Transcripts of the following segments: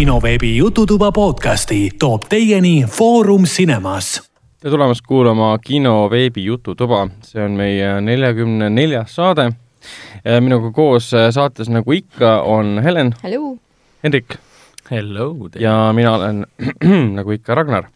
kinoveebi Jututuba podcasti toob teieni Foorum Cinemas. tere tulemast kuulama kinoveebi Jututuba, see on meie neljakümne neljas saade. minuga koos saates, nagu ikka, on Helen. Hendrik. ja mina olen nagu ikka Ragnar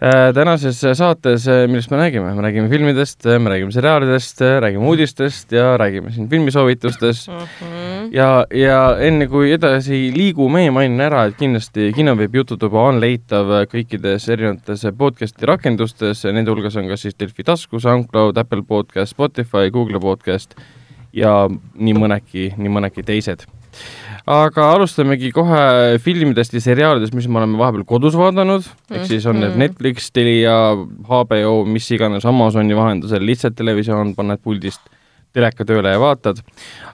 Äh, tänases saates, äh, millest me räägime, me räägime filmidest, äh, me räägime seriaalidest, räägime uudistest ja räägime siin filmisoovitustest mm. -hmm. Ja, ja enne kui edasi liigume, mainin ära, et kindlasti kinoveebi Jututuba on leitav kõikides erinevates podcast'i rakendustes, nende hulgas on ka siis Delfi tasku, SoundCloud, Apple podcast, Spotify, Google podcast ja nii mõnedki, nii mõnedki teised aga alustamegi kohe filmidest ja seriaalidest, mis me oleme vahepeal kodus vaadanud -hmm. ehk siis on need mhm. Netflix, Telia, HBO, mis iganes, Amazoni vahendusel, lihtsalt televisioon, paned puldist teleka tööle ja vaatad.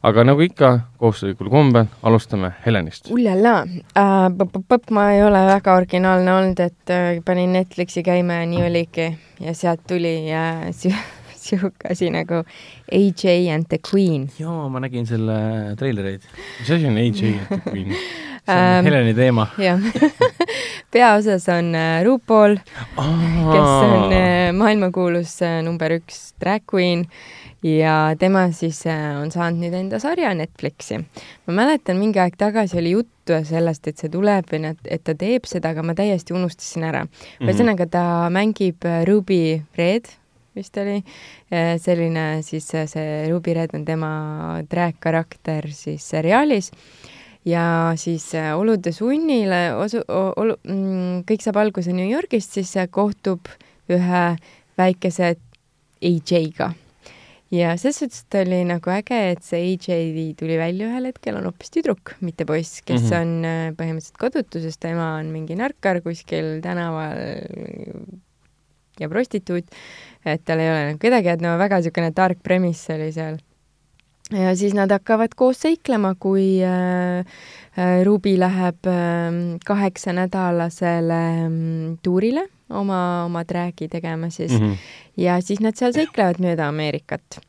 aga nagu ikka, kohustuslikul kombel alustame Helenist. uljala uh,, ma ei ole väga originaalne olnud, et uh, panin Netflixi käima ja nii oligi ja sealt tuli ja uh, sihuke asi nagu AJ and the Queen. jaa, ma nägin selle treilereid. mis asi on AJ and the Queen? see on um, Heleni teema. jah peaosas on uh, RuPaul kes on uh, maailmakuulus uh, number üks drag queen ja tema siis on saanud nüüd enda sarja Netflixi. ma mäletan, mingi aeg tagasi oli juttu sellest, et see tuleb või et, et ta teeb seda, aga ma täiesti unustasin ära. Ühesõnaga mm -hmm. ta mängib Ruby Red vist oli, selline siis see Ruby Red on tema drag karakter siis seriaalis ja siis äh, olude sunnile osu-, olu-, mm, kõik saab alguse New Yorgist, siis kohtub ühe väikese AJ-ga. Ja selles suhtes ta oli nagu äge, et see AJ tuli välja ühel hetkel, on hoopis tüdruk, mitte poiss, kes mm -hmm. on äh, põhimõtteliselt kodutuses, tema on mingi narkar kuskil tänaval ja prostituut et tal ei ole nagu kedagi, et no väga niisugune tark premiss oli seal. ja siis nad hakkavad koos seiklema, kui äh, äh Ruby läheb äh, kaheksanädalasele äh, tuurile oma, oma träägi tegema siis mm. -hmm. ja siis nad seal seiklevad mööda Ameerikat.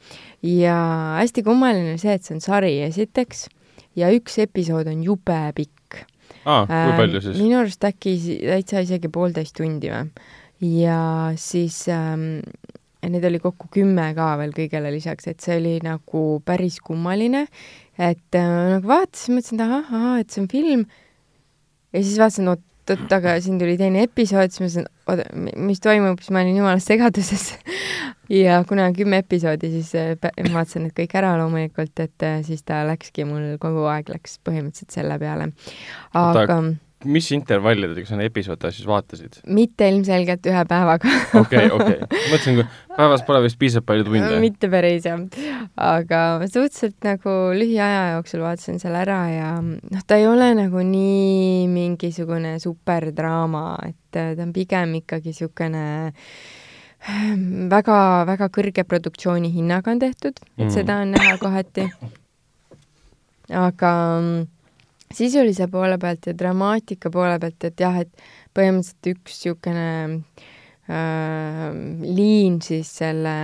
ja hästi kummaline see, et see on sari esiteks ja üks episood on jube pikk. aa, kui äh, palju siis? minu arust äkki täitsa isegi poolteist tundi või ja siis ähm, neid oli kokku kümme ka veel kõigele lisaks, et see oli nagu päris kummaline, et äh, nagu vaatasin, mõtlesin, et ahah, ahah, et see on film, ja siis vaatasin, oot, oot, aga siin tuli teine episood, siis mõtlesin, oota, mis toimub, siis ma olin jumala segaduses ja kuna on kümme episoodi, siis äh, vaatasin need kõik ära loomulikult, et äh, siis ta läkski mul kogu aeg läks põhimõtteliselt selle peale. aga Oota, mis intervallidega sa neid episoode siis vaatasid? mitte ilmselgelt ühe päevaga. okei, okei. mõtlesin, kui päevas pole vist piisavalt palju tunde. mitte päris jah, aga suhteliselt nagu lühiaja jooksul vaatasin selle ära ja noh, ta ei ole nagu nii mingisugune superdraama, et äh, ta on pigem ikkagi niisugune väga-väga kõrge produktsiooni hinnaga on tehtud, et mm. seda on näha kohati. aga sisulise poole pealt ja dramaatika poole pealt, et jah, et põhimõtteliselt üks niisugune äh, liin siis selle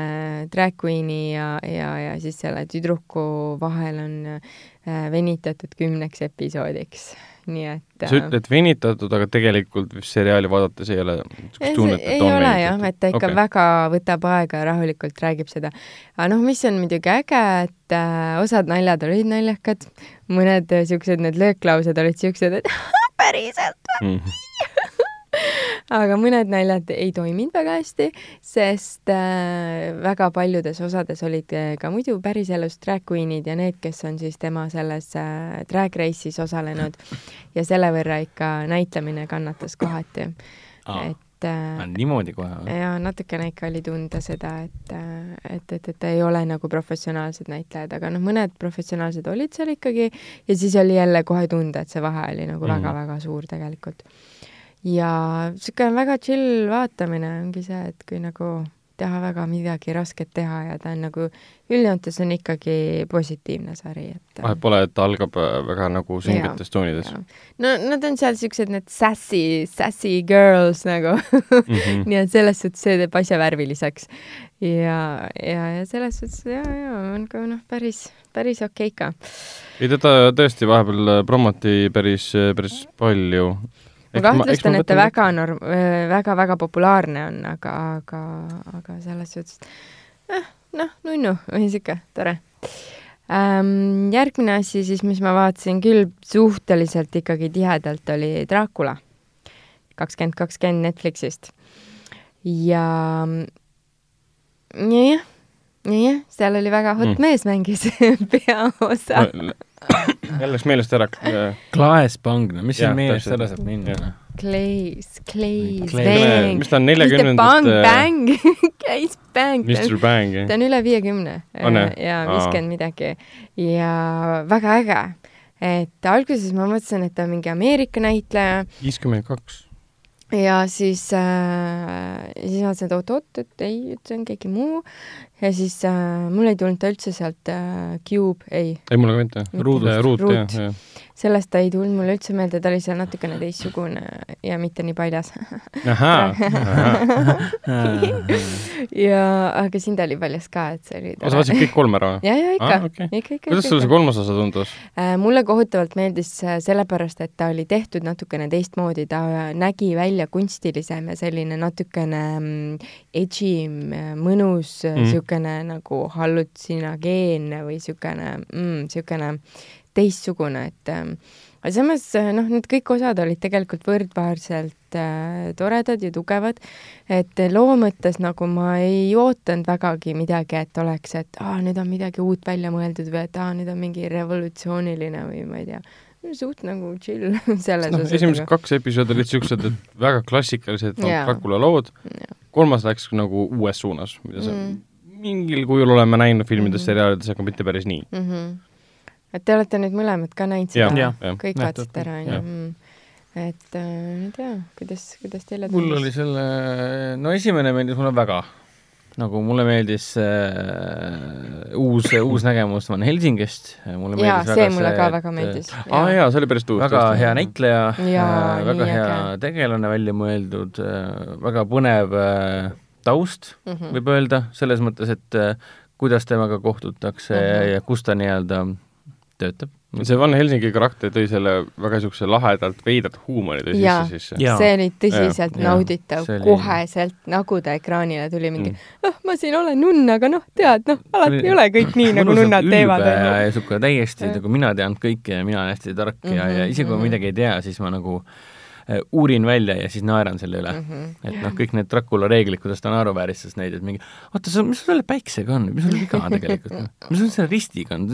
drag queen'i ja, ja, ja siis selle tüdruku vahel on äh, venitatud kümneks episoodiks nii et sa ütled venitatud, aga tegelikult seriaali vaadates ei ole niisugust tunnet, et on venitatud? jah, et ta ikka okay. väga võtab aega ja rahulikult räägib seda. aga noh, mis on muidugi äge, et äh, osad naljad olid naljakad, mõned niisugused, need lööklaused olid niisugused, et päriselt või? Mm aga mõned naljad ei toiminud väga hästi, sest äh, väga paljudes osades olid äh, ka muidu päriselus drag queen'id ja need, kes on siis tema selles äh, drag race'is osalenud. Ja selle võrra ikka näitlemine kannatas kohati. Ah. et äh, niimoodi kohe või? jaa, natukene ikka oli tunda seda, et, äh, et, et, et ei ole nagu professionaalsed näitlejad, aga noh, mõned professionaalsed olid seal ikkagi ja siis oli jälle kohe tunda, et see vahe oli nagu väga-väga mm -hmm. suur tegelikult ja niisugune väga chill vaatamine ongi see, et kui nagu taha väga midagi rasket teha ja ta on nagu, üldjoontes on ikkagi positiivne sari, et vahet pole, et ta algab äh, väga nagu süngetes toonides. no nad on seal siuksed need sassy, sassy girls nagu mm. -hmm. nii et selles suhtes see teeb asja värviliseks. ja, ja, ja selles suhtes ja, ja on ka noh, päris, päris okei okay ka. ei, teda tõesti vahepeal promoti päris, päris palju ma kahtlustan, et ta väga norm-, väga-väga populaarne on, aga, aga, aga selles suhtes eh, noh, nunnu või sihuke tore ähm,. järgmine asi siis, mis ma vaatasin küll suhteliselt ikkagi tihedalt, oli Dracula kakskümmend kakskümmend Netflixist. ja jah, jah, seal oli väga hot mm. mees mängis peaosa jälle läks meelest ära. Klaas Pangna, mis siin meelest ära saab minna? Clays, Clays, Bang. mis ta on neljakümnendast? Bang, Clays Bang. Mr Bang, jah? ta on üle viiekümne ja viiskümmend midagi ja väga äge. et alguses ma mõtlesin, et ta on mingi Ameerika näitleja. viiskümmend kaks ja siis äh,, siis ma mõtlesin, et oot-oot, et ei, et see on keegi muu. ja siis äh, mul ei tulnud ta üldse sealt äh, Cube, ei. ei, mulle ka mitte. ruut, ruut, ruut., jah, jah sellest ta ei tulnud mulle üldse meelde, ta oli seal natukene teistsugune ja mitte nii paljas ja, aga siin ta oli paljas ka, et see oli tore. sa vaatasid kõik kolm ära või? ja, ja ikka ah,, okay. ikka, ikka. kuidas sulle see kolmas osa tundus äh,? mulle kohutavalt meeldis sellepärast, et ta oli tehtud natukene teistmoodi, ta nägi välja kunstilisem ja selline natukene mm, edgy, mõnus niisugune mm. nagu hallutsinageenne või niisugune mm,, niisugune teistsugune, et ähm, aga samas äh, noh, need kõik osad olid tegelikult võrdväärselt äh, toredad ja tugevad, et loo mõttes nagu ma ei ootanud vägagi midagi, et oleks, et aa, nüüd on midagi uut välja mõeldud või et aa, nüüd on mingi revolutsiooniline või ma ei tea, suht nagu chill selles no, osas. esimesed kaks episoodi olid siuksed, et väga klassikalised yeah. Dracula lood yeah., kolmas läks nagu uues suunas, mida sa mm. mingil kujul oleme näinud filmides mm, -hmm. seriaalides, aga mitte päris nii mm. -hmm et te olete nüüd mõlemad ka näinud seda, kõik vaatasite ära, onju? Mm. et äh, ma ei tea, kuidas, kuidas teile tundus? mul oli selle, no esimene meeldis mulle väga. nagu mulle meeldis äh, uus, uus nägemus Van Helsingist. jaa, see mulle ka väga meeldis. aa jaa, see oli päris tuus. väga hea näitleja, äh, väga hea äge. tegelane välja mõeldud äh,, väga põnev äh, taust mm, -hmm. võib öelda, selles mõttes, et äh, kuidas temaga kohtutakse mm -hmm. ja kus ta nii-öelda töötab. see Van Helsingi karakter tõi selle väga niisuguse lahedalt veidrat huumori tõi sisse sisse. see oli tõsiselt ja. nauditav oli... koheselt, nagu ta ekraanile tuli mingi mm., noh, ma siin olen nunn, aga noh, tead, noh, alati ei ole kõik nii, nagu nunnad teevad. niisugune täiesti nagu mina tean kõike ja mina olen hästi tark mm -hmm, ja, ja isegi kui ma mhm. midagi ei tea, siis ma nagu äh, uurin välja ja siis naeran selle üle mm. -hmm. et noh, kõik need Dracula reeglid, kuidas ta naeruvääristas neid, et mingi oota, mis sul selle päiksega on, mis sul viga on tegelikult mis sul selle ristiga on,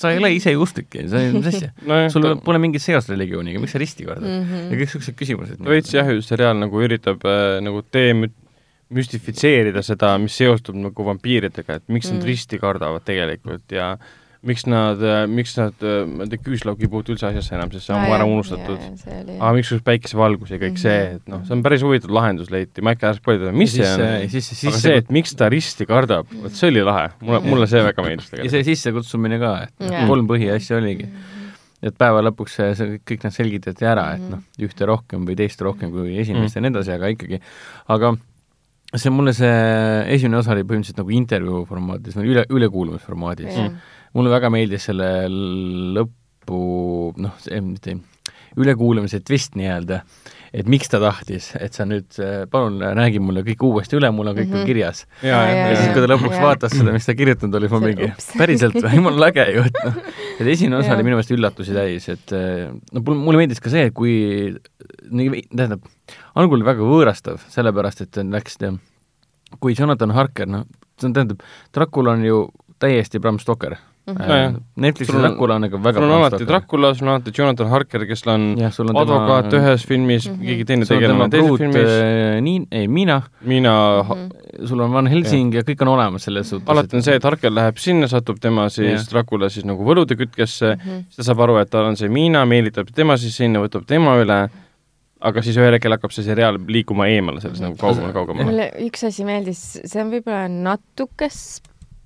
sa ei ole ise juustlik, sa, mis asja no, sul ta... pole mingit seost religiooniga, miks sa risti kordad mm? -hmm. ja kõik niisugused küsimused. veits jah, seriaal nagu üritab äh, nagu demüstifitseerida seda, mis seostub nagu vampiiridega, et miks mm. nad risti kardavad tegelikult ja äh, miks nad, äh, miks nad, äh, ma ei tea, küüslaug ei puutu üldse asjasse enam, sest see on ära unustatud. aga miks just päikesevalgus ja kõik mm -hmm. see, et noh, see on päris huvitav lahendus leiti, ma ikka ei spoilida, mis see on, aga see, et miks ta risti kardab, vot see oli lahe, mulle, mulle see väga meeldis tegelikult. ja see sissekutsumine ka, et yeah. kolm põhiasja oligi. et päeva lõpuks see, see, kõik nad selgitati ära, et noh, ühte rohkem või teist rohkem kui esimest mm -hmm. ja nii edasi, aga ikkagi, aga see mulle see esimene osa oli põhimõtteliselt nagu intervjuu formaadis või üle, ülekuulamisformaadis mm mulle väga meeldis selle lõpu, noh, see mitte ülekuulamise twist nii-öelda, et miks ta tahtis, et sa nüüd palun räägi mulle kõik uuesti üle, mul on kõik mm -hmm. kirjas. ja, ja, ja siis, kui ta lõpuks ja. vaatas seda, mis ta kirjutanud oli, siis ma mingi, päriselt või, jumala äge ju, et noh, et esimene osa oli minu meelest üllatusi täis, et no mulle meeldis ka see, et kui nii, tähendab, algul oli väga võõrastav, sellepärast et läks, kui Jonathan Harker, noh, see on, tähendab, Dracula on ju täiesti Bram Stoker Mm -hmm. Netflixi Dracula on ikka väga sul on alati Dracula, sul on alati Jonathan Harker, kes on, ja, on advokaat tema... ühes filmis mm, -hmm. keegi teine tegelane teises filmis äh,. nii, ei, Miina. Miina mm. -hmm. sul on Van Helsing ja. ja kõik on olemas selles suhtes. alati on see, et Harker läheb sinna, satub tema siis, Dracula siis nagu võlude kütkesse mm, -hmm. siis ta saab aru, et tal on see Miina, meelitab tema siis sinna, võtab tema üle aga siis ühel hetkel hakkab see seriaal liikuma eemale sellest nagu kaugemale, kaugemale. mulle üks asi meeldis, see on võib-olla natuke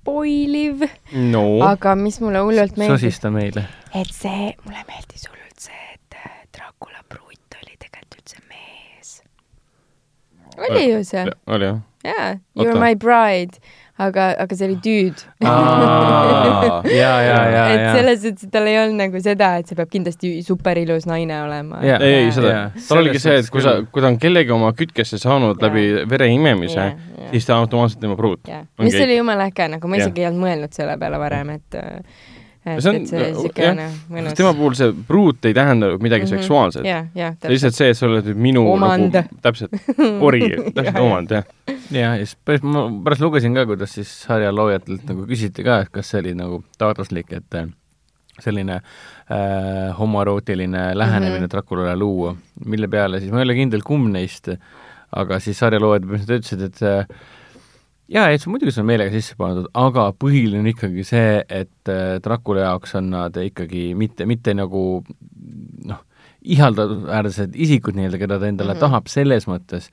spoiliv no., aga mis mulle hullult meeldis. sosista meile. et see, mulle meeldis hullult see, et äh, Dracula pruut oli tegelikult üldse mees. oli ju see? oli jah? jaa, You are my bride aga, aga see oli tüüd. Ja, ja, ja, et selles suhtes, et tal ei olnud nagu seda, et see peab kindlasti superilus naine olema. ei, ei seda, tal oligi see, et kui sa, kui ta on kellegi oma kütkesse saanud ja. läbi vere imemise, siis ta on automaatselt tema pruut. mis oli jumala äge, nagu ma isegi ei olnud mõelnud selle peale varem, et et see on, niisugune mõnus. tema puhul see pruut ei tähenda nagu midagi mm -hmm. seksuaalset. lihtsalt see, et sa oled minu omand nagu,. täpselt, ori, täpselt omand, jah. ja, ja siis pärast, ma pärast lugesin ka, kuidas siis sarja loojatelt nagu küsiti ka, et kas see oli nagu taotluslik, et äh, selline äh, homoerootiline lähenemine mm -hmm. Draculale luua, mille peale siis, ma ei ole kindel, kumb neist, aga siis sarja loojad põhimõtteliselt ütlesid, et äh, jaa, et muidugi see on meelega sisse pandud, aga põhiline on ikkagi see, et äh, Dracula jaoks on nad ikkagi mitte, mitte nagu noh, ihaldaväärsed isikud nii-öelda, keda ta endale mm -hmm. tahab, selles mõttes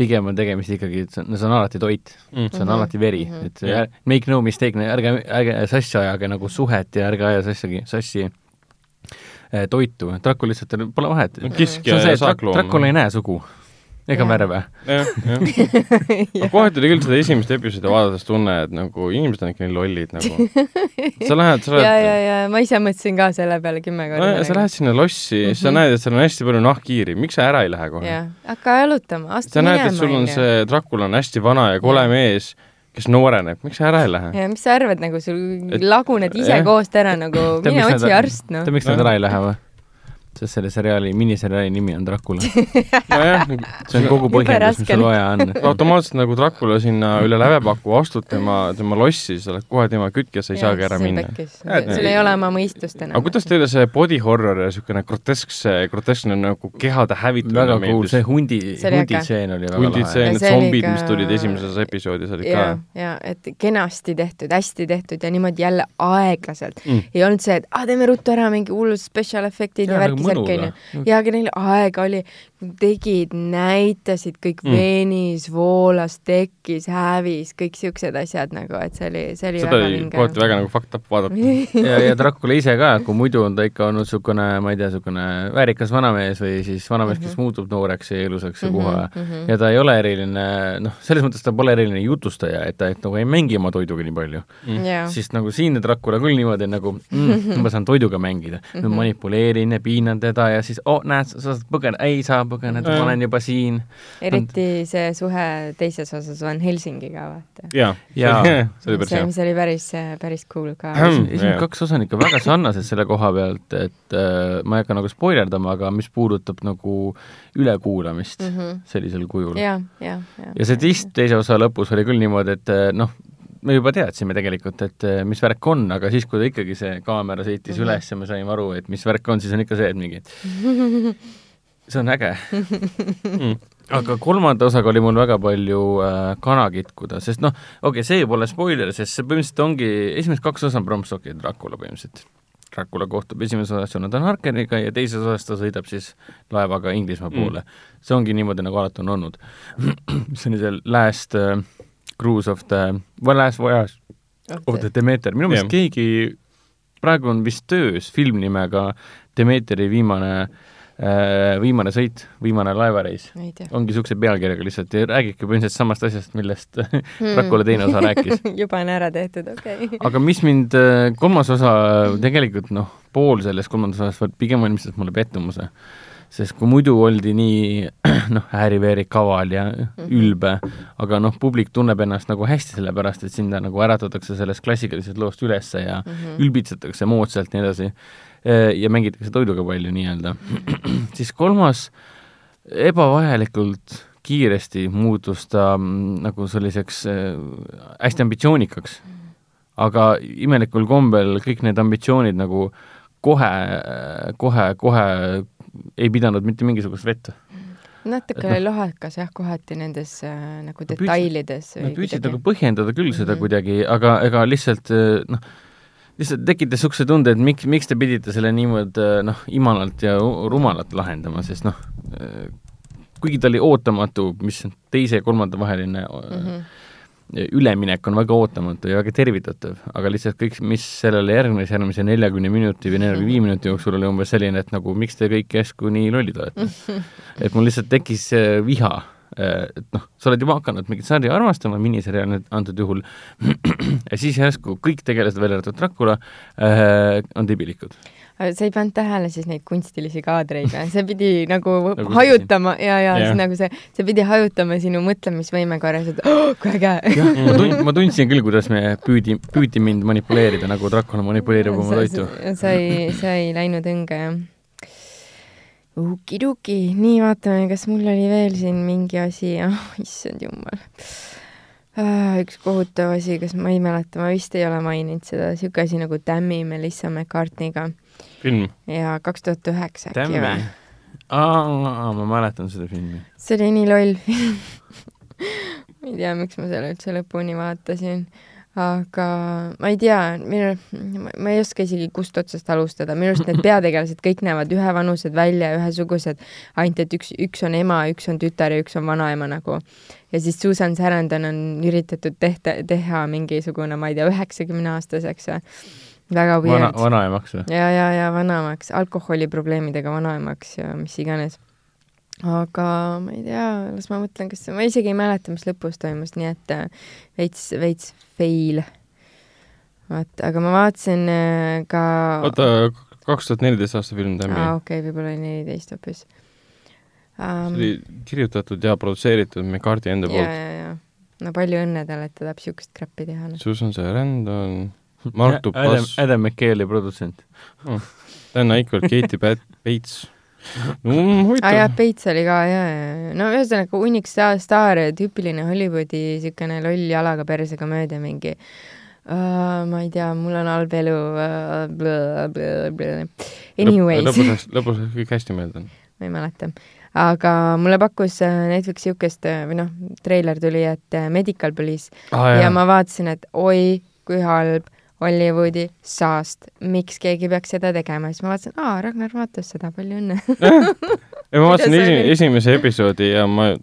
pigem on tegemist ikkagi, et see on, see on alati toit mm, -hmm. see on alati veri mm, -hmm. et yeah. make no mistake, ärge, ärge sassi ajage nagu suhet ja ärge aja sassigi, sassi äh, toitu, Dracula lihtsalt pole vahet. kiskja ja saakloom. Dracula ei näe sugu ega värve. jah, jah. kohati oli küll seda esimest episoodi vaadates tunne, et nagu inimesed on ikka nii lollid nagu. sa lähed, sa lähed. ja, ja, ja ma ise mõtlesin ka selle peale kümme korda no,. sa lähed sinna lossi mm, -hmm. sa näed, et seal on hästi palju nahkhiiri, miks sa ära ei lähe kohe? hakka jalutama, astu minema. sa näed, et sul on see Dracula on hästi vana ja kole mees kes nooreneb, miks sa ära ei lähe? ja mis sa arvad, nagu sul et, laguned ise eh? koost ära nagu, mine otsi arst, noh. tead, miks nad ära ei lähe või? Sest selle seriaali, miniseriaali nimi on Dracula nojah, see on kogu põhjendus, mis sul vaja on. automaatselt nagu Dracula sinna üle lävepaku astud tema, tema lossi, sa oled kohe tema kütkes, sa ei saagi ära minna. sul ei ole oma mõistust enam. aga kuidas teile see body horror ja niisugune groteskse, groteskne nagu kehade hävitamine väga cool, see hundi, hunditseen oli väga lahe. hunditseen, need zombid, mis tulid esimeses episoodis, olid ka. ja, et kenasti tehtud, hästi tehtud ja niimoodi jälle aeglaselt mm.. ei olnud see, et aa, teeme ruttu ära mingi hullud special efektid ja, ja värki värk, onju. ja, aga neil aega oli, tegid, näitasid, kõik mm. veenis, voolas, tekkis, hävis, kõik siuksed asjad nagu, et see oli, see oli seda väga vinge. kohati väga nagu fucked up vaadata ja, ja Dracula ise ka, kui muidu on ta ikka olnud niisugune, ma ei tea, niisugune väärikas vanamees või siis vanamees mm, -hmm. kes mhm. muutub nooreks ja ilusaks ja puha mm -hmm. ja ta ei ole eriline, noh, selles mõttes ta pole eriline jutustaja, et ta et, nagu ei mängi oma toiduga nii palju mm. -hmm. siis nagu siin Dracula küll niimoodi nagu mm, ma saan toiduga mängida mm, -hmm. manipuleerin ja piinan teda ja siis oh, näed, sa saad põgeneda, ei saa põgeneda, ma olen juba siin. eriti see suhe teises osas Van Helsingiga, vaata. jaa, ja. see oli päris hea. mis oli päris, päris cool ka. esimesed kaks osa on ikka väga sarnased selle koha pealt, et äh, ma ei hakka nagu spoilerdama, aga mis puudutab nagu ülekuulamist mm -hmm. sellisel kujul. ja, ja, ja. ja see twist teise osa lõpus oli küll niimoodi, et äh, noh, me juba teadsime tegelikult, et äh, mis värk on, aga siis, kui ta ikkagi see kaamera sõitis mm -hmm. üles ja me saime aru, et mis värk on, siis on ikka see, et mingi see on äge mm. aga kolmanda osaga oli mul väga palju äh, kana kitkuda, sest noh, okei okay,, see pole spoiler, sest see põhimõtteliselt ongi, esimesed kaks osa on Bram Stokeri Dracula põhimõtteliselt. Dracula kohtub esimeses osas Jonathan Harkeriga ja teises osas ta sõidab siis laevaga Inglismaa mm. poole mm.. see ongi niimoodi, nagu alati on olnud. see on see last äh, Cruise of the, well last voyage of the Demeter, minu meelest yeah. keegi, praegu on vist töös film nimega Demeteri viimane äh, viimane sõit, viimane laevareis. ongi niisuguse pealkirjaga lihtsalt ja räägibki põhimõtteliselt samast asjast, millest hmm. Rakula teine osa rääkis juba on ära tehtud, okei okay. aga mis mind, äh, kolmas osa tegelikult noh, pool sellest kolmandast osast pigem valmistas mulle pettumuse sest kui muidu oldi nii noh, ääri-veeri kaval ja mm -hmm. ülbe, aga noh, publik tunneb ennast nagu hästi, sellepärast et sind nagu äratatakse sellest klassikalisest loost ülesse ja mm -hmm. ülbitsetakse moodsalt ja nii edasi ja mängitakse toiduga palju nii-öelda, siis kolmas ebavajalikult kiiresti muutus ta mm, nagu selliseks äh, hästi ambitsioonikaks. aga imelikul kombel kõik need ambitsioonid nagu kohe, kohe, kohe ei pidanud mitte mingisugust vett natuke no, lohakas jah, kohati nendes äh, nagu detailides. Nad püüdsid nagu põhjendada küll seda mm -hmm. kuidagi, aga ega lihtsalt äh, noh, lihtsalt tekitas niisuguse tunde, et miks, miks te pidite selle niimoodi noh, imalalt ja rumalalt lahendama, sest noh, kuigi ta oli ootamatu, mis teise ja kolmanda vaheline mm -hmm üleminek on väga ootamatu ja väga tervitatav, aga lihtsalt kõik, mis sellele järgnes järgmise neljakümne minuti või neljakümne viie minuti jooksul, oli umbes selline, et nagu miks te kõik järsku nii lollid olete. et mul lihtsalt tekkis viha, et noh, sa oled juba hakanud mingit sarja armastama, miniseriaal nüüd antud juhul, ja siis järsku kõik tegelased, välja arvatud Dracula äh,, on debilikud sa ei pannud tähele siis neid kunstilisi kaadreid või? see pidi nagu, nagu hajutama ja, ja yeah. nagu see, see pidi hajutama sinu mõtlemisvõime korras, et oh, kui äge. ma tund-, ma tundsin küll, kuidas me püüdi, püüdi mind manipuleerida, nagu Dracula manipuleerib oma toitu. sa ei, sa ei läinud õnge, jah? Ukiduki, nii, vaatame, kas mul oli veel siin mingi asi, oh issand jumal ah,. üks kohutav asi, kas ma ei mäleta, ma vist ei ole maininud seda, siuke asi nagu Tammy Melissa McCartney'ga film? jaa, kaks tuhat üheksa äkki või? aa, ma mäletan seda filmi. see oli nii loll film ma ei tea, miks ma selle üldse lõpuni vaatasin, aga ma ei tea, minu, ma ei oska isegi kust otsast alustada, minu arust need peategelased kõik näevad ühevanused välja, ühesugused, ainult et üks, üks on ema, üks on tütar ja üks on vanaema nagu. ja siis Susan Sarandon on üritatud tehta, teha mingisugune, ma ei tea, üheksakümne aastaseks või väga weird. vana, vanaemaks või? ja, ja, ja vanaemaks, alkoholiprobleemidega vanaemaks ja mis iganes. Aga ma ei tea, las ma mõtlen, kas, ma isegi ei mäleta, mis lõpus toimus, nii et äh, veits, veits fail. vaat, aga ma vaatasin äh, ka oota, kaks tuhat neliteist aasta film Tammi. aa, okei okay,, võib-olla oli neliteist hoopis um,. see oli kirjutatud ja produtseeritud McCarthy enda poolt. ja, ja, ja. no palju õnne talle, et ta tahab niisugust crap'i teha no.. Susan Sarandon Martu Bass. Adam McKay produtsent oh.. Dan Aykroyd, Katie Bates no huvitav. aa jah, Bates oli ka, ja, ja, no ühesõnaga hunnik sta-, staare, tüüpiline Hollywoodi niisugune loll jalaga perse komöödia mingi uh, ma ei tea, mul on halb elu uh,. Anyways. lõpus, lõpus kõik hästi meelde on. ma ei mäleta aga mulle pakkus äh, Netflix niisugust või noh, treiler tuli, et Medical Police ah, ja ma vaatasin, et oi, kui halb Hollywoodi saast, miks keegi peaks seda tegema, siis ma vaatasin, aa, Ragnar vaatas seda, palju õnne ei, ma vaatasin esi, esimese episoodi ja ma,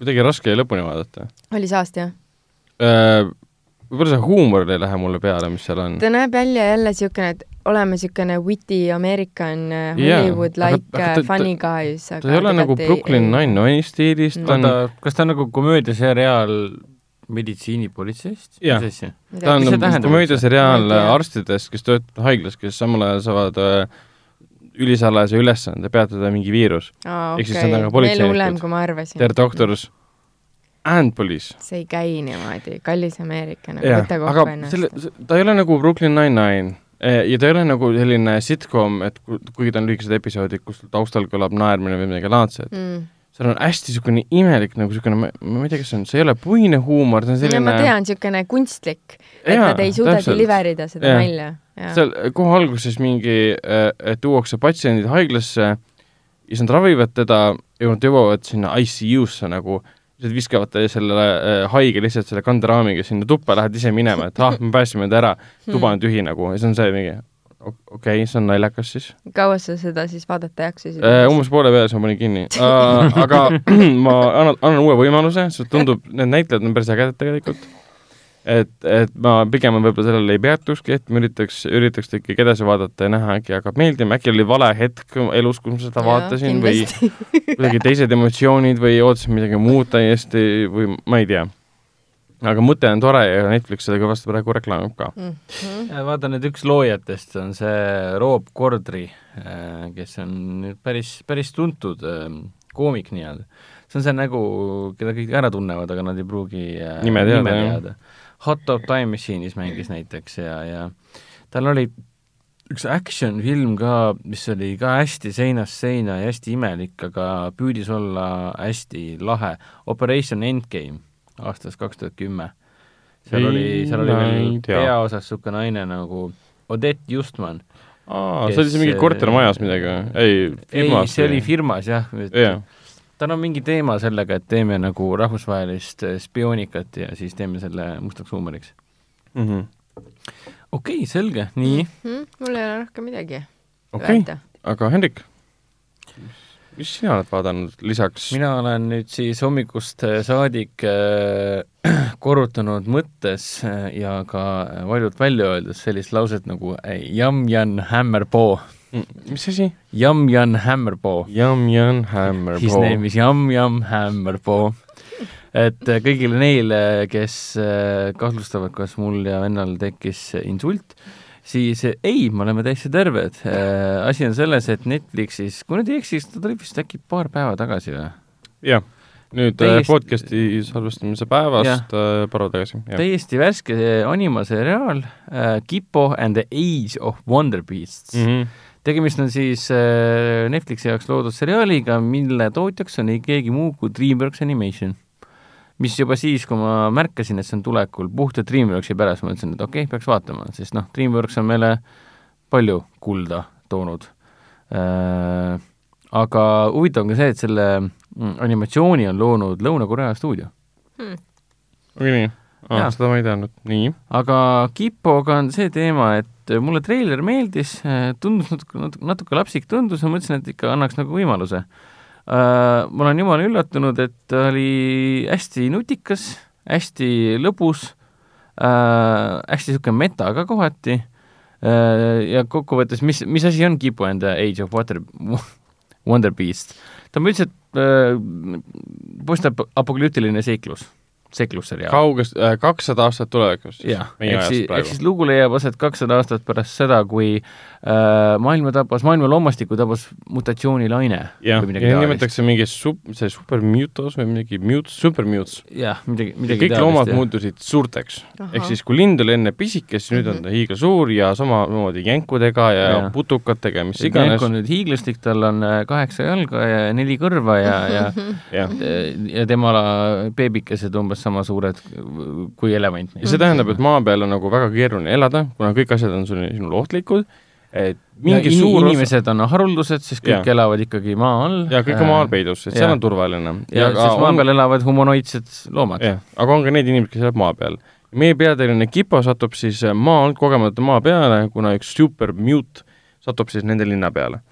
kuidagi raske jäi lõpuni vaadata. oli saast, jah äh,? võib-olla see huumor ei lähe mulle peale, mis seal on. ta näeb välja jälle niisugune, et oleme niisugune witty American äh, Hollywood yeah, aga funny guys. ta ei ole nagu Brooklyn Nine-Nine stiilis, ta on kas ta on nagu komöödiaseriaal meditsiinipolitseist? asja? ta on komöödiaseriaal arstidest, kes töötavad haiglas, kes samal ajal saavad äh, ülisalajase ülesande peatada mingi viirus oh,. ehk okay. siis see on nagu politseinikud. They are doctors and police. see ei käi niimoodi, kallis Ameerika, nagu võta kokku ennast. selle, ta ei ole nagu Brooklyn Nine-Nine eh, ja ta ei ole nagu selline sitcom, et kuigi ta on lühikesed episoodid, kus taustal kõlab naermine või midagi laadset mm seal on hästi niisugune imelik nagu niisugune, ma ei tea, kas see on, see ei ole puine huumor, see on selline ma tean, niisugune kunstlik, et nad ei suuda deliver ida seda nalja. seal kohe alguses mingi, äh, tuuakse patsiendid haiglasse ja siis nad ravivad teda ja nad jõuavad sinna ICU-sse nagu, lihtsalt viskavad selle äh, haige lihtsalt selle kanderaamiga sinna tuppa, lähed ise minema, et ah, me päästsime ta ära, tuba on tühi nagu ja siis on see mingi okei okay,, see on naljakas siis. kaua sa seda siis vaadata jaksasid äh,? umbes poole peale, siis ma panin kinni uh,. aga ma annan, annan uue võimaluse, sest tundub, need näitlejad on päris ägedad tegelikult. et, et ma pigem võib-olla sellele ei peatukski, et ma üritaks, üritaks ikkagi edasi vaadata ja näha, äkki hakkab meeldima, äkki oli vale hetk elus, kus ma seda ja, vaatasin kindlasti. või kuidagi teised emotsioonid või ootasin midagi muud täiesti või ma ei tea aga mõte on tore ja Netflix seda kõvasti praegu reklaamib ka mm. -hmm. vaata nüüd üks loojatest on see Rob Corddry, äh, kes on nüüd päris, päris tuntud ähm, koomik nii-öelda. see on see nägu, keda kõik ära tunnevad, aga nad ei pruugi äh, nime teada, nime teada. Hot Top Time Machine'is mängis näiteks ja, ja tal oli üks action-film ka, mis oli ka hästi seinast seina ja hästi imelik, aga püüdis olla hästi lahe, Operation Endgame aastast kaks tuhat kümme. seal oli, seal oli veel peaosas niisugune naine nagu Odette Justman. aa, see oli see mingi kortermajas midagi või? ei, firmas? ei, see oli firmas jah yeah.. tal on mingi teema sellega, et teeme nagu rahvusvahelist spioonikat ja siis teeme selle mustaks huumoriks mm. -hmm. okei okay,, selge, nii mm. -hmm. mul ei ole rohkem midagi okei okay., aga Hendrik, mis sina oled vaadanud lisaks? mina olen nüüd siis hommikust äh, saadik äh, korrutanud mõttes äh, ja ka valjult välja öeldes sellist lauset nagu Jam-Jan Hammerpoo mm, mis asi? Jam-Jan Hammerpoo. Jam-Jan Hammerpoo. His name is Jam-Jam Hammerpoo et kõigile neile, kes kahtlustavad, kas mul ja vennal tekkis insult, siis äh, ei, me oleme täitsa terved. asi on selles, et Netflixis, kui nüüd ei eksi, siis ta tuli vist äkki paar päeva tagasi või? jah, nüüd täiesti... podcast'i salvestamise päevast paar päeva tagasi. täiesti värske animaseriaal äh, Kipo and the Age of Wonder Beasts mm. -hmm tegemist on siis Netflixi jaoks loodud seriaaliga, mille tootjaks on ei keegi muu kui DreamWorks Animation mis juba siis, kui ma märkasin, et see on tulekul puhtalt DreamWorksi pärast, ma mõtlesin, et okei okay,, peaks vaatama, sest noh, DreamWorks on meile palju kulda toonud äh,. aga huvitav on ka see, et selle mm, animatsiooni on loonud Lõuna-Korea stuudio hmm.. oli nii? aa, seda ma ei teadnud, nii. aga Kipoga on see teema, et mulle treiler meeldis, tundus natuke, natuke, natuke lapsik tundus ja mõtlesin, et ikka annaks nagu võimaluse Äh, ma olen jumala üllatunud, et ta oli hästi nutikas, hästi lõbus äh,, hästi niisugune meta ka kohati äh, ja kokkuvõttes, mis, mis asi on Kipu and the Age of Water, Wonder Beast? ta on üldiselt äh, postapokalüptiline seiklus seiklusseriaal. kaugest äh,, kakssada aastat tulevikus jah, ehk siis, ehk siis lugu leiab aset kakssada aastat pärast seda, kui äh, maailma tabas, maailma loomastikku tabas mutatsioonilaine. jah, ja nimetatakse mingi sup-, see supermutos või midagi mute, supermutes. jah, midagi, midagi kõik taolist, loomad jah. muutusid suurteks. ehk siis, kui lind oli enne pisike, siis nüüd on ta hiigelsuur ja samamoodi jänkudega ja, ja. putukatega ja mis iganes. jänk on nüüd hiiglastik, tal on äh, kaheksa jalga ja neli kõrva ja, ja ja, ja tema beebikesed umbes sama suured kui elevant. ja see tähendab, et maa peal on nagu väga keeruline elada, kuna kõik asjad on sul, sinul ohtlikud, et mingi ja suur inimesed osa... on haruldused, sest kõik ja. elavad ikkagi maa all. ja kõik on maal peidus, et seal on turvaline. ja, ja sest maa peal on... elavad humanoidsed loomad. aga on ka need inimesed, kes elavad maa peal. meie peategelane Kipo satub siis maa alt kogemata maa peale, kuna üks super mute satub siis nende linna peale.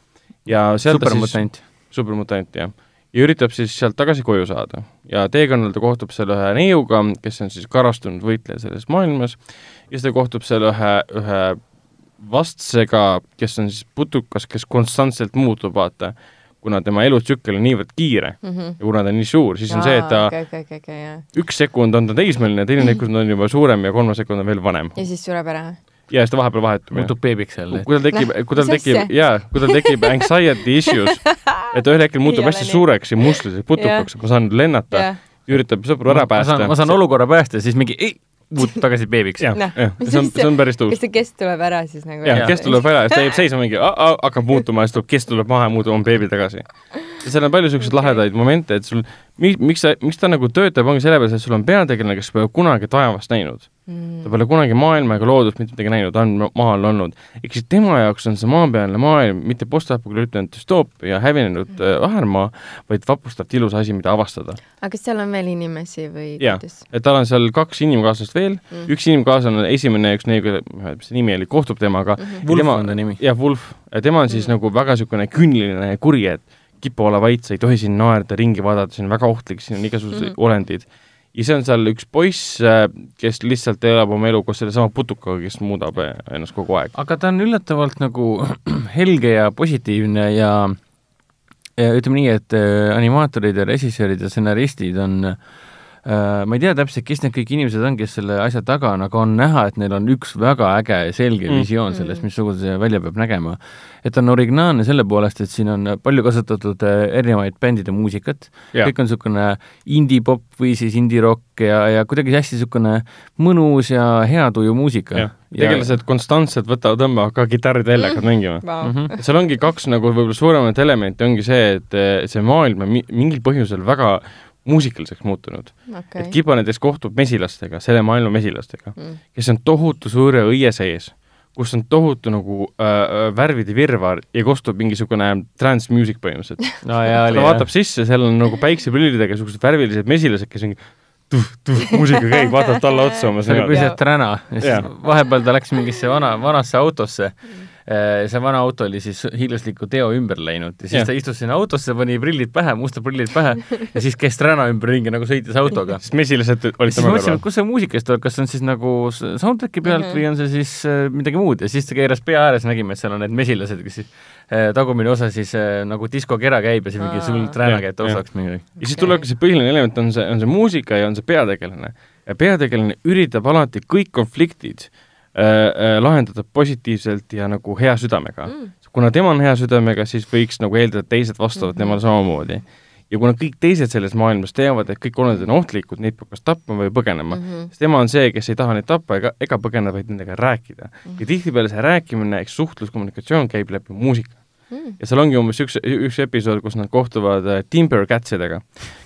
ja seal ta siis supermutant, jah ja üritab siis sealt tagasi koju saada. ja teekonnal ta kohtub seal ühe neiuga, kes on siis karastunud võitleja selles maailmas, ja siis ta kohtub seal ühe, ühe vastsega, kes on siis putukas, kes konstantselt muutub, vaata, kuna tema elutsükkel on niivõrd kiire mm -hmm. ja kuna ta on nii suur, siis on Aa, see, et ta okay, okay, okay, okay, üks sekund on ta teismeline, teine -hmm. sekund on juba suurem ja kolmas sekund on veel vanem. ja siis sureb ära? ja siis ta vahepeal vahetub. muutub beebiks jälle. kui tal tekib, kui tal tekib, jaa, kui tal tekib anxiety issues, et ta ühel hetkel muutub hästi suureks ja mustlaseks putukaks, et ma saan lennata, üritab sõpru ära päästa. ma saan olukorra päästa siis mingi ei, muutub tagasi beebiks. jah, jah, see on, see on päris tuus. kas see kest tuleb ära siis nagu? jah, kest tuleb ära ja siis ta jääb seisma mingi, hakkab muutuma ja siis tuleb, kest tuleb maha ja muutub, on beebi tagasi. seal on palju niisuguseid okay. lahedaid momente, et sul, miks sa, miks ta nagu töötab, ongi sellepärast, et sul on peategelane, kes pole kunagi taevast näinud mm.. ta pole kunagi maailma ega loodust mitte midagi näinud, ta on maal olnud. ehk siis tema jaoks on see maapealne maailm mitte postapokalüptiline düstoopia hävinenud mm. äh, ahermaa, vaid vapustavalt ilus asi, mida avastada. aga kas seal on veel inimesi või jah, et tal on seal kaks inimkaaslast veel mm., üks inimkaaslane, esimene, üks neiu, mis see nimi oli, kohtub temaga mm. -hmm. Wolf on ta nimi. jah, Wolf. ja tema on siis mm. nagu väga niisugune küüniline ja kuri, et kipu olla vait, sa ei tohi siin naerda, ringi vaadata, see on väga ohtlik, siin on igasugused mm -hmm. olendid ja see on seal üks poiss, äh, kes lihtsalt elab oma elu koos sellesama putukaga, kes muudab äh, ennast kogu aeg. aga ta on üllatavalt nagu helge ja positiivne ja ja ütleme nii, et äh, animaatorid ja režissöörid ja stsenaristid on äh, Äh, ma ei tea täpselt, kes need kõik inimesed on, kes selle asja taga on, aga on näha, et neil on üks väga äge ja selge mm. visioon sellest, mm. missugune see välja peab nägema. et on originaalne selle poolest, et siin on palju kasutatud äh, erinevaid bändide muusikat, kõik on niisugune indie-pop või siis indie-rock ja, ja kuidagi hästi niisugune mõnus ja hea tuju muusika. tegelased konstantselt võtavad, tõmbavad ka kitarrid välja, hakkavad mängima wow.. Mm -hmm. seal ongi kaks nagu võib-olla suuremat elementi, ongi see, et äh, see maailm on mingil põhjusel väga muusikaliseks muutunud. Okay.. et Kiba näiteks kohtub mesilastega, selle maailma mesilastega mm., kes on tohutu suure õie sees, kus on tohutu nagu äh, äh värvide virvar ja kostub mingisugune trance music põhimõtteliselt. No,. ta vaatab sisse, seal on nagu päikseprillidega niisugused värvilised mesilased, kes mingi muusika käib, vaatad talle otsa oma sõnad. see oli lihtsalt räna vahepeal ta läks mingisse vana, vanasse autosse. Mm see vana auto oli siis hiiglasliku teo ümber läinud ja siis ja. ta istus sinna autosse, pani prillid pähe, mustad prillid pähe ja siis käis räna ümberringi nagu sõitis autoga. siis mesilased olid tema kõrval. kus see muusika siis tuleb, kas see on siis nagu soundtrack'i pealt mm -hmm. või on see siis äh, midagi muud ja siis ta keeras pea ääres, nägime, et seal on need mesilased, kes siis äh, tagumine osa siis äh, nagu diskokera käib ja siis mingi suld räna käib taustaks mingi. ja siis tulebki see põhiline element on see, on see muusika ja on see peategelane. ja peategelane üritab alati kõik konfliktid äh, äh, lahendada positiivselt ja nagu hea südamega mm.. kuna tema on hea südamega, siis võiks nagu eeldada, et teised vastavad mm -hmm. temale samamoodi. ja kuna kõik teised selles maailmas teavad, et kõik kolmandad on ohtlikud, neid peab kas tapma või põgenema mm, -hmm. siis tema on see, kes ei taha neid tappa ega, ega põgeneda, vaid nendega rääkida mm. -hmm. ja tihtipeale see rääkimine, eks suhtlus, kommunikatsioon käib läbi muusika mm.. ja seal ongi umbes üks, üks episood, kus nad kohtuvad äh, Timber Catsidega,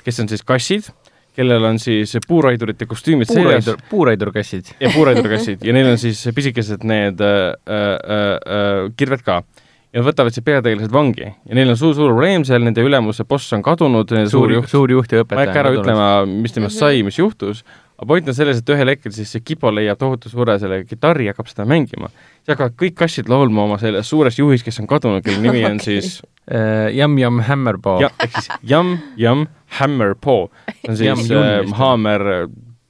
kes on siis kassid kellel on siis puuraidurite kostüümid seljas. puuraidurkassid. ja puuraidurkassid ja neil on siis pisikesed need äh, äh, äh, kirved ka. ja nad võtavad siis peategelased vangi ja neil on suur-suur probleem seal, nende ülemuse boss on kadunud, suur juht, suur juht ja õpetaja. ma ei hakka ära ütlema, mis temast sai, mis juhtus, aga point on selles, et ühel hetkel siis see Kipo leiab tohutu suure selle kitarri ja hakkab seda mängima. Siis hakkavad kõik kassid laulma oma selles suures juhis, kes on kadunud, kelle nimi on okay. siis uh, Yum Yum Hammerpaw. jah, ehk siis Yum Yum Hammerpaw, see on siis äh, haamer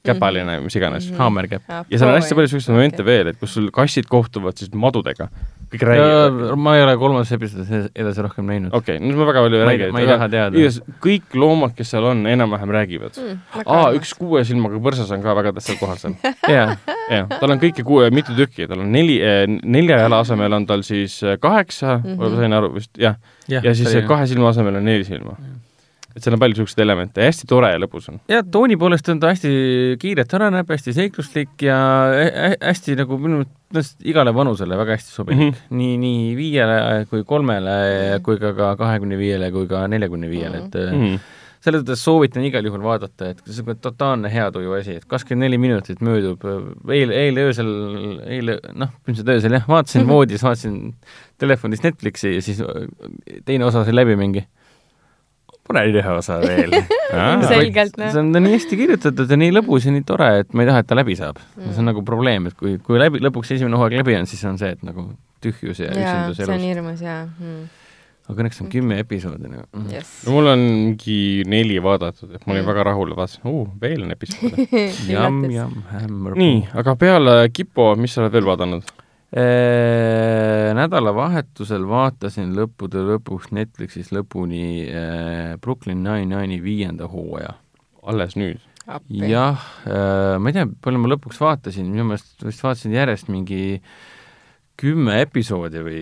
käpaline, mis iganes. haamerkäpp. ja seal on hästi palju selliseid momente veel, et kus sul kassid kohtuvad siis madudega kõik räägivad. ma ei ole kolmandas episoodis edasi rohkem näinud. okei okay,, no ma väga palju ei räägi. ma ei taha teada. kõik loomad, kes seal on, enam-vähem räägivad mm,. aa, üks kuue silmaga põrsas on ka väga tähtsal kohal seal. jah. tal on kõiki kuue, mitu tükki, tal on neli, eh, nelja jala asemel on tal siis eh, kaheksa mm, -hmm. sain aru vist, jah. ja, ja siis kahe silma asemel on neli silma mm et seal on palju niisuguseid elemente ja hästi tore ja lõbus on. ja tooni poolest on ta hästi kiirelt areneb, hästi seikluslik ja hästi nagu minu meelest igale vanusele väga hästi sobilik mm. -hmm. nii, nii viiele kui kolmele kui ka ka kahekümne viiele kui ka neljakümne viiele, et mm -hmm. selles mõttes soovitan igal juhul vaadata, et see on totaalne hea tuju asi, et kakskümmend neli minutit möödub, eile, eile öösel, eile noh, ilmselt öösel jah, vaatasin mm -hmm. voodis, vaatasin telefonis Netflixi ja siis teine osa sai läbi mingi pane ühe osa veel selgelt, noh. see on nii hästi kirjutatud ja nii lõbus ja nii tore, et ma ei taha, et ta läbi saab mm.. see on nagu probleem, et kui, kui läbi, lõpuks esimene hooaeg läbi on, siis on see, et nagu tühjus ja, ja üksindus elus. see on hirmus, jaa mm. aga õnneks on kümme episoodi nagu mm.. Yes. no mul on mingi neli vaadatud, et ma olin mm. väga rahul, vaatasin, oo, veel on episoode Jam, jam, hämmer. nii, aga peale Kipo, mis sa oled veel vaadanud? Nädalavahetusel vaatasin lõppude lõpuks Netflixis lõpuni Brooklyn Nine-Nine'i viienda hooaja. alles nüüd? jah, ma ei tea, palju ma lõpuks vaatasin, minu meelest vist vaatasin järjest mingi kümme episoodi või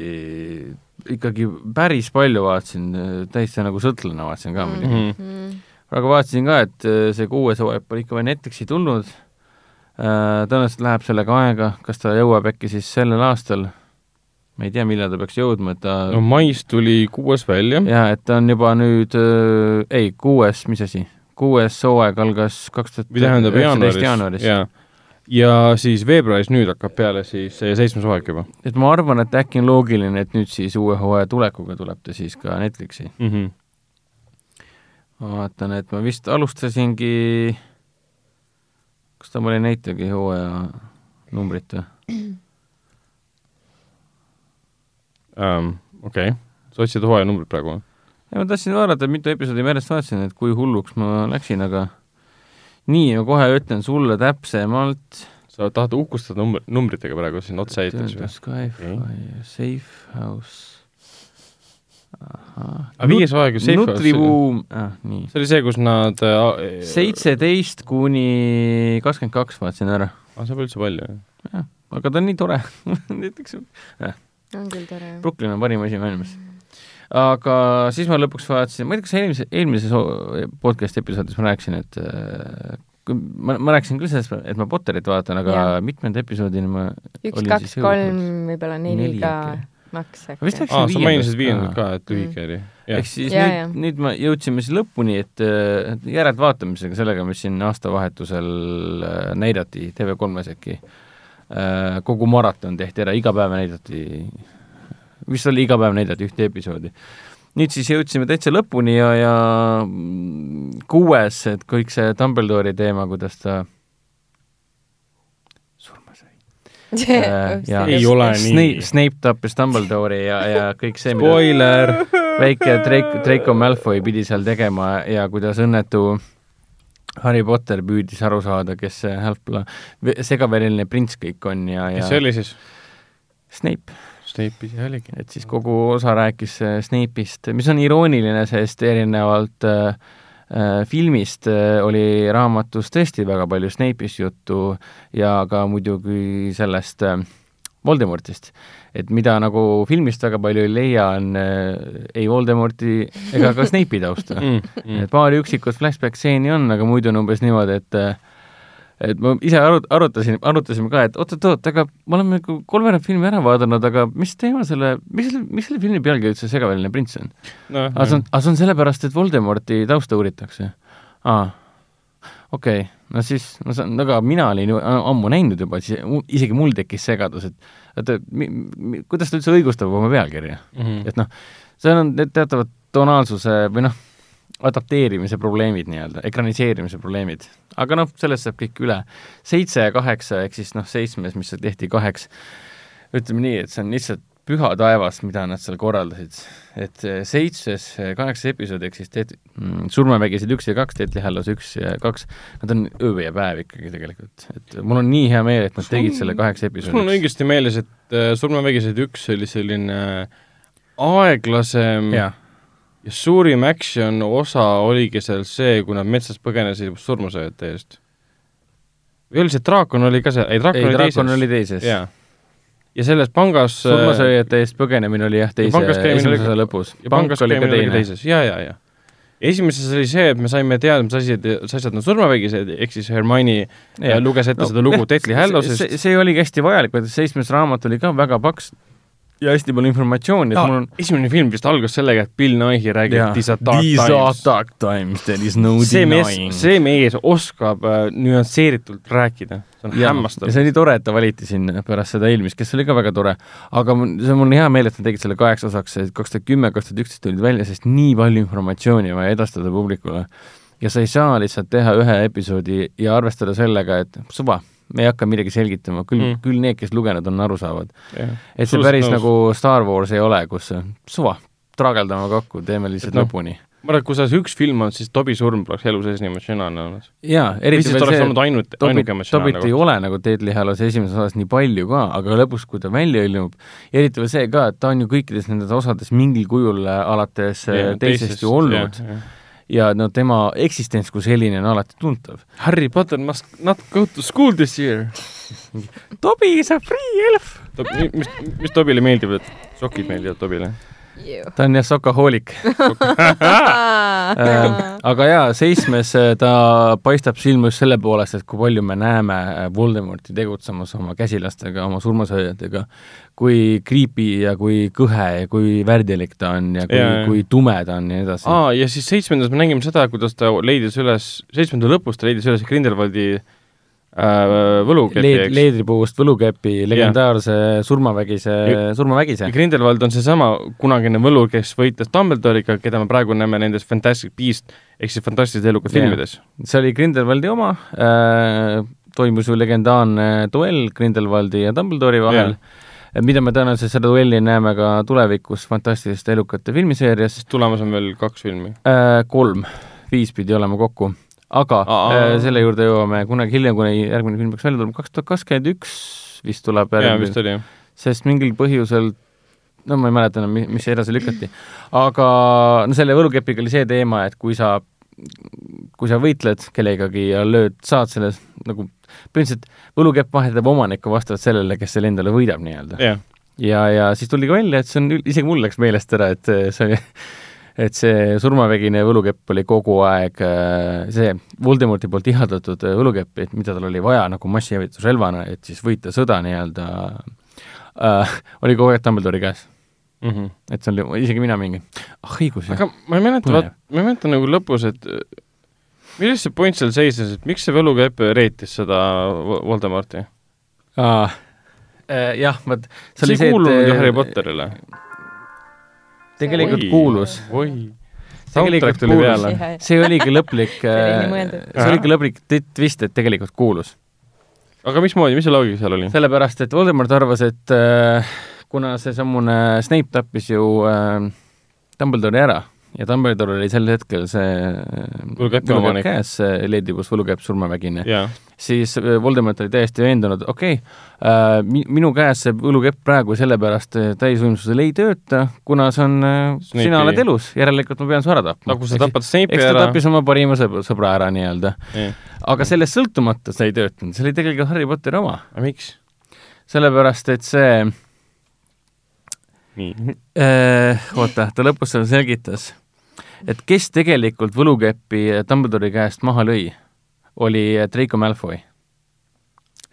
ikkagi päris palju vaatasin, täitsa nagu sõltlane vaatasin ka muidugi mm -hmm.. aga vaatasin ka, et see kuues hooaeg pole ikka veel Netflixi tulnud Äh, tõenäoliselt läheb sellega aega, kas ta jõuab äkki siis sellel aastal, ma ei tea, millal ta peaks jõudma, et ta no mais tuli kuues välja. jaa, et ta on juba nüüd äh,, ei, kuues, mis asi, kuues hooaeg algas kaks tuhat üheksateist jaanuaris. jaa ja siis veebruaris nüüd hakkab peale siis seitsmes hooaeg juba. et ma arvan, et äkki on loogiline, et nüüd siis uue hooaja tulekuga tuleb ta siis ka Netflixi mm. -hmm. ma vaatan, et ma vist alustasingi kas ta oli näitagi hooaja numbrit või um,? okei okay., sa otsid hooaja numbrit praegu või? ei, ma tahtsin vaadata, mitu episoodi ma järjest vaatasin, et kui hulluks ma läksin, aga nii, ma kohe ütlen sulle täpsemalt. sa tahad uhkustada number, numbritega praegu siin otse eetris või? Skyfire, Safe House aga viies hooaeg ju Safe. Nutribuum, ah nii. see oli see, kus nad äh, seitseteist äh, kuni kakskümmend kaks vaatasin ära. aa, ah, see pole üldse palju, jah? aga ta on nii tore näiteks äh. on küll tore. Brooklyn on parim asi maailmas. aga siis ma lõpuks vaatasin, ma ei tea, kas eelmise, eelmises podcast'i episoodis ma rääkisin, et äh, ma, ma rääkisin küll sellest, et ma Potterit vaatan, aga ja. mitmenda episoodini ma üks, kaks, kolm, võib-olla neli ka äkki maks äkki. vist läksin viiendat. sa mainisid viiendat ka, et lühike oli. ehk siis ja, nüüd, nüüd me jõudsime siis lõpuni, et järelvaatamisega, sellega, mis siin aastavahetusel äh, näidati TV3-s äkki, äh, kogu maraton tehti ära, iga päev näidati, vist oli iga päev näidati ühte episoodi. nüüd siis jõudsime täitsa lõpuni ja, ja kuues, et kõik see Dumbledore'i teema, kuidas ta surma sai Äh, ja Ei ole nii. Snape, tappis Dumbledore'i ja, ja kõik see, mida spoiler! väike Drake, Draco Malfoy pidi seal tegema ja kuidas õnnetu Harry Potter püüdis aru saada, kes see Half-Blood, segavereline prints kõik on ja, ja kes see oli siis? Snape. Snape ise oligi. et siis kogu osa rääkis äh, Snape'ist, mis on irooniline, sest erinevalt äh, äh, filmist äh, oli raamatus tõesti väga palju Snape'ist juttu ja ka muidugi sellest äh, Voldemortist. et mida nagu filmist väga palju ei leia, on äh, ei Voldemorti ega ka Snape'i tausta Mm, mm. et paari üksikut flashback stseeni on, aga muidu on umbes niimoodi, et äh, et ma ise arut-, arutasin, arutasime ka, et oot-oot-oot, aga me oleme nagu kolmveerand filmi ära vaadanud, aga mis teema selle, mis selle, mis selle filmi pealkiri üldse Segaväline prints on? noh, aga see on, aga see on sellepärast, et Voldemorti tausta uuritakse. aa, okei okay. no siis, no see on, aga mina olin ju ammu näinud juba, siis isegi mul tekkis segadus, et oota, kuidas ta üldse õigustab oma pealkirja? Mhm. et noh, seal on need teatavad tonaalsuse või noh, adapteerimise probleemid nii-öelda, ekraniseerimise probleemid. aga noh, sellest saab kõik üle. seitse ja kaheksa, ehk siis noh, seitsmes, mis tehti kaheks, ütleme nii, et see on lihtsalt püha taevas, mida nad seal korraldasid. et eh, seitses, kaheksas episood, ehk siis teed- mm, surmavägised üks ja kaks, Deadly Hallows üks ja kaks, nad on öö ja päev ikkagi tegelikult. et mul on nii hea meel, et nad tegid selle kaheksa kas mul on episoodi. õigesti meeles, et äh, Surmavägised üks oli selline aeglasem ja. Ja suurim action osa oligi seal see, kui nad metsast põgenesid surmasööjate eest? või oli see Draakon oli ka see, ei Draakon oli teises? oli teises. jaa. ja selles pangas äh, surmasööjate eest põgenemine oli jah, teise, oli esimese osa lõpus. ja pangas oli ka teine. jaa, jaa, jaa. esimeses oli see, et me saime teada, mis asjad, mis asjad on surmavägised, ehk siis Hermione ja. luges ette no, seda lugu Deathly Hallows'ist. see, see oligi hästi vajalik, vaata seitsmes raamat oli ka väga paks ja hästi palju informatsiooni, et Jaa, mul on esimene film vist algas sellega, et Bill Nighy räägib Jaa. These are dark These are times. dark times, there is no see mees, denying. see mees oskab äh, nüansseeritult rääkida, see on ja, hämmastav ja see oli tore, et ta valiti siin pärast seda eelmist, kes oli ka väga tore. aga see on mul hea meel, et nad tegid selle kaheks osaks, kaks tuhat kümme, kaks tuhat üksteist tulid välja, sest nii palju informatsiooni on vaja edastada publikule. ja sa ei saa lihtsalt teha ühe episoodi ja arvestada sellega, et suva, me ei hakka midagi selgitama, küll Mm. küll need, kes lugenud on, aru saavad. Jah. et see Absoluutselt päris nõus. nagu Star Wars ei ole, kus suva, traageldame kokku, teeme lihtsalt Et noh, lõpuni. ma arvan, et kui see üks film on, siis Tobi surm poleks elu sees nii emotsionaalne olnud. jaa, eriti veel see, olnud ainult, Tobit, Tobit ei ole nagu Deadly Hallows esimeses osas nii palju ka, aga lõpus, kui ta välja ilmub, ja eriti veel see ka, et ta on ju kõikides nendes osades mingil kujul äh, alates äh, teisest ju olnud ja no tema eksistents kui selline on alati tuntav. Harry Potter must not go to school this year. Tobi is a free elf! mis, mis Tobile meeldib, et sokid meeldivad Tobile? Ta on jah sokahoolik Ähm, aga jaa, seitsmes äh, ta paistab silma just selle poolest, et kui palju me näeme äh, Voldemorti tegutsemas oma käsilastega, oma surmasööjatega, kui creepy ja kui kõhe ja kui värdilik ta on ja kui, kui tume ta on ja nii edasi. aa, ja siis seitsmendas me nägime seda, kuidas ta leidis üles, seitsmenda lõpus ta leidis üles Grindelwaldi võlukepi Leed, eks. leedripuust võlukepi, legendaarse surmavägise Ja-, surmavägise. Grindelwald on seesama kunagine võlur, kes võitles Dumbledore'iga, keda me praegu näeme nendes Fantastic Beast ehk siis fantastiliste elukad Jah. filmides. see oli Grindelwaldi oma äh,, toimus ju legendaarne duell Grindelwaldi ja Dumbledore'i vahel mida me tõenäoliselt seda duelli näeme ka tulevikus Fantastiliste elukate filmiseerias tulemas on veel kaks filmi. äh,, kolm, viis pidi olema kokku, aga Aa. äh, selle juurde jõuame kunagi hiljem, kuni järgmine film peaks välja tulema, kaks tuhat kakskümmend üks vist tuleb järgmine sest mingil põhjusel no ma ei mäleta enam, mis edasi lükati, aga no selle võlukepiga oli see teema, et kui sa, kui sa võitled kellegagi ja lööd, saad selle nagu põhimõtteliselt võlukepp vahetab omanikku vastavalt sellele, kes selle endale võidab nii-öelda. jah, ja, ja siis tuli ka välja, et see on, isegi mul läks meelest ära, et see oli et see surmavägine võlukepp oli kogu aeg äh, see Voldemorti poolt ihaldatud äh, võlukepp, et mida tal oli vaja nagu massihävitusrelvana, et siis võita sõda nii-öelda äh,, oli kogu aeg Dumbledore'i käes. mm. -hmm. et see oli, isegi mina mingi, ah õigus aga ma ei mäleta, vaat, ma ei mäleta nagu lõpus, et äh, milles see point seal seisnes, et miks see võlukepp reetis seda Vo- Voldemorti? ah,. Äh, jah, vot see ei kuulunud ju Harry. Potterile. Tegelikult kuulus. tegelikult peale. see oligi lõplik see oligi lõplik twist, et tegelikult kuulus. aga mismoodi, mis see loogika seal oli? sellepärast, et Voldemort arvas, et äh, kuna seesamune Snape tappis ju äh, Dumbledore'i ära ja Dumbledore oli sel hetkel see võlukäpi omanik käes, leedibus võlukäpp surmavägine yeah., siis äh, Voldemort oli täiesti veendunud, okei okay, äh,, mi-, minu käes see võlukäpp praegu sellepärast äh, täisvõimsusel ei tööta, kuna see on äh,, sina oled elus, järelikult ma pean su ära tapma. nagu sa tapad Snape'i ära. eks ta tappis oma parima sõbra, sõbra ära nii-öelda yeah.. aga sellest sõltumata see ei töötanud, see oli tegelikult Harry Potteri oma. miks? sellepärast, et see nii. oota, ta lõpus selle selgitas et kes tegelikult võlukepi Dumbledore'i käest maha lõi, oli Draco Malfoy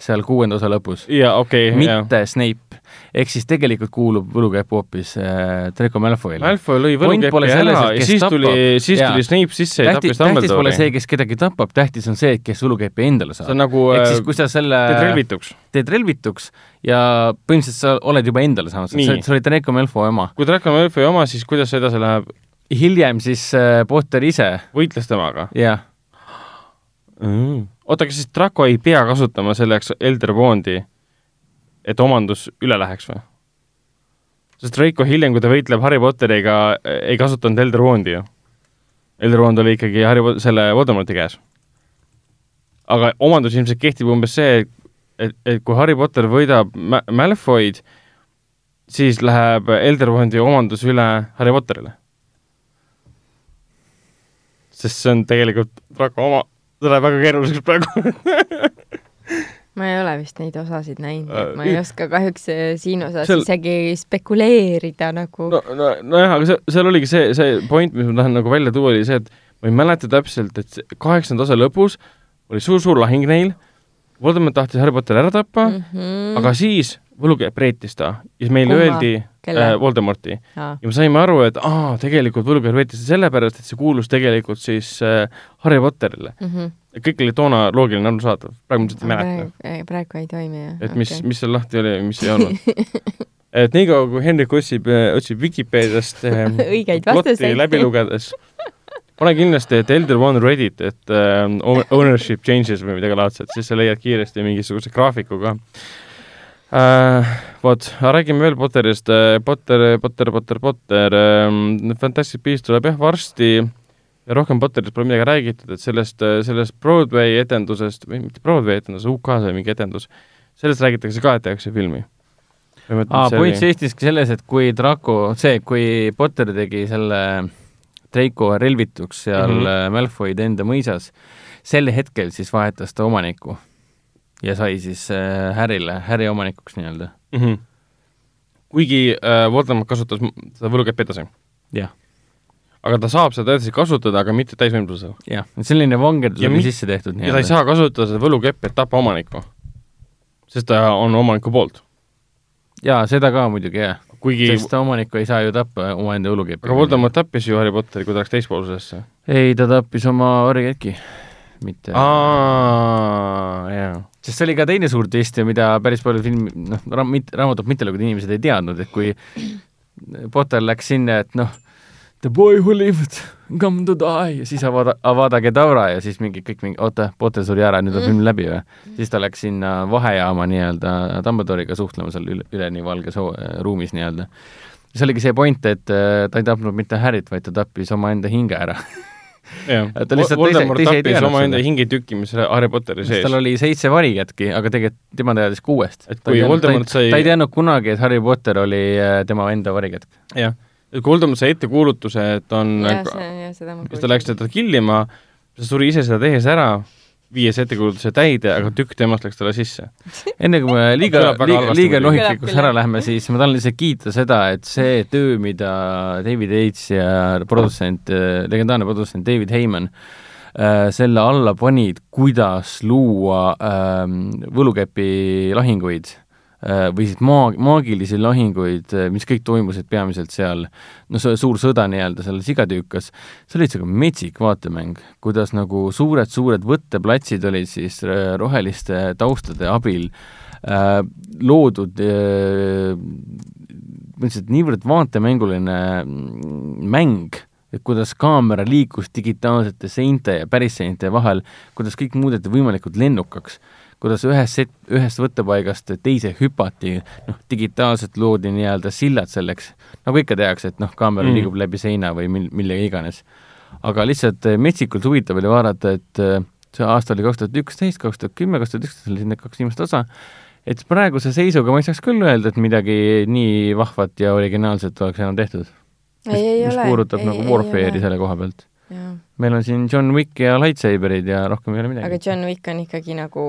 seal kuuenda osa lõpus. jaa, okei okay,, mitte yeah. Snape. ehk siis tegelikult kuulub võlukepp hoopis äh, Draco Malfoyle. Malfoy lõi võlukepi ära ja siis tapab. tuli, siis ja. tuli Snape sisse ja tappis Dumbledore'i. tähtis pole see, kes kedagi tapab, tähtis on see, kes võlukepi endale saab. see on nagu ehk siis, kui sa selle teed relvituks. teed relvituks ja põhimõtteliselt sa oled juba endale saanud, sa olid Draco Malfoy oma. kui Draco Malfoy oma, siis kuidas see edasi läheb? Hiljem siis äh, Potter ise võitles temaga? jah mm.. oota, kas siis Draco ei pea kasutama selleks Elder Wondi, et omandus üle läheks või? sest Draco hiljem, kui ta võitleb Harry Potteriga, ei kasutanud Elder Wondi ju. Elder Wand oli ikkagi Harry, selle Voldemorti käes. aga omandus ilmselt kehtib umbes see, et, et kui Harry Potter võidab Malfoy'd, siis läheb Elder Wandi omandus üle Harry Potterile sest see on tegelikult väga oma, see läheb väga keeruliseks praegu ma ei ole vist neid osasid näinud, et ma ei oska kahjuks äh, siin osas seal... isegi spekuleerida nagu. no, no, nojah, aga see, seal oligi see, see point, mis ma tahan nagu välja tuua, oli see, et ma ei mäleta täpselt, et kaheksanda osa lõpus oli suur-suur lahing neil, Voldemort tahtis Harry Potteri ära tappa mm, -hmm. aga siis võlukepp reetis ta ja siis meile öeldi äh, Voldemorti ja. ja me saime aru, et aa, tegelikult võlukepp reetis ta sellepärast, et see kuulus tegelikult siis äh, Harry Potterile mm. -hmm. kõik oli toona loogiline, arusaadav, praegu ma lihtsalt ei mäleta. praegu ei toimi, jah. et mis okay., mis seal lahti oli ja mis ei olnud et niikaua, kui Hendrik otsib, äh, otsib Vikipeediast äh, õigeid vastuseid läbi lugedes pane kindlasti, et Elder One Reddit, et äh, ownership changes või midagi laadset, siis sa leiad kiiresti mingisuguse graafiku ka äh,. vot, räägime veel Potterist äh,, Potter, Potter, Potter, Potter äh,, Fantastic Beast tuleb jah varsti ja rohkem Potterist pole midagi räägitud, et sellest, äh, sellest Broadway etendusest, või mitte Broadway etendus, UK-s oli mingi etendus, sellest räägitakse ka, et tehakse filmi. aa, point seistiski selles, et kui Draco, see, kui Potter tegi selle Draco relvituks seal mm -hmm. Malfoy'de enda mõisas, sel hetkel siis vahetas ta omanikku ja sai siis äh, Harryle, Harry omanikuks nii-öelda mm. -hmm. kuigi äh, Voldemort kasutas seda võlukäppi edasi? jah. aga ta saab seda edasi kasutada, aga mitte täisvõimsusel? jah, selline vangerdus oli sisse tehtud nii-öelda. ja ta ei saa kasutada seda võlukäppi, et tappa omanikku, sest ta on omaniku poolt. jaa, seda ka muidugi, jah. kuigi sest omanikku ei saa ju tappa omaenda võlukäppi. aga Voldemort tappis ju Harry Potteri, kui ta läks teispoolsusesse. ei, ta tappis oma orjaketki, mitte aa, jaa sest see oli ka teine suur twist ja mida päris paljud filmi, noh, raam-, raamatut mitte lugenud inimesed ei teadnud, et kui Potter läks sinna, et noh, the boy who lived, come to die ja siis avada, Avada Kedavra ja siis mingi kõik mingi, oota, Potter suri ära, nüüd on film läbi või? siis ta läks sinna vahejaama nii-öelda Dumbledore'iga suhtlema seal üle, üleni valges ruumis nii-öelda. see oligi see point, et äh, ta ei tapnud mitte Harryt, vaid ta tappis omaenda hinge ära ta lihtsalt Voldemort teise, teise tappis omaenda hingetüki, mis Harry Potteri sees. tal oli seitse varikätki, aga tegelikult tema teadis kuuest. et kui Voldemort sai ta ei teadnud kunagi, et Harry Potter oli äh, tema enda varikätk. jah, et kui Voldemort sai ettekuulutuse, et on ja, see, ja, seda ma siis ta läks teda killima, ta suri ise seda tehes ära viies ettekuulutuse täide, aga tükk temast läks talle sisse. enne kui me liiga, liiga, liiga nohiklikuks ära lähme, siis ma tahan lihtsalt kiita seda, et see töö, mida David Yates ja produtsent, legendaarne produtsent David Heyman äh, selle alla panid, kuidas luua ähm, võlukepi lahinguid. Äh, või siis maag-, maagilisi lahinguid, äh, mis kõik toimusid peamiselt seal, no see suur sõda nii-öelda seal sigatüükas, see oli ikka metsik vaatemäng, kuidas nagu suured-suured võtteplatsid olid siis äh, roheliste taustade abil äh, loodud äh, põhimõtteliselt niivõrd vaatemänguline mm, mäng, et kuidas kaamera liikus digitaalsete seinte ja päris seinte vahel, kuidas kõik muudeti võimalikult lennukaks, kuidas ühest set-, ühest võttepaigast teise hüpati, noh, digitaalselt loodi nii-öelda sillad selleks, nagu ikka tehakse, et noh, kaamera mm. liigub läbi seina või mil-, millega iganes. aga lihtsalt metsikult huvitav oli vaadata, et see aasta oli kaks tuhat üksteist, kaks tuhat kümme, kaks tuhat üksteist oli need kaks viimast osa, et praeguse seisuga ma ei saaks küll öelda, et midagi nii vahvat ja originaalset oleks enam tehtud. mis, mis puudutab ei, nagu Warfare'i selle koha pealt. Meil on siin John Wick ja lightsaberid ja rohkem ei ole midagi. aga John Wick on ikkagi nagu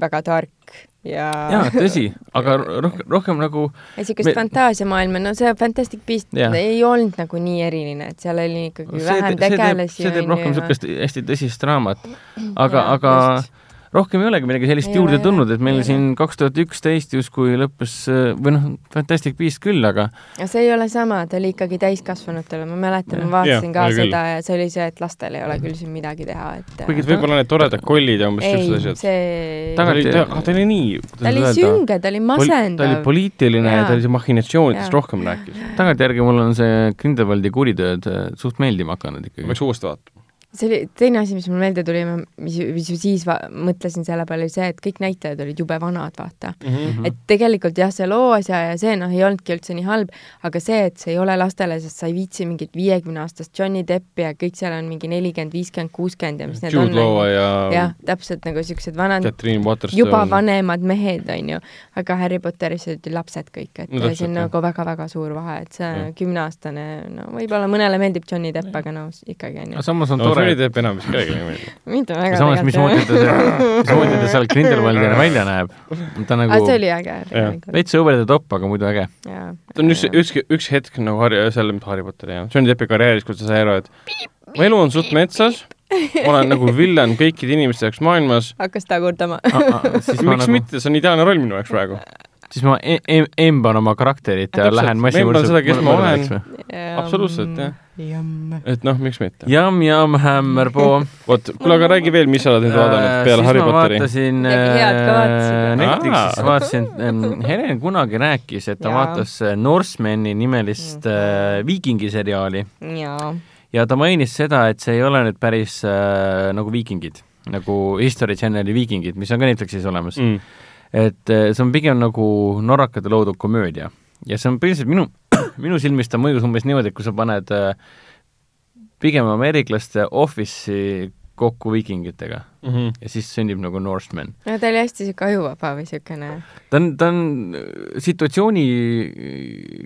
väga tark ja jaa, tõsi, aga rohkem, rohkem nagu niisugust me... fantaasiamaailma, no see Fantastic Beast ja. ei olnud nagu nii eriline, et seal oli ikkagi no, vähem tegelasi. see teeb rohkem niisugust hästi tõsist draamat, aga, aga just rohkem ei olegi midagi sellist ei juurde tulnud, et meil ei siin kaks tuhat üksteist justkui lõppes või noh, Fantastic Beast küll, aga ja see ei ole sama, ta oli ikkagi täiskasvanutele, ma mäletan, ma vaatasin ja, ka seda küll. ja see oli see, et lastel ei ole küll siin midagi teha, et kuigi võib-olla need toredad kollid ja umbes sellised asjad. see ta oli, ta, ta oli nii ta oli sünge, ta oli masendav. ta oli poliitiline ja ta oli machinatsioonidest rohkem rääkis. tagantjärgi mul on see Grindelwaldi kuritööd äh, suht meeldima hakanud ikkagi. peaks uuesti vaatama see oli teine asi, mis mul meelde tuli, mis, mis siis mõtlesin selle peale, oli see, et kõik näitlejad olid jube vanad, vaata mm. -hmm. et tegelikult jah, see loosja ja see noh, ei olnudki üldse nii halb, aga see, et see ei ole lastele, sest sa ei viitsi mingit viiekümne aastast Johnny Deppi ja kõik seal on mingi nelikümmend, viiskümmend, kuuskümmend ja mis need Jude on. Nagu, ja jah, täpselt nagu siuksed vanad, juba vanemad mehed, on ju, aga Harry Potteris olid ju lapsed kõik, et no, see on nagu väga-väga suur vahe, et see kümneaastane, no võib-olla mõnele meeldib Johnny Depp, aga no ikkagi on ju. samas on tore Johnny Depp enam vist kellelegi meeldi. mind on väga samas, mismoodi ta seal, mismoodi ta seal Grindelwaldina välja näeb. ta nagu see oli äge. veits over the top, aga muidu äge. ta on üks, üks, üks hetk nagu Harry, seal, mitte Harry Potteri, jah, Johnny Deppi karjääris, kus ta sai aru, et mu elu on suht metsas, olen nagu villan kõikide inimeste jaoks maailmas. hakkas tagurdama miks nagu... mitte, see on ideaalne roll minu jaoks praegu siis ma e e emban oma karakterit ja lähen massimõrdsalt seda, kes ma olen. absoluutselt, jah. Et noh, miks mitte. Jam, jam, hämmer, poo. vot, kuule, aga räägi veel, mis sa oled nüüd vaadanud äh, peale Harry Potteri? vaatasin äh, Netflixis vaatasin Helen kunagi rääkis, et ta ja. vaatas äh, Norsemani nimelist äh, viikingiseriaali. ja ta mainis seda, et see ei ole nüüd päris äh, nagu viikingid, nagu History Channeli viikingid, mis on ka Netflixis olemas mm et see on pigem nagu norrakate loodud komöödia ja see on põhiliselt minu, minu silmis ta mõjus umbes niimoodi, et kui sa paned eh, pigem ameeriklaste Office'i kokku viikingitega mm -hmm. ja siis sünnib nagu Norseman. no ta oli hästi niisugune ajuvaba või niisugune ta on, ta on situatsiooni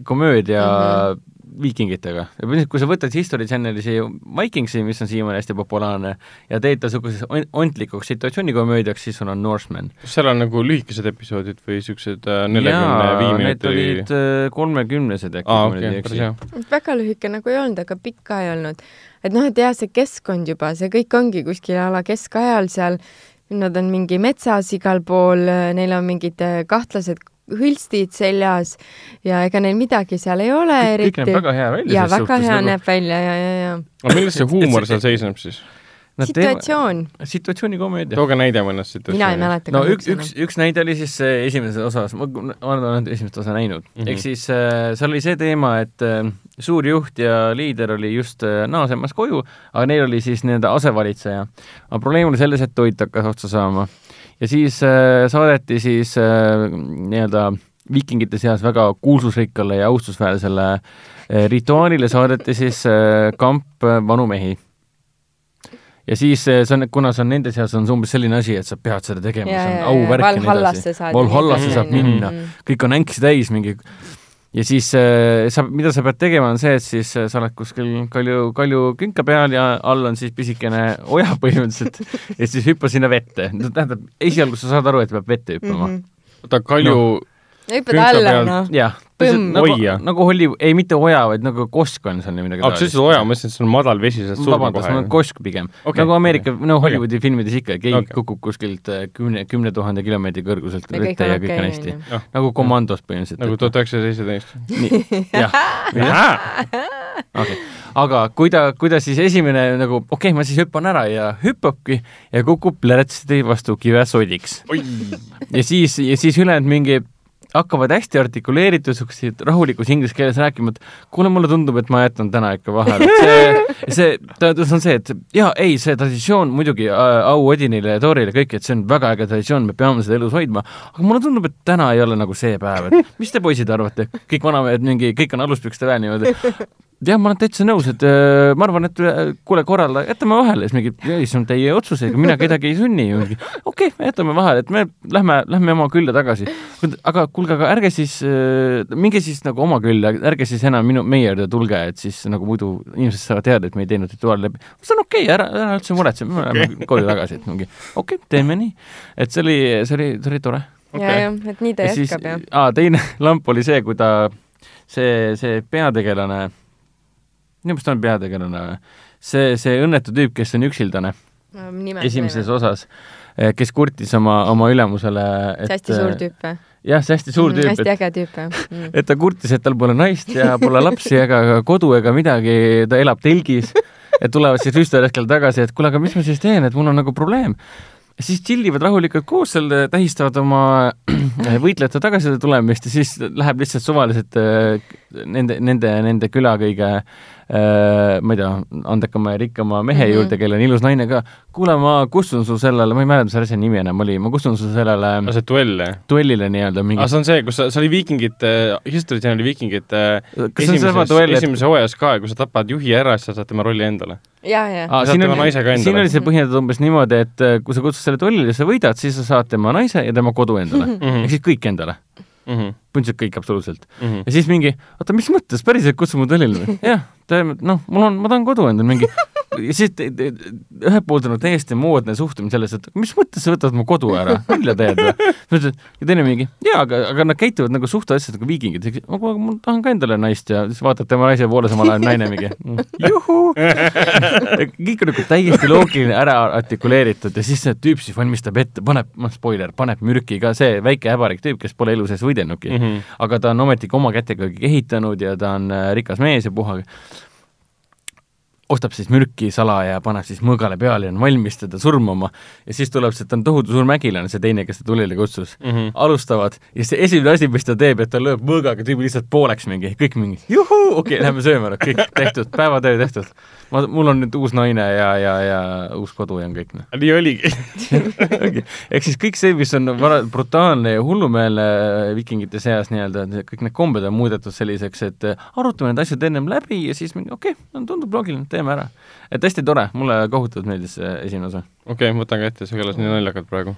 komöödia mm -hmm viikingitega. kui sa võtad History Channeli see Vikingsi, mis on siiamaani hästi populaarne, ja teed ta niisuguseks ontlikuks situatsioonikomöödiaks, siis sul on Norseman. kas seal on nagu lühikesed episoodid või niisugused äh, neljakümne viie minuti need olid äh, kolmekümnesed äkki ah,, kui ma nüüd ei eksi. väga lühike nagu ei olnud, aga pikk ka ei olnud. et noh, et jah, see keskkond juba, see kõik ongi kuskil a la keskajal seal, nad on mingi metsas igal pool, neil on mingid äh, kahtlased hõlstid seljas ja ega neil midagi seal ei ole kõik, eriti. kõik näeb väga hea välja. ja väga hea nagu... näeb välja ja, ja, ja. aga milles see huumor seal seisneb siis? situatsioon. situatsioonikomöödia. tooge näide mõnest situatsioonist. mina ei mäleta. no üks, üks, üks näide oli siis esimeses osas, ma olen esimest osa näinud mm, -hmm. ehk siis äh, seal oli see teema, et äh, suur juht ja liider oli just äh, naasemas koju, aga neil oli siis nii-öelda asevalitseja. aga probleem oli selles, et toit hakkas otsa saama ja siis äh, saadeti siis äh, nii-öelda viikingite seas väga kuulsusrikkale ja austusväärsele äh, rituaalile saadeti siis kamp vanu mehi. ja siis see on, kuna see on nende seas, on see umbes selline asi, et sa pead seda tegema, see on auvärk ja nii edasi. Valhallasse saab minna, kõik on änksi täis, mingi ja siis äh, sa, mida sa pead tegema, on see, et siis äh, sa oled kuskil kalju, kalju künka peal ja all on siis pisikene oja põhimõtteliselt ja siis hüppa sinna vette. no tähendab, esialgu sa saad aru, et peab vette hüppama mm. -hmm. oota, kalju no hüppad alla, noh. jah, nagu, nagu Holli-, ei mitte oja, vaid nagu kosk on seal midagi taolist. sa ütlesid oja, ma mõtlesin, et see on madal vesi, sa surma kohe. kosk pigem okay.. nagu Ameerika, no Hollywoodi okay. filmides ikka, keegi okay. kukub kuskilt äh, kümne, kümne tuhande kilomeetri kõrguselt vette ja kõik on hästi. nagu komandos põhimõtteliselt. nagu tuhat üheksasada seitseteist. jah. okei, aga kui ta, kui ta siis esimene nagu, okei okay,, ma siis hüppan ära ja hüppabki ja kukub plärtsiti vastu kive sodiks. ja siis, ja siis ülejäänud mingi hakkavad hästi artikuleeritud, siukseid rahulikus inglise keeles rääkima, et kuule, mulle tundub, et ma jätan täna ikka vahele. see, see, tähendus on see, et jaa, ei, see traditsioon muidugi äh, au Odinile ja Torile kõik, et see on väga äge traditsioon, me peame seda elus hoidma, aga mulle tundub, et täna ei ole nagu see päev, et mis te poisid arvate, kõik vanamehed mingi, kõik on aluspükste väe niimoodi jah, ma olen täitsa nõus, et äh, ma arvan, et äh, kuule, korralda, jätame vahele, siis mingi, ei, see on teie otsus, ega mina kedagi ei sunni. okei okay,, jätame vahele, et me lähme, lähme oma külla tagasi. aga kuulge, aga ärge siis äh,, minge siis nagu oma külla, ärge siis enam minu, meie juurde tulge, et siis nagu muidu inimesed saavad teada, et me ei teinud rituaali läbi. see on okei okay,, ära, ära üldse muretse, me läheme koju tagasi, et mingi okei okay,, teeme nii. et see oli, see oli, see oli tore okay.. ja, jah, et nii ta ja jätkab, jah. aa, teine lamp oli see, kui ta, see, see peategelane minu meelest on peategelane see, see õnnetu tüüp, kes on üksildane esimeses võime. osas, eh, kes kurtis oma, oma ülemusele et hästi suur tüüp või? jah, see hästi suur mm, tüüp mm,. hästi äge tüüp, jah mm.. et ta kurtis, et tal pole naist ja pole lapsi ega kodu ega midagi, ta elab telgis, et tulevad siis ühel hetkel tagasi, et kuule, aga mis ma siis teen, et mul on nagu probleem siis tšillivad rahulikult koos seal, tähistavad oma võitlejate tagasiside tulemist ja siis läheb lihtsalt suvaliselt äh, nende, nende, nende küla kõige ma ei tea, andekama ja rikkama mehe mm -hmm. juurde, kellel on ilus naine ka. kuule, ma kutsun su sellele, ma ei mäleta, mis selle asja nimi enam oli, ma kutsun su sellele no see duell, jah? duellile nii-öelda mingi. see on see, kus sa, see oli viikingite, History Channeli viikingite esimeses, esimeses hooajas ka, kus sa tapad juhi ära, siis sa saad tema rolli endale ja, ja. Siin, oli, siin oli see põhjendatud umbes niimoodi, et äh, kui sa kutsud selle tollile, sa võidad, siis sa saad tema naise ja tema kodu endale mm. -hmm. ehk siis kõik endale mm. -hmm. põhimõtteliselt kõik absoluutselt mm. -hmm. ja siis mingi, oota, mis mõttes, päriselt tollile või? jah, noh, mul on, ma tahan kodu endale mingi ja siis ühelt poolt on täiesti moodne suhtumine selles, et mis mõttes sa võtad mu kodu ära, nalja teed või? ja teine mingi, jaa, aga, aga nad käituvad nagu suhteasjad nagu viikingid, aga ma tahan ka endale naist ja siis vaatad tema naise poole, samal ajal naine mingi juhuu. kõik on nagu täiesti loogiline, ära artikuleeritud ja siis see tüüp siis valmistab ette, paneb, noh, spoiler, paneb mürki ka see väike häbarik tüüp, kes pole elu sees võidelnudki mm. -hmm. aga ta on ometigi oma kätega ehitanud ja ta on äh, rikas mees ja puha ostab siis mürki salaja ja paneb siis mõõgale peale ja on valmis teda surmama ja siis tuleb see, ta on tohutu suur mägilane, see teine, kes ta tulile kutsus mm. -hmm. alustavad ja see esimene asi, mis ta teeb, et ta lööb mõõgaga tüübi lihtsalt pooleks mingi, kõik mingi juhuu, okei okay,, lähme sööma, kõik tehtud, päevatöö tehtud. ma, mul on nüüd uus naine ja, ja, ja uus kodu ja on kõik, noh. nii oligi ehk siis kõik see, mis on vara-, brutaalne ja hullumeelne vikingite seas nii-öelda, kõik need kombed on muudetud selliseks, et arutame need asjad ennem läbi ja siis mingi okei okay,, tundub loogiline, teeme teeme ära. et hästi tore, mulle kohutavalt meeldis see esimene osa. okei okay,, võtan ka ette, see kõlas nii naljakalt praegu.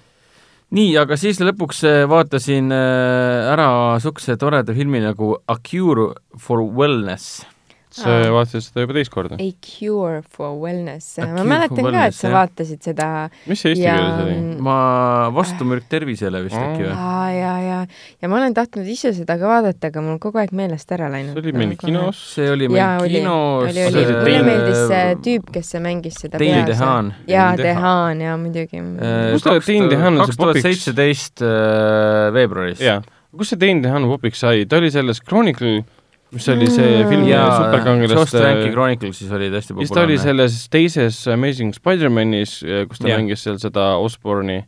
nii, aga siis lõpuks äh, vaatasin äh, ära niisuguse toreda filmi nagu A Cure for Wellness sa vaatasid seda juba teist korda? A cure for wellness. ma mäletan ka, et sa jah. vaatasid seda. mis see eesti keeles oli? ma, Vastumürk tervisele vist äkki või? aa, ja, ja, ja ma olen tahtnud ise seda ka vaadata, aga mul on kogu aeg meelest ära läinud. see oli meil kinos. see oli meil ja, kinos. mulle meeldis see tüüp, kes mängis seda Dane DeHaan. jaa, DeHaan, jaa, muidugi. kus ta, Dane DeHaan on see popiks? kaks tuhat seitseteist äh, veebruaris. kus see Dane DeHaan popiks sai? ta oli selles Chronicle mis oli see mm. film superkangelaste Josh Tranki Chroniclesis oli ta hästi populaarne. siis ta oli selles teises Amazing Spider-manis, kus ta yeah. mängis seal seda Osborne'i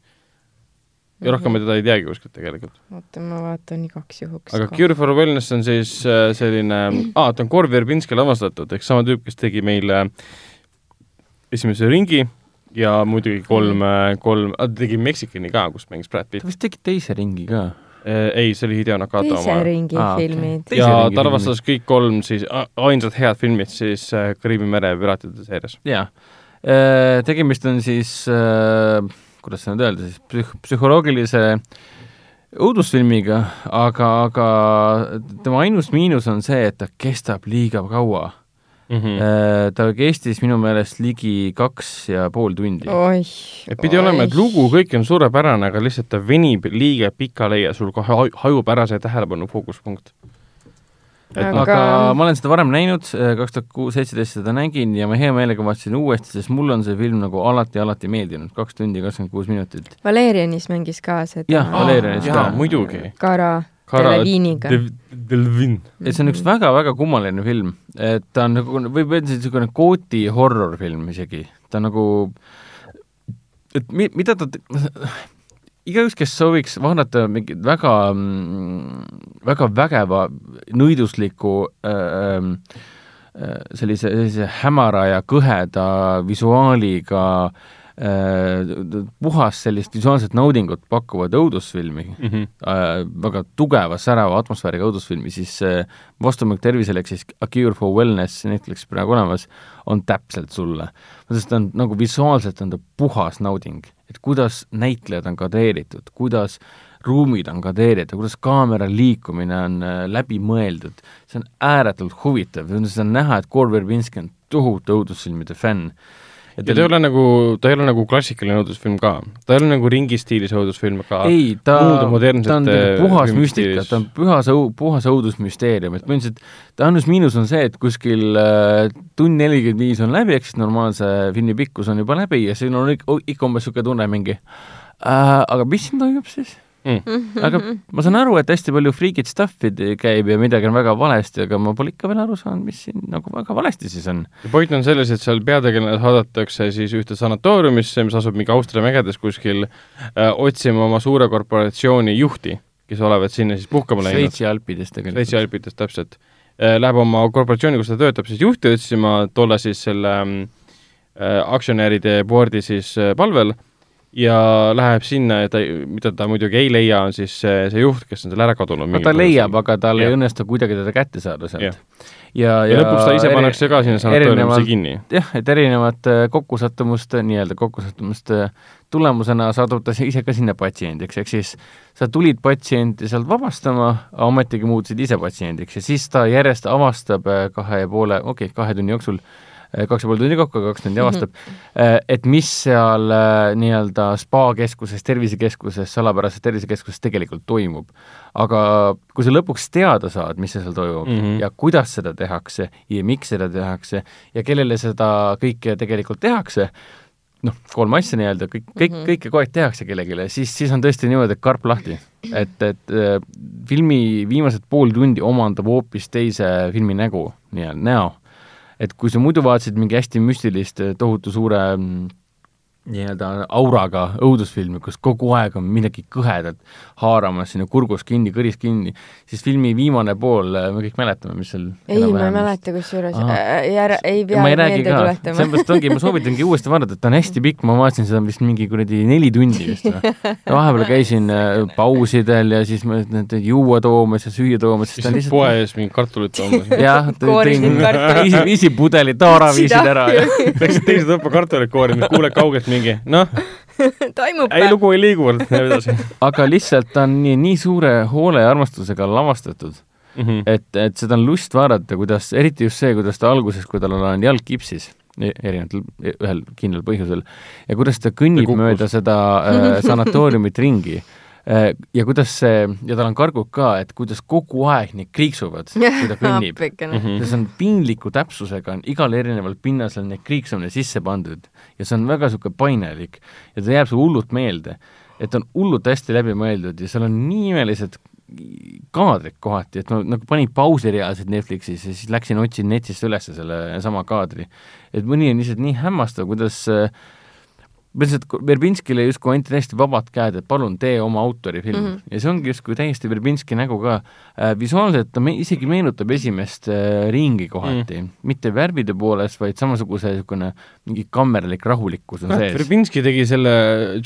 ja rohkem ma teda ei teagi kuskilt tegelikult. oota, ma vaatan igaks juhuks. aga ka. Cure for Wellness on siis äh, selline, aa, ta on Korv Verbinski lavastatud, ehk sama tüüp, kes tegi meile esimese ringi ja muidugi kolm, kolm, ta tegi Mexicani ka, kus mängis Brad Pitt. ta vist tegi teise ringi ka Äh, ei, see oli Hideo Nakata oma. teise ringi ah, filmid okay.. ja ta arvestas kõik kolm siis, ainsad head filmid siis äh, Kariibi mere piraatide seerias. jaa. Äh, tegemist on siis äh,, kuidas seda nüüd öelda siis, psüh-, psühholoogilise õudusfilmiga, aga, aga tema ainus miinus on see, et ta kestab liiga kaua mm. -hmm. ta kestis minu meelest ligi kaks ja pool tundi. et pidi olema, et lugu kõik on suurepärane, aga lihtsalt ta venib liiga pikale ja sul kohe hajub ära see tähelepanu fookuspunkt. et aga... aga ma olen seda varem näinud, äh, kaks tuhat kuus, seitseteist seda nägin ja ma hea meelega vaatasin uuesti, sest mulle on see film nagu alati, alati meeldinud, kaks tundi kakskümmend kuus minutit. Valerianis mängis ka seda. jah, Valerianis ka. muidugi. Kara Deleviiniga. Delvin. et see on üks väga-väga kummaline film, et ta on nagu, võib öelda niisugune kooti horror-film isegi, ta on nagu, et mi-, mida ta igaüks, kes sooviks vaadata mingit väga, väga vägeva nõidusliku äh, äh, sellise, sellise hämara ja kõheda visuaaliga äh, puhas sellist visuaalset naudingut pakkuvat õudusfilmi mm, -hmm. äh, väga tugeva, särava atmosfääriga õudusfilmi, siis äh, Vastumõõk tervisele ehk siis A Cure for Wellness, Netflixis praegu olemas, on täpselt sulle. sest ta on nagu visuaalselt on ta puhas nauding et kuidas näitlejad on kadreeritud, kuidas ruumid on kadreeritud, kuidas kaamera liikumine on äh, läbi mõeldud, see on ääretult huvitav, seda on näha, et Gore Verbinski on tohutu õudusfilmide fänn ja ta ei ole nagu, ta ei ole nagu klassikaline õudusfilm ka, ta ei ole nagu ringistiilis õudusfilm, aga ei, ta, ta on puhas müstika, ta on puhas õu-, puhas õudusmüsteerium, et põhimõtteliselt ta ainus-miinus on see, et kuskil äh, tund nelikümmend viis on läbi, ehk siis normaalse filmi pikkus on juba läbi ja siin on ikka, ikka umbes niisugune tunne mingi äh, aga mis siin toimub siis? Mm.. aga ma saan aru, et hästi palju freakid stuff'i käib ja midagi on väga valesti, aga ma pole ikka veel aru saanud, mis siin nagu väga valesti siis on. point on selles, et seal peategelane saadetakse siis ühte sanatooriumisse, mis asub mingi Austria mägedes kuskil äh,, otsima oma suure korporatsiooni juhti, kes olevat sinna siis puhkama läinud. Šveitsi alpides tegelikult. Šveitsi alpides, täpselt äh,. Läheb oma korporatsiooni, kus ta töötab, siis juhti otsima, tolle siis selle äh, aktsionäride board'i siis äh, palvel ja läheb sinna ja ta, mida ta muidugi ei leia, on siis see, see juht, kes on seal ära kadunud. no ta leiab, aga tal ja. ei õnnestu kuidagi teda kätte saada sealt. ja, ja, ja lõpuks ta ise pannakse ka sinna sanatooriumisse kinni. jah, et erinevate kokkusattumuste, nii-öelda kokkusattumuste tulemusena satub ta ise ka sinna patsiendiks, ehk siis sa tulid patsienti sealt vabastama, ometigi muutusid ise patsiendiks ja siis ta järjest avastab eh, kahe ja poole, okei okay,, kahe tunni jooksul Äh, kaks ja pool tundi kokku, kaks tundi avastab mm, -hmm. et mis seal äh, nii-öelda spa-keskuses, tervisekeskuses, salapärases tervisekeskuses tegelikult toimub. aga kui sa lõpuks teada saad, mis seal toimub mm -hmm. ja kuidas seda tehakse ja miks seda tehakse ja kellele seda kõike tegelikult tehakse, noh, kolm asja nii-öelda, kõik, kõik mm, -hmm. kõike kogu aeg tehakse kellelegi, siis, siis on tõesti niimoodi, et karp lahti. et, et filmi viimased pool tundi omandab hoopis teise filmi nägu, nii-öelda näo et kui sa muidu vaatasid mingi hästi müstilist, tohutu suure mm, nii-öelda auraga õudusfilmi, kus kogu aeg on midagi kõhedat haaramas sinna kurgus kinni, kõris kinni, siis filmi viimane pool, me kõik mäletame, mis seal ei, ma ei mäleta kusjuures, äh, ei ära, ei pea meelde tuletama. sellepärast ongi, ma soovitangi uuesti vaadata, et ta on hästi pikk, ma vaatasin seda vist mingi kuradi neli tundi vist või. vahepeal käisin äh, pausidel ja siis ma need juua toomas ja süüa toomas, siis lihtsalt poe ees mingi kartulit toomas. jah, tõin, viisin pudeli taara, viisin ära läksid teise tuppa kartulit koorima, kuuled kaugelt mingi, noh. Toimub ei, lugu ei liigu, läheb edasi. Aga lihtsalt ta on nii, nii suure hoole ja armastusega lavastatud mm, -hmm. et, et seda on lust vaadata, kuidas, eriti just see, kuidas ta alguses, kui tal on jalg kipsis, e-, erinevatel, e-, ühel kindlal põhjusel, ja kuidas ta kõnnib mööda seda äh, sanatooriumit ringi ja kuidas see, ja tal on kargud ka, et kuidas kogu aeg need kriiksuvad, kui ta kõnnib. Mhm. see on piinliku täpsusega, on igal erineval pinnasel need kriiksumine sisse pandud ja see on väga niisugune painelik ja ta jääb sulle hullult meelde. et on hullult hästi läbi mõeldud ja seal on nii imelised kaadrid kohati, et ma nagu panin pausi reaalselt Netflixis ja siis läksin, otsin netist üles selle sama kaadri. et mõni on lihtsalt nii hämmastav, kuidas äh, lihtsalt Verbinskile justkui anti täiesti vabad käed, et palun tee oma autorifilm mm. -hmm. ja see ongi justkui täiesti Verbinski nägu ka äh,. visuaalselt ta me isegi meenutab esimest äh, ringi kohati mm., mitte värvide poolest, vaid samasuguse niisugune mingi kammerlik rahulikkus on no, sees. Verbinski tegi selle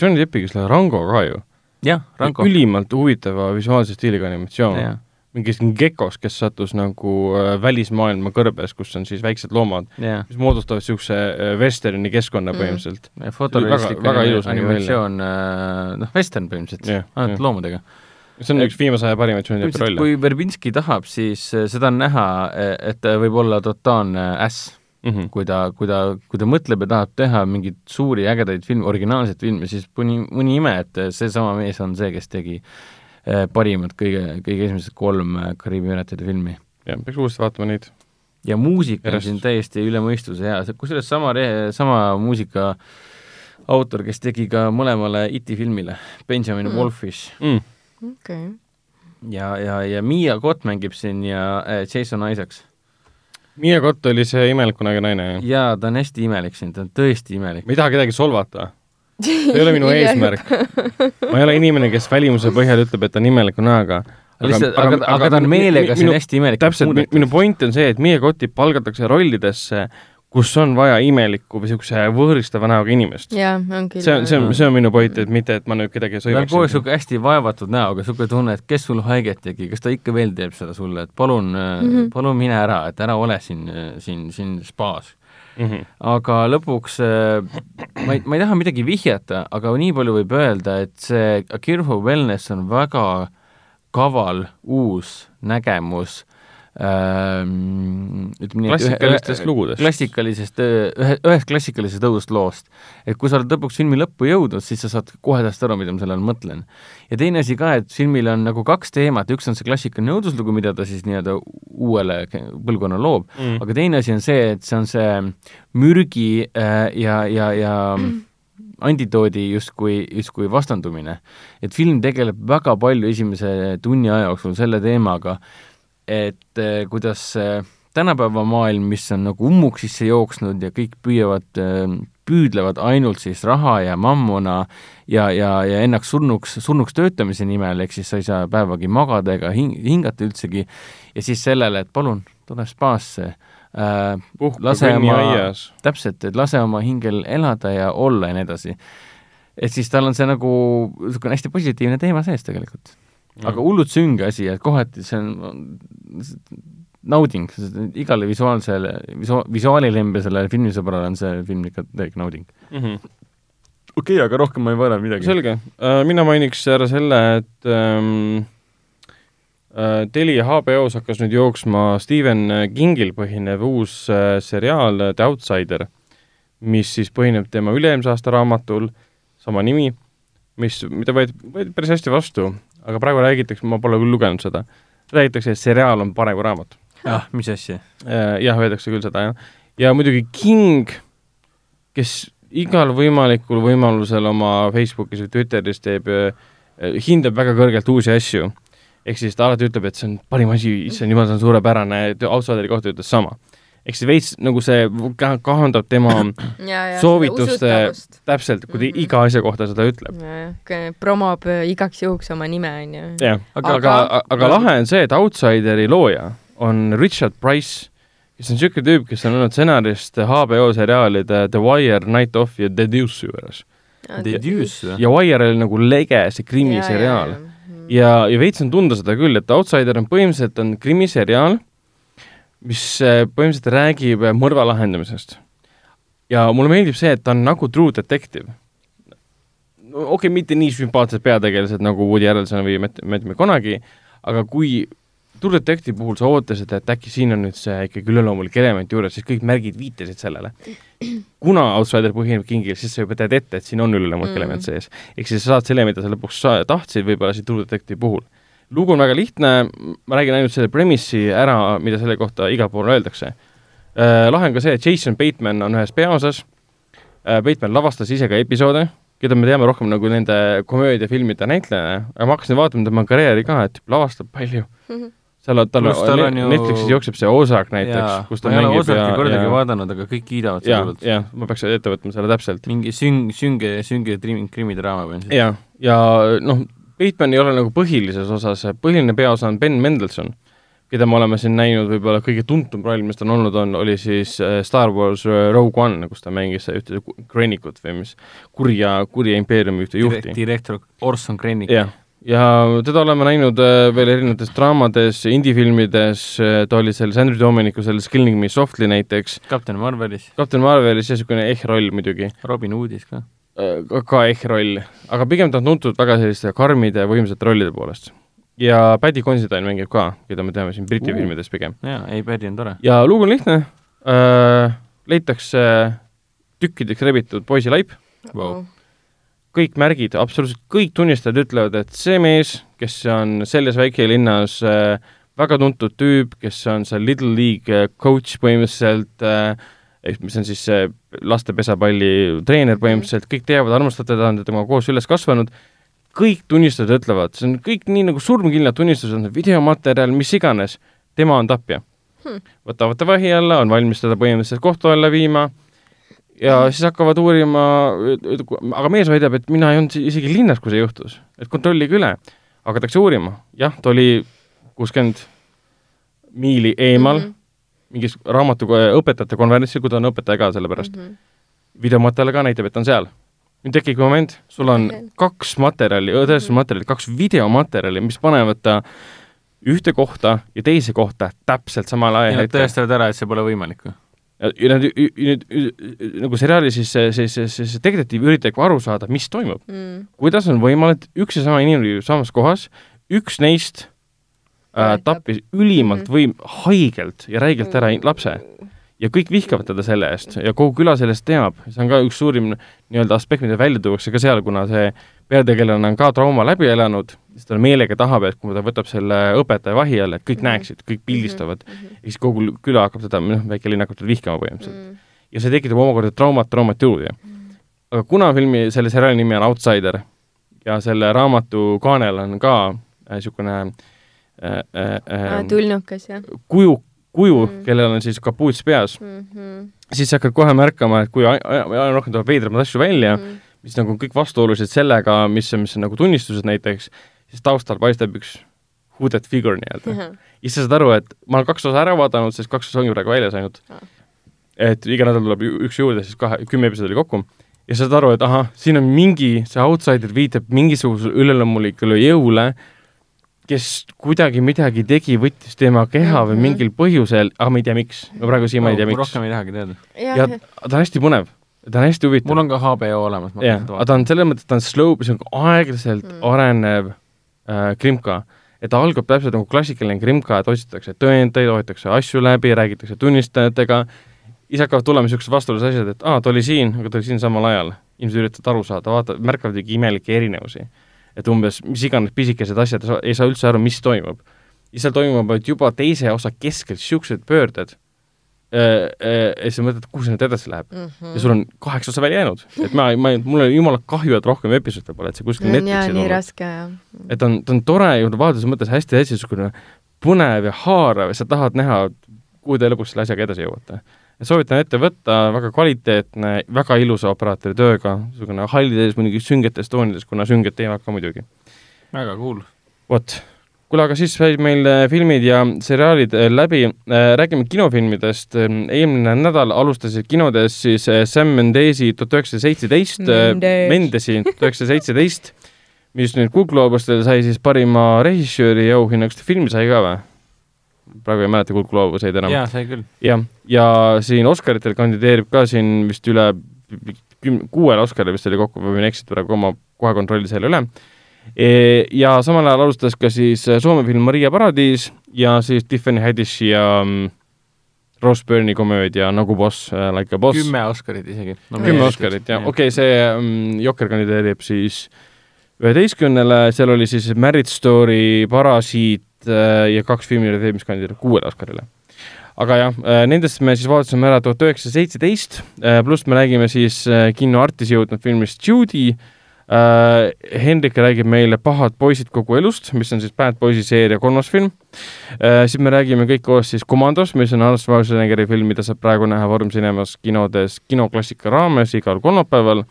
Johnny Deppiga selle Rango ka ju. jah, Rango. ülimalt huvitava visuaalse stiiliga animatsioon mingist gekost, kes sattus nagu äh, välismaailma kõrbes, kus on siis väiksed loomad yeah., mis moodustavad niisuguse äh, vesterni keskkonna mm. põhimõtteliselt mm.. fotorealistlik väga, väga ilus animatsioon, äh, noh, western põhimõtteliselt yeah,, ainult yeah. loomadega. see on et, üks viimase aja parimaid Deppi rolle. kui Verbinski tahab, siis seda on näha, et ta võib olla totaalne äss mm, -hmm. kui ta, kui ta, kui ta mõtleb ja tahab teha mingeid suuri ägedaid filme, originaalseid filme, siis mõni, mõni ime, et seesama mees on see, kes tegi Äh, parimad kõige, kõige esimesed kolm äh, Kariibi meretide filmi. jah, peaks uuesti vaatama neid. ja muusika on siin täiesti üle mõistuse hea, kusjuures sama, sama muusika autor, kes tegi ka mõlemale IT filmile, Benjamin mm. Wolfish mm.. okei okay. ja, ja, ja Miia Kott mängib siin ja äh, Jason Isaacs. Miia Kott oli see imeliku näoga naine, jah? jaa, ta on hästi imelik siin, ta on tõesti imelik. ma ei taha kedagi solvata see ei ole minu eesmärk. ma ei ole inimene, kes välimuse põhjal ütleb, et ta on imeliku näoga lihtsalt, aga, aga, aga ta on meelega siin hästi imelik. täpselt, minu point on see, et meie kotid palgatakse rollidesse, kus on vaja imelikku või niisuguse võõristava näoga inimest. on see on, see on, see on minu point, et mitte, et ma nüüd kedagi sõimaks. ta on kogu aeg niisugune hästi vaevatud näoga, niisugune tunne, et kes sul haiget tegi, kas ta ikka veel teeb seda sulle, et palun mm, -hmm. palun mine ära, et ära ole siin, siin, siin spaas mm. -hmm. aga lõpuks ma ei, ma ei taha midagi vihjata, aga nii palju võib öelda, et see Kirhu Wellness on väga kaval uus nägemus ütleme nii, klassikalistest lugudest. klassikalisest, ühe, ühest klassikalisest õudust loost. et kui sa oled lõpuks filmi lõppu jõudnud, siis sa saad kohe täpselt aru, mida ma selle all mõtlen. ja teine asi ka, et filmil on nagu kaks teemat, üks on see klassikaline õuduslugu, mida ta siis nii-öelda uuele põlvkonnale loob mm., aga teine asi on see, et see on see mürgi äh, ja, ja, ja mm antidoodi justkui, justkui vastandumine. et film tegeleb väga palju esimese tunni aja jooksul selle teemaga, et eh, kuidas tänapäeva maailm, mis on nagu ummuks sisse jooksnud ja kõik püüavad, eh, püüdlevad ainult siis raha ja mammona ja, ja, ja ennast surnuks, surnuks töötamise nimel, ehk siis sa ei saa päevagi magada ega hing-, hingata üldsegi, ja siis sellele, et palun, tule spaasse äh,, lase oma, täpselt, et lase oma hingel elada ja olla ja nii edasi. et siis tal on see nagu niisugune hästi positiivne teema sees tegelikult aga hullult sünge asi, et kohati see on nauding, igale visuaalsele, visu-, visuaalilembesele filmisõbrale on see film ikka täielik nauding mm. -hmm. okei okay,, aga rohkem ma ei võrra midagi. selge uh,, mina mainiks ära selle, et um, uh, Telia HBO-s hakkas nüüd jooksma Stephen Kingil põhinev uus uh, seriaal The Outsider, mis siis põhineb tema üle-eelmise aasta raamatul, sama nimi, mis, mida võeti, võeti päris hästi vastu aga praegu räägitakse, ma pole küll lugenud seda, räägitakse, et seriaal on parem kui raamat. ah, mis asja? Äh, jah, öeldakse küll seda, jah. ja muidugi King, kes igal võimalikul võimalusel oma Facebookis või Twitteris teeb, äh, hindab väga kõrgelt uusi asju. ehk siis ta alati ütleb, et see on parim asi, issand jumal, see on suurepärane, Outsideri kohta ütles sama ehk siis veits nagu see kahandab tema ja, ja, soovituste, täpselt, kui ta mm -hmm. iga asja kohta seda ütleb. promob äh, igaks juhuks oma nime, on ju. jah, aga, aga, aga, aga lahe on see, et Outsideri looja on Richard Price, kes on niisugune tüüp, kes on olnud stsenarist HBO seriaalide The Wire, Night Of ja The Deuce juures. The Deuce või? ja Wire oli nagu lege, see krimiseriaal. ja, ja, ja veits on tunda seda küll, et Outsider on põhimõtteliselt on krimiseriaal mis äh, põhimõtteliselt räägib äh, mõrva lahendamisest. ja mulle meeldib see, et ta on nagu True Detective. no okei okay,, mitte nii sümpaatsed peategelased nagu Woody Harrelson või Matthew McConaughey, aga kui True Detective puhul sa ootasid, et äkki siin on nüüd see ikkagi üleloomulik element juures, siis kõik märgid viitasid sellele. kuna Outsider põhineb Kingil, siis sa juba tead ette, et siin on üleloomulik mm -hmm. element sees. ehk siis sa saad selle, mida sa lõpuks sa tahtsid võib-olla siin True Detective puhul lugu on väga lihtne, ma räägin ainult selle premissi ära, mida selle kohta igal pool öeldakse äh,. lahe on ka see, et Jason Bateman on ühes peaosas äh,, Bateman lavastas ise ka episoode, keda me teame rohkem nagu nende komöödiafilmide näitlejana, aga ma hakkasin vaatama tema karjääri ka, et lavastab palju mm. -hmm seal on, tal on, ju... Netflixis jookseb see Ozark näiteks, kus ta mängib ja, ja kordagi ja... vaadanud, aga kõik kiidavad selle hullult. jah, ma peaks ette võtma selle täpselt. mingi süng, sünge, sünge krimidraama või jah, ja noh, Bateman ei ole nagu põhilises osas, põhiline peaosa on Ben Mendelsohn, keda me oleme siin näinud, võib-olla kõige tuntum roll, mis ta on olnud, on, oli siis äh, Star Wars äh, Rogue One, kus ta mängis ühte Krennikut või mis, kurja, kurja impeeriumi ühte juhti. direktor Orson Krennik. jah, ja teda oleme näinud äh, veel erinevates draamades, indie-filmides, ta oli selles Andrew Dominicu selles Killing Me Softly näiteks. Captain Marvelis. Captain Marvelis ja niisugune ehk-roll muidugi. Robin Hoodis ka ka ehk roll, aga pigem ta on tuntud väga selliste karmide võimsate rollide poolest. ja Paddy Considine mängib ka, keda me teame siin Briti uh, filmides pigem. jaa, ei Paddy on tore. ja lugu on lihtne äh,, leitakse tükkideks rebitud poisilaip wow., kõik märgid, absoluutselt kõik tunnistajad ütlevad, et see mees, kes on selles väikelinnas äh, väga tuntud tüüp, kes on seal Little League coach põhimõtteliselt äh,, mis on siis see laste pesapalli treener mhm. põhimõtteliselt, kõik teavad, armastavad teda, on temaga koos üles kasvanud, kõik tunnistajad ütlevad, see on kõik nii nagu surmkindlad tunnistused, videomaterjal, mis iganes, tema on tapja hmm.. võtavad ta vahi alla, on valmis teda põhimõtteliselt kohtu alla viima ja siis hakkavad uurima, aga mees väidab, et mina ei olnud isegi linnas, kui see juhtus, et kontrollige üle. hakatakse uurima, jah, ta oli kuuskümmend miili eemal mm -hmm. Mingis raamatu õpetajate konverentsil, kui ta on õpetaja ka, sellepärast mm. -hmm. videomaterjal ka näitab, et ta on seal. nüüd tekibki moment, sul on kaks materjali, tõestusmaterjali, kaks videomaterjali, mis panevad ta ühte kohta ja teise kohta täpselt samal ajal. tõestavad ära, et see pole võimalik või? ja nad nüüd nagu seriaali siis see, see, see, see, see detektiiv üritab aru saada, mis toimub mm.. kuidas on võimalik, üks ja sama inimene samas kohas, üks neist äh, tappis ülimalt mm -hmm. või haigelt ja räigelt ära lapse ja kõik vihkavad teda selle eest ja kogu küla sellest teab, see on ka üks suurim nii-öelda aspekt, mida välja tuuakse ka seal, kuna see peategelane on ka trauma läbi elanud, siis ta meelega tahab, et kui ta võtab selle õpetaja vahi alla, et kõik mm -hmm. näeksid, kõik pildistavad mm, -hmm. ja siis kogu küla hakkab teda, noh, väike linn hakkab teda vihkama põhimõtteliselt mm. -hmm. ja see tekitab omakorda traumat traumat juurde mm. -hmm. aga kuna filmi, selle seriaali nimi on Outsider ja selle raamatu kaanel on ka niisugune äh, äh, äh, tulnukas, jah? kuju, kuju mm, kellel on siis kapuuts peas mm, -hmm. siis sa hakkad kohe märkama, et kui aina rohkem tuleb veidramaid asju välja mm, -hmm mis nagu kõik vastuolulised sellega, mis on, mis on nagu tunnistused näiteks, siis taustal paistab üks hooded figure nii-öelda mm. -hmm. ja siis sa saad aru, et ma olen kaks osa ära vaadanud, sest kaks osa ongi praegu väljas ainult. -hmm. et iga nädal tuleb üks juurde, siis kahe, kümme episoodi kokku. ja sa saad aru, et ahah, siin on mingi, see outsider viitab mingisugusele üleloomulikule jõule, kes kuidagi midagi tegi, võttis tema keha või mhm. mingil põhjusel, aga ma ei tea, miks. no praegu siiamaani ei tea, miks. rohkem ei tahagi teada. ja ta on hästi põnev ta on hästi huvitav. mul on ka HBO olemas. jah, aga ta on selles mõttes, ta on slow, see on aeglaselt mm. arenev äh, krimka. et ta algab täpselt nagu klassikaline krimka, et otsitakse tõendeid, otsitakse asju läbi, räägitakse tunnistajatega, siis hakkavad tulema niisugused vastuolulised asjad, et aa, ta oli siin, aga ta oli siin samal ajal. inimesed üritavad aru saada, vaata, märkavad mingi imelikke erinevusi. Et umbes mis iganes pisikesed asjad, ei saa üldse aru, mis toimub. ja seal toimuvad juba teise osa keskel niisugused pöörded Äh, äh, ja siis sa mõtled, kuhu see nüüd edasi läheb mm. -hmm. ja sul on kaheksa osa välja jäänud. et ma, ma, mul on jumala kahju, et rohkem episoode pole, et see kuskil Netflixi raske, jah. et on, ta on tore ju vaaduse mõttes hästi, hästi niisugune põnev ja haarav ja sa tahad näha, kuhu te lõpuks selle asjaga edasi jõuate. Soovitan ette võtta, väga kvaliteetne, väga ilusa operaatori tööga, niisugune hallides, muidugi süngetes toonides, kuna sünged teevad ka muidugi. väga cool. vot kuule, aga siis said meil äh, filmid ja seriaalid äh, läbi. Äh, räägime kinofilmidest. eelmine nädal alustasid kinodes siis Sam Mendesi tuhat üheksasada seitseteist, Mendesi tuhat üheksasada seitseteist, mis nüüd Kuku Gloobustel sai siis parima režissööri auhinna, kas ta filmi sai ka või? Praegu ei mäleta Kuku Gloobuseid enam. jaa, sai küll. jah, ja siin Oscaritel kandideerib ka siin vist üle küm-, kuuele Oscarile vist oli kokku, ma võin eksida praegu, ma kohe kontrollin selle üle E, ja samal ajal alustas ka siis Soome film Maria paradiis ja siis Tiffany Haddishi ja um, Ross Byrne'i komöödia Nagu boss äh,, Like a boss. kümme Oscarit isegi no,. kümme Oscarit, jah, okei okay,, see um, Jokker kandideerib siis üheteistkümnele, seal oli siis Marriage Story, Parasiit ja kaks filmi, mis kandideerivad kuuele Oscarile aga jah, äh, nendest me siis vaatasime ära tuhat üheksasada seitseteist, äh, pluss me räägime siis kinno Artisi jõudnud filmist Judy Uh, Hendrik räägib meile Pahad poisid kogu elust, mis on siis Bad Boysi seeria kolmas film uh,. siis me räägime kõik koos siis Commandos, mis on Arnold Schwarzeneggeri film, mida saab praegu näha Vorm Cinemas kinodes kinoklassika raames igal kolmapäeval.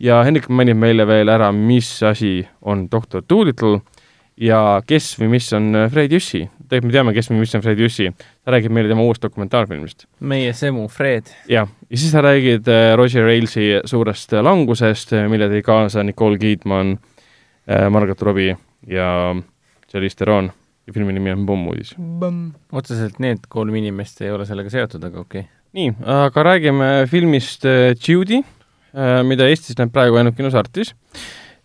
ja Hendrik mainib meile veel ära, mis asi on doktor Doolittle ja kes või mis on Fred Jüssi tegelikult me teame, kes või mis on Fred Jüssi. ta räägib meile tema uuest dokumentaalfilmist. meie semu Fred. jah, ja siis sa räägid äh, Roger Ailsi suurest langusest, äh, mille tõi kaasa Nicole Kidman, äh, Margaret Robbie ja Charlize Theron ja filmi nimi on Pommuudis. otseselt need kolm inimest ei ole sellega seotud, aga okei okay.. nii, aga räägime filmist Judy, mida Eestis näeb praegu ainult kinos Artis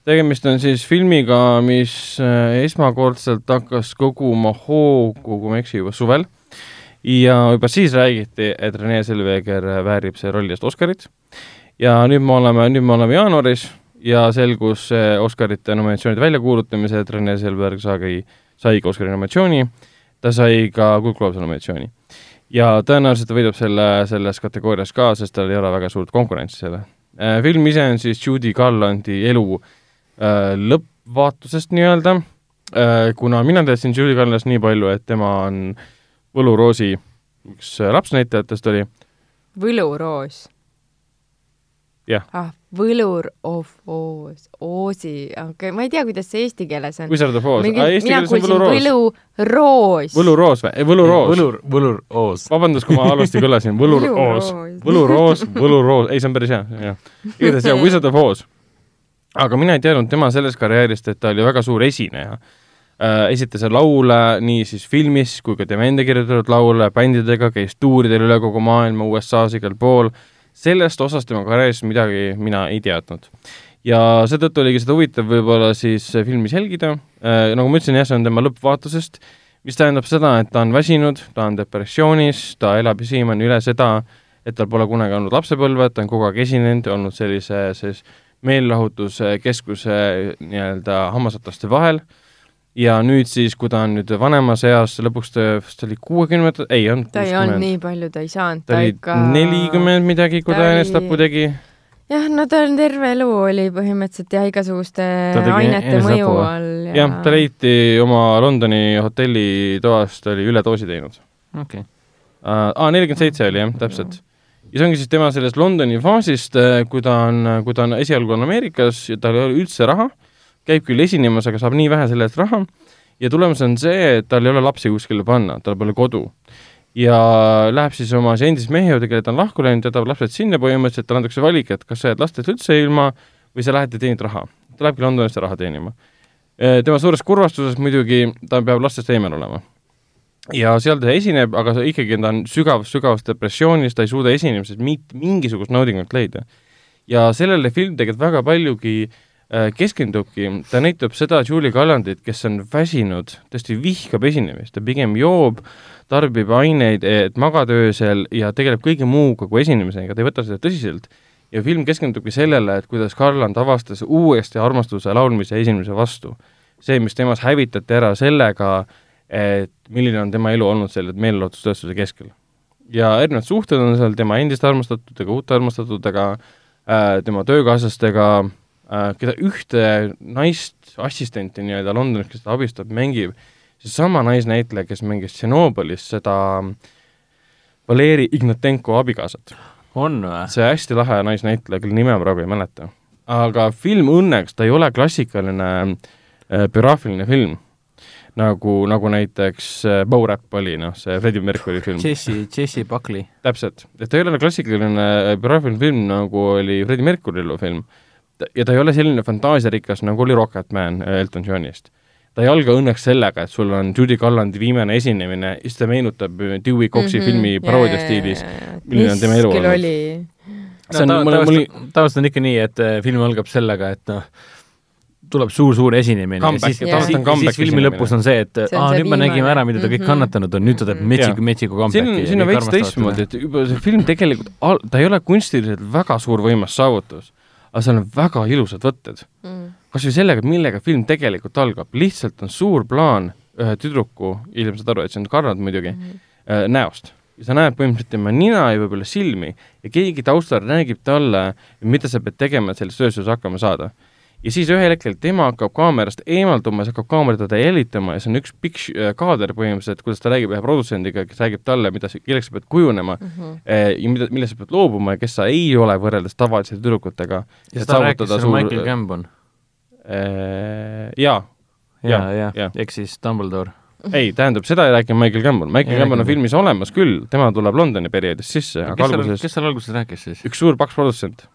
tegemist on siis filmiga, mis äh, esmakordselt hakkas koguma hoogu, kui ma ei eksi, juba suvel. ja juba siis räägiti, et Rene Selveger väärib selle rolli eest Oscarit. ja nüüd me oleme, nüüd me oleme jaanuaris ja selgus Oscarite nominatsioonide väljakuulutamisel, et Rene Selveger sai, sai ka Oscari nominatsiooni, ta sai ka Good Globuse nominatsiooni. ja tõenäoliselt ta võidab selle, selles kategoorias ka, sest tal ei ole väga suurt konkurentsi selle. Äh, film ise on siis Judy Garlandi elu äh, Äh, lõppvaatusest nii-öelda, äh, kuna mina teadsin Julie Garlandist nii palju, et tema on Võluroosi üks lapsnäitlejatest oli. võluroos? jah. ah, Võlur of Oz, Oosi, okei okay., ma ei tea, kuidas see eesti keeles on. Wizard of Oz mina kuulsin Võluroos. Võluroos või? Võluroos. Võlur, Võlur Oos. vabandust, kui ma halvasti kõlasin, Võluroos. Võluroos, Võluroos, ei, see on päris hea, jah. igatahes jah, Wizard of Oz. Aga mina ei teadnud tema sellest karjäärist, et ta oli väga suur esineja äh,. esitas laule nii siis filmis kui ka tema enda kirjutatud laule bändidega, käis tuuridel üle kogu maailma, USA-s igal pool sellest osast tema karjäärist midagi mina ei teadnud. ja seetõttu oligi seda huvitav võib-olla siis filmis jälgida äh,, nagu ma ütlesin, jah, see on tema lõppvaatusest, mis tähendab seda, et ta on väsinud, ta on depressioonis, ta elab siiamaani üle seda, et tal pole kunagi olnud lapsepõlve, ta on kogu aeg esinenud, olnud sellise, siis meelelahutuskeskuse nii-öelda hammasrataste vahel äh,, ja nüüd siis, kui ta on nüüd vanemas eas, lõpuks ta vist oli kuuekümnendad, ei olnud ta ei olnud nii palju, ta ei saanud, ta oli ikka nelikümmend midagi, kui ta, ta enesetapu oli... tegi. jah, no tal terve elu oli põhimõtteliselt jah, igasuguste ainete mõju all ja jah, ta leiti oma Londoni hotellitoas, ta oli üledoosi teinud. okei okay.. aa, nelikümmend seitse oli jah, täpselt. Ja see ongi siis tema sellest Londoni faasist, kui ta on, kui ta on esialgu on Ameerikas ja tal ei ole üldse raha käib küll esinemas, aga saab nii vähe selle eest raha ja tulemus on see, et tal ei ole lapsi kuskile panna, tal pole kodu. ja läheb siis oma see endise mehe juurde, kelle ta on lahku läinud, jätab lapsed sinna põhimõtteliselt, talle antakse valik, et kas sa jääd lastest üldse ilma või sa lähed ja teenid raha. ta lähebki Londonisse raha teenima. tema suures kurvastuses muidugi ta peab lastest eemal olema. Ja seal ta esineb, aga ikkagi ta on sügav, sügavas depressioonis, ta ei suuda esinemisest mingisugust naudingut leida. ja sellele film tegelikult väga paljugi äh, keskendubki, ta näitab seda Julie Gallandit, kes on väsinud, tõesti vihkab esinemist, ta pigem joob, tarbib aineid, et magada öösel ja tegeleb kõige muuga kui esinemisega, ta ei võta seda tõsiselt. ja film keskendubki sellele, et kuidas Garland avastas uuesti armastuse laulmise esinemise vastu. see, mis temas hävitati ära sellega, et milline on tema elu olnud selle meelelahutustööstuse keskel. ja erinevad suhted on seal tema endiste armastatutega, uute armastatutega äh,, tema töökaaslastega, Äh, keda ühte naist, assistenti nii-öelda Londonis, kes teda abistab, mängib seesama naisnäitleja, kes mängis Tšernobõlis seda Valeri Ignatenko abikaasat. on või? see hästi lahe naisnäitleja, kelle nime ma praegu ei mäleta. aga film õnneks, ta ei ole klassikaline äh, biograafiline film, nagu, nagu näiteks äh, Bow-Rap oli, noh, see Freddie Mercury film. Jesse, Jesse Buckley. täpselt, et ta ei ole klassikaline äh, biograafiline film, nagu oli Freddie Mercury film ja ta ei ole selline fantaasiarikas, nagu oli Rocketman äh, Elton Johnist. ta ei alga õnneks sellega, et sul on Judy Garlandi viimane esinemine, siis ta meenutab Dewey Coxi mm -hmm, filmi paroodia stiilis, milline on tema elu olnud. see on no, ta, tavaliselt, tavaliselt on ikka nii, et film algab sellega, et noh, tuleb suur-suur esinemine. Comeback, ja siis, yeah. siis, filmi lõpus on see, et aa, nüüd me nägime ära, mida ta kõik mm -hmm. kannatanud on, nüüd ta teeb metsiku, metsiku comebacki. siin, siin on veits teistmoodi, et juba see film tegelikult, ta ei ole kunstiliselt väga suur võimas saavutus aga seal on väga ilusad võtted. Mm.. kas või sellega, millega film tegelikult algab, lihtsalt on suur plaan ühe tüdruku, hiljem saad aru, et see on Karnad muidugi mm, näost. ja sa näed põhimõtteliselt tema nina ja võib-olla silmi ja keegi taustal räägib talle, mida sa pead tegema, et selles tööstuses hakkama saada ja siis ühel hetkel tema hakkab kaamerast eemalduma, siis hakkab kaamera teda jälitama ja see on üks pikk äh, kaader põhimõtteliselt, kuidas ta räägib ühe produtsendiga, kes räägib talle, mida, kelleks sa pead kujunema mm -hmm. ja mida, millest sa pead loobuma ja kes sa ei ole võrreldes tavaliste tüdrukutega. ja seda rääkis suur... Michael Gambon äh,. jaa. ja, ja, ja., ehk siis Dumbledore ei, tähendab, seda ei rääkinud Michael Gambon, Michael Gambon on filmis olemas küll, tema tuleb Londoni perioodist sisse, aga alguses kes seal alguses rääkis siis? üks suur paks produtsent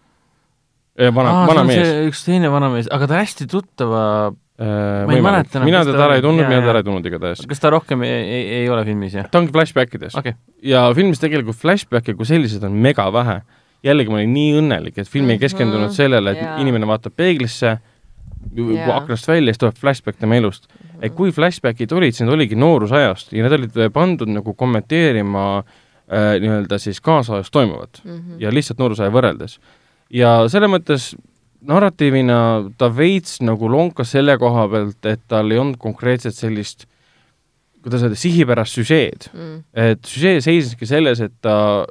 vana, vana mees. üks teine vanamees, aga ta hästi tuttava äh, ma ei mäleta enam. mina teda ära ei tundnud, mina teda ära ei tundnud igatahes. kas ta rohkem ei, ei, ei ole filmis, jah? ta ongi flashbackides okay.. ja filmis tegelikult flashbacke kui selliseid on mega vähe. jällegi ma olin nii õnnelik, et film ei keskendunud mm -hmm. sellele, et yeah. inimene vaatab peeglisse, yeah. aknast välja, siis tuleb flashback tema elust mm. -hmm. et kui flashbackid olid, siis need oligi noorusajast ja need olid pandud nagu kommenteerima äh, nii-öelda siis kaasajast toimuvat mm -hmm. ja lihtsalt noorusaja võrreldes ja selles mõttes narratiivina ta veits nagu lonkas selle koha pealt, et tal ei olnud konkreetselt sellist kuidas öelda, sihipärast süžeed mm.. et süžee seisneski selles, et ta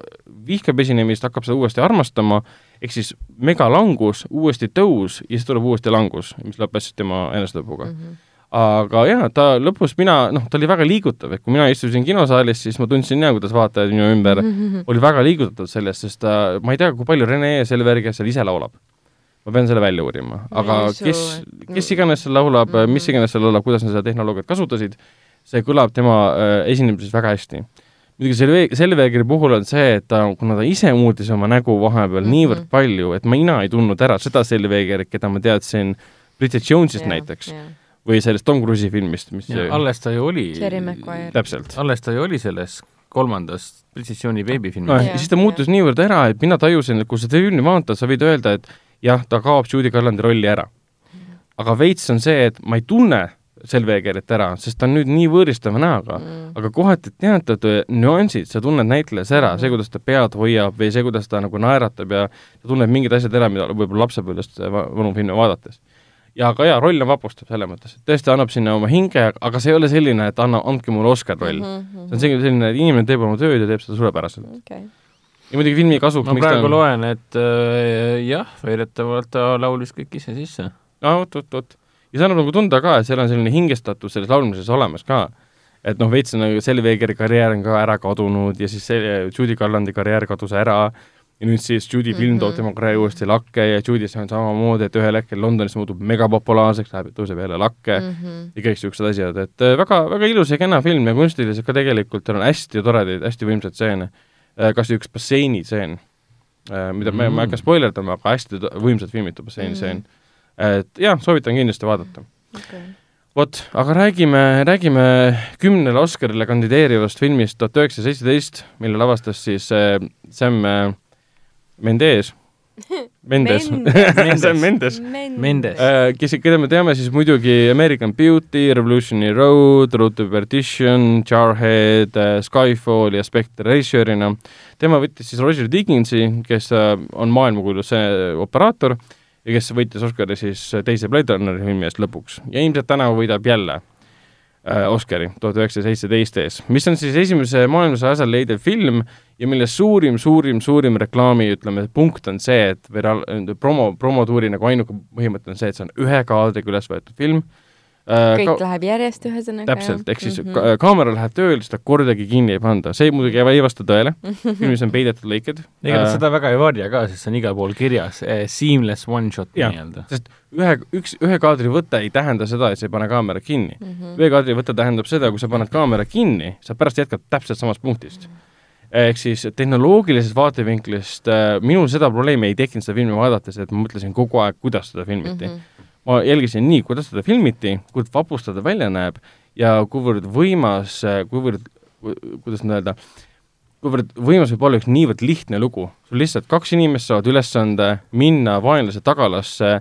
vihkab esinemist, hakkab seda uuesti armastama, ehk siis megalangus, uuesti tõus ja siis tuleb uuesti langus, mis lõppes tema enesetapuga mm. -hmm. Aga jah, ta lõpus mina, noh, ta oli väga liigutav, et kui mina istusin kinosaalis, siis ma tundsin ja kuidas vaatajad minu ümber mm -hmm. oli väga liigutatud sellest, sest ta, ma ei tea, kui palju Rene Selverg seal ise laulab. ma pean selle välja uurima, aga Jeesu, kes, kes iganes seal laulab mm, -hmm. mis iganes seal laulab, kuidas nad seda tehnoloogiat kasutasid, see kõlab tema äh, esinemises väga hästi muidugi Selve-, Selvegeri puhul on see, et ta, kuna ta ise muutis oma nägu vahepeal mm -hmm. niivõrd palju, et mina ei tundnud ära seda Selvegerit, keda ma teadsin Bridget Jones'ist yeah, näiteks yeah. Või sellest Tom Cruise'i filmist, mis ja, alles ta ju oli täpselt. alles ta ju oli selles kolmandas Precisiooni beebifilmis no,. ja siis ta muutus niivõrd ära, et mina tajusin, et kui sa filmi vaatad, sa võid öelda, et jah, ta kaob Judy Garlandi rolli ära. aga veits on see, et ma ei tunne Selvegerit ära, sest ta on nüüd nii võõristava näoga mm., aga kohati teatud nüansid, sa tunned näitlejas ära mm., see, kuidas ta pead hoiab või see, kuidas ta nagu naeratab ja ta tunneb mingid asjad ära, mida võib-olla lapsepõlvest vanu filme vaadates. Ja aga jaa, roll on vapustav selles mõttes, et tõesti annab sinna oma hinge, aga see ei ole selline, et anna, andke mulle Oscar roll mm. -hmm. see on selline, et inimene teeb oma tööd ja teeb seda suurepäraselt okay ja muidugi filmi kasuks ma praegu on... loen, et äh, jah, väidetavalt ta laulis kõik ise sisse. no oot-oot-oot ja see annab nagu tunda ka, et seal on selline hingestatus selles laulmises olemas ka. et noh, veits nagu Selvegeri karjäär on ka ära kadunud ja siis see Judy Garlandi karjäär kadus ära ja nüüd siis Judy film mm -hmm. toob tema karjääri uuesti lakke ja Judy on samamoodi, et ühel hetkel Londonis muutub megapopulaarseks, läheb, tõuseb jälle lakke mm -hmm. ja kõik niisugused asjad, et äh, väga, väga ilus ja kena film ja kunstiliselt ka tegelikult seal on hästi toredaid, hästi võimsaid stseene. Äh, kas või üks basseinitseen, äh, mida mm -hmm. ma, ma ei hakka spoilerdama, aga hästi võimsalt filmitud basseinitseen mm. -hmm et jah, soovitan kindlasti vaadata okay. vot, aga räägime, räägime kümnele Oscarile kandideerivast filmist tuhat üheksasada seitseteist, mille lavastas siis äh, Sam äh, Mendes. Mendes, Sam Mendes, Mendes., äh, kes, keda me teame siis muidugi American Beauty, Revolutionary Road, Road to Perdition, Jarhead, äh, Skyfall ja Spectre režissöörina. tema võttis siis Roger Dickinsi, kes äh, on maailmakuulus operaator ja kes võitis Oscari siis teise Blade Runneri filmi eest lõpuks. Ja ilmselt tänavu võidab jälle Oscari tuhat üheksasada seitseteist ees, mis on siis esimese maailmasõja ajal leidev film ja mille suurim, suurim, suurim reklaami, ütleme, punkt on see, et või promo, promotuuri nagu ainuke põhimõte on see, et see on ühe kaadriga üles võetud film Äh, kõik ka läheb järjest, ühesõnaga. täpselt, ehk siis mm -hmm. ka kaamera läheb tööle, seda kordagi kinni ei panda, see muidugi ei vasta tõele, filmis on peidetud lõiked. ega nad äh, seda väga ei varja ka, sest see on igal pool kirjas eh,, seamless one shot nii-öelda. sest ühe, üks, ühe kaadri võte ei tähenda seda, et sa ei pane kaamera kinni mm. -hmm. ühe kaadri võte tähendab seda, kui sa paned kaamera kinni, sa pärast jätkad täpselt samast punktist mm. -hmm ehk siis tehnoloogilisest vaatevinklist äh, minul seda probleemi ei tekkinud seda filmi vaadates, et ma mõtlesin kogu aeg, kuidas seda filmiti mm. -hmm ma jälgisin nii, kuidas seda filmiti, kuivõrd vapus ta välja näeb ja kuivõrd võimas, kuivõrd, kuidas nüüd öelda, kuivõrd võimas võib olla üks niivõrd lihtne lugu. sul lihtsalt kaks inimest saavad ülesande minna vaenlase tagalasse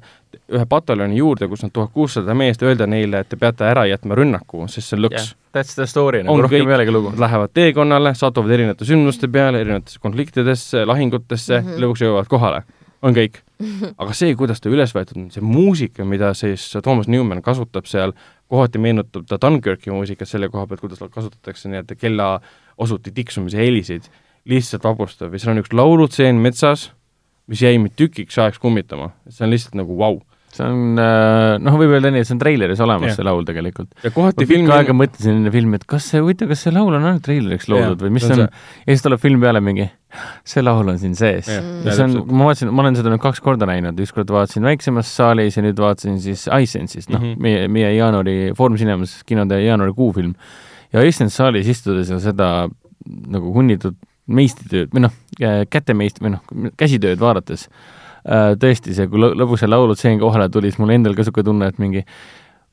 ühe pataljoni juurde, kus on tuhat kuussada meest, öelda neile, et te peate ära jätma rünnaku, sest see on lõks yeah,. That's the story, nagu rohkem ei olegi lugu. Lähevad teekonnale, satuvad erinevate sündmuste peale, erinevatesse konfliktidesse, lahingutesse mm, -hmm. lõpuks jõuavad kohale on kõik. aga see, kuidas ta üles võetud on, see muusika, mida siis Toomas Newman kasutab seal, kohati meenutab ta Dunkirki muusikat selle koha pealt, kuidas kasutatakse nii-öelda kellaosuti tiksumise helisid, lihtsalt vapustav ja seal on üks laulutseen metsas, mis jäi mind tükiks ajaks kummitama, see on lihtsalt nagu vau. wow see on, äh, noh, võib öelda nii, et see on treileris olemas, see laul tegelikult. ja kohati ma pikka aega mõtlesin enne filmi, et kas see, huvitav, kas see laul on ainult treileriks loodud või mis see on, ja siis tuleb film peale mingi, see laul on siin sees. ja see on, ma vaatasin, ma olen seda nüüd kaks korda näinud, ükskord vaatasin väiksemas saalis ja nüüd vaatasin siis iSense'ist, noh mm -hmm., meie, meie jaanuari Foorum Cinemas kinode jaanuarikuu film. ja iSense saalis istudes ja seda nagu hunnitud meistritööd või noh, kätemeist- või noh, käsitööd vaadates tõesti, see, kui lõbus see laulutseen kohale tuli, siis mul endal ka niisugune tunne, et mingi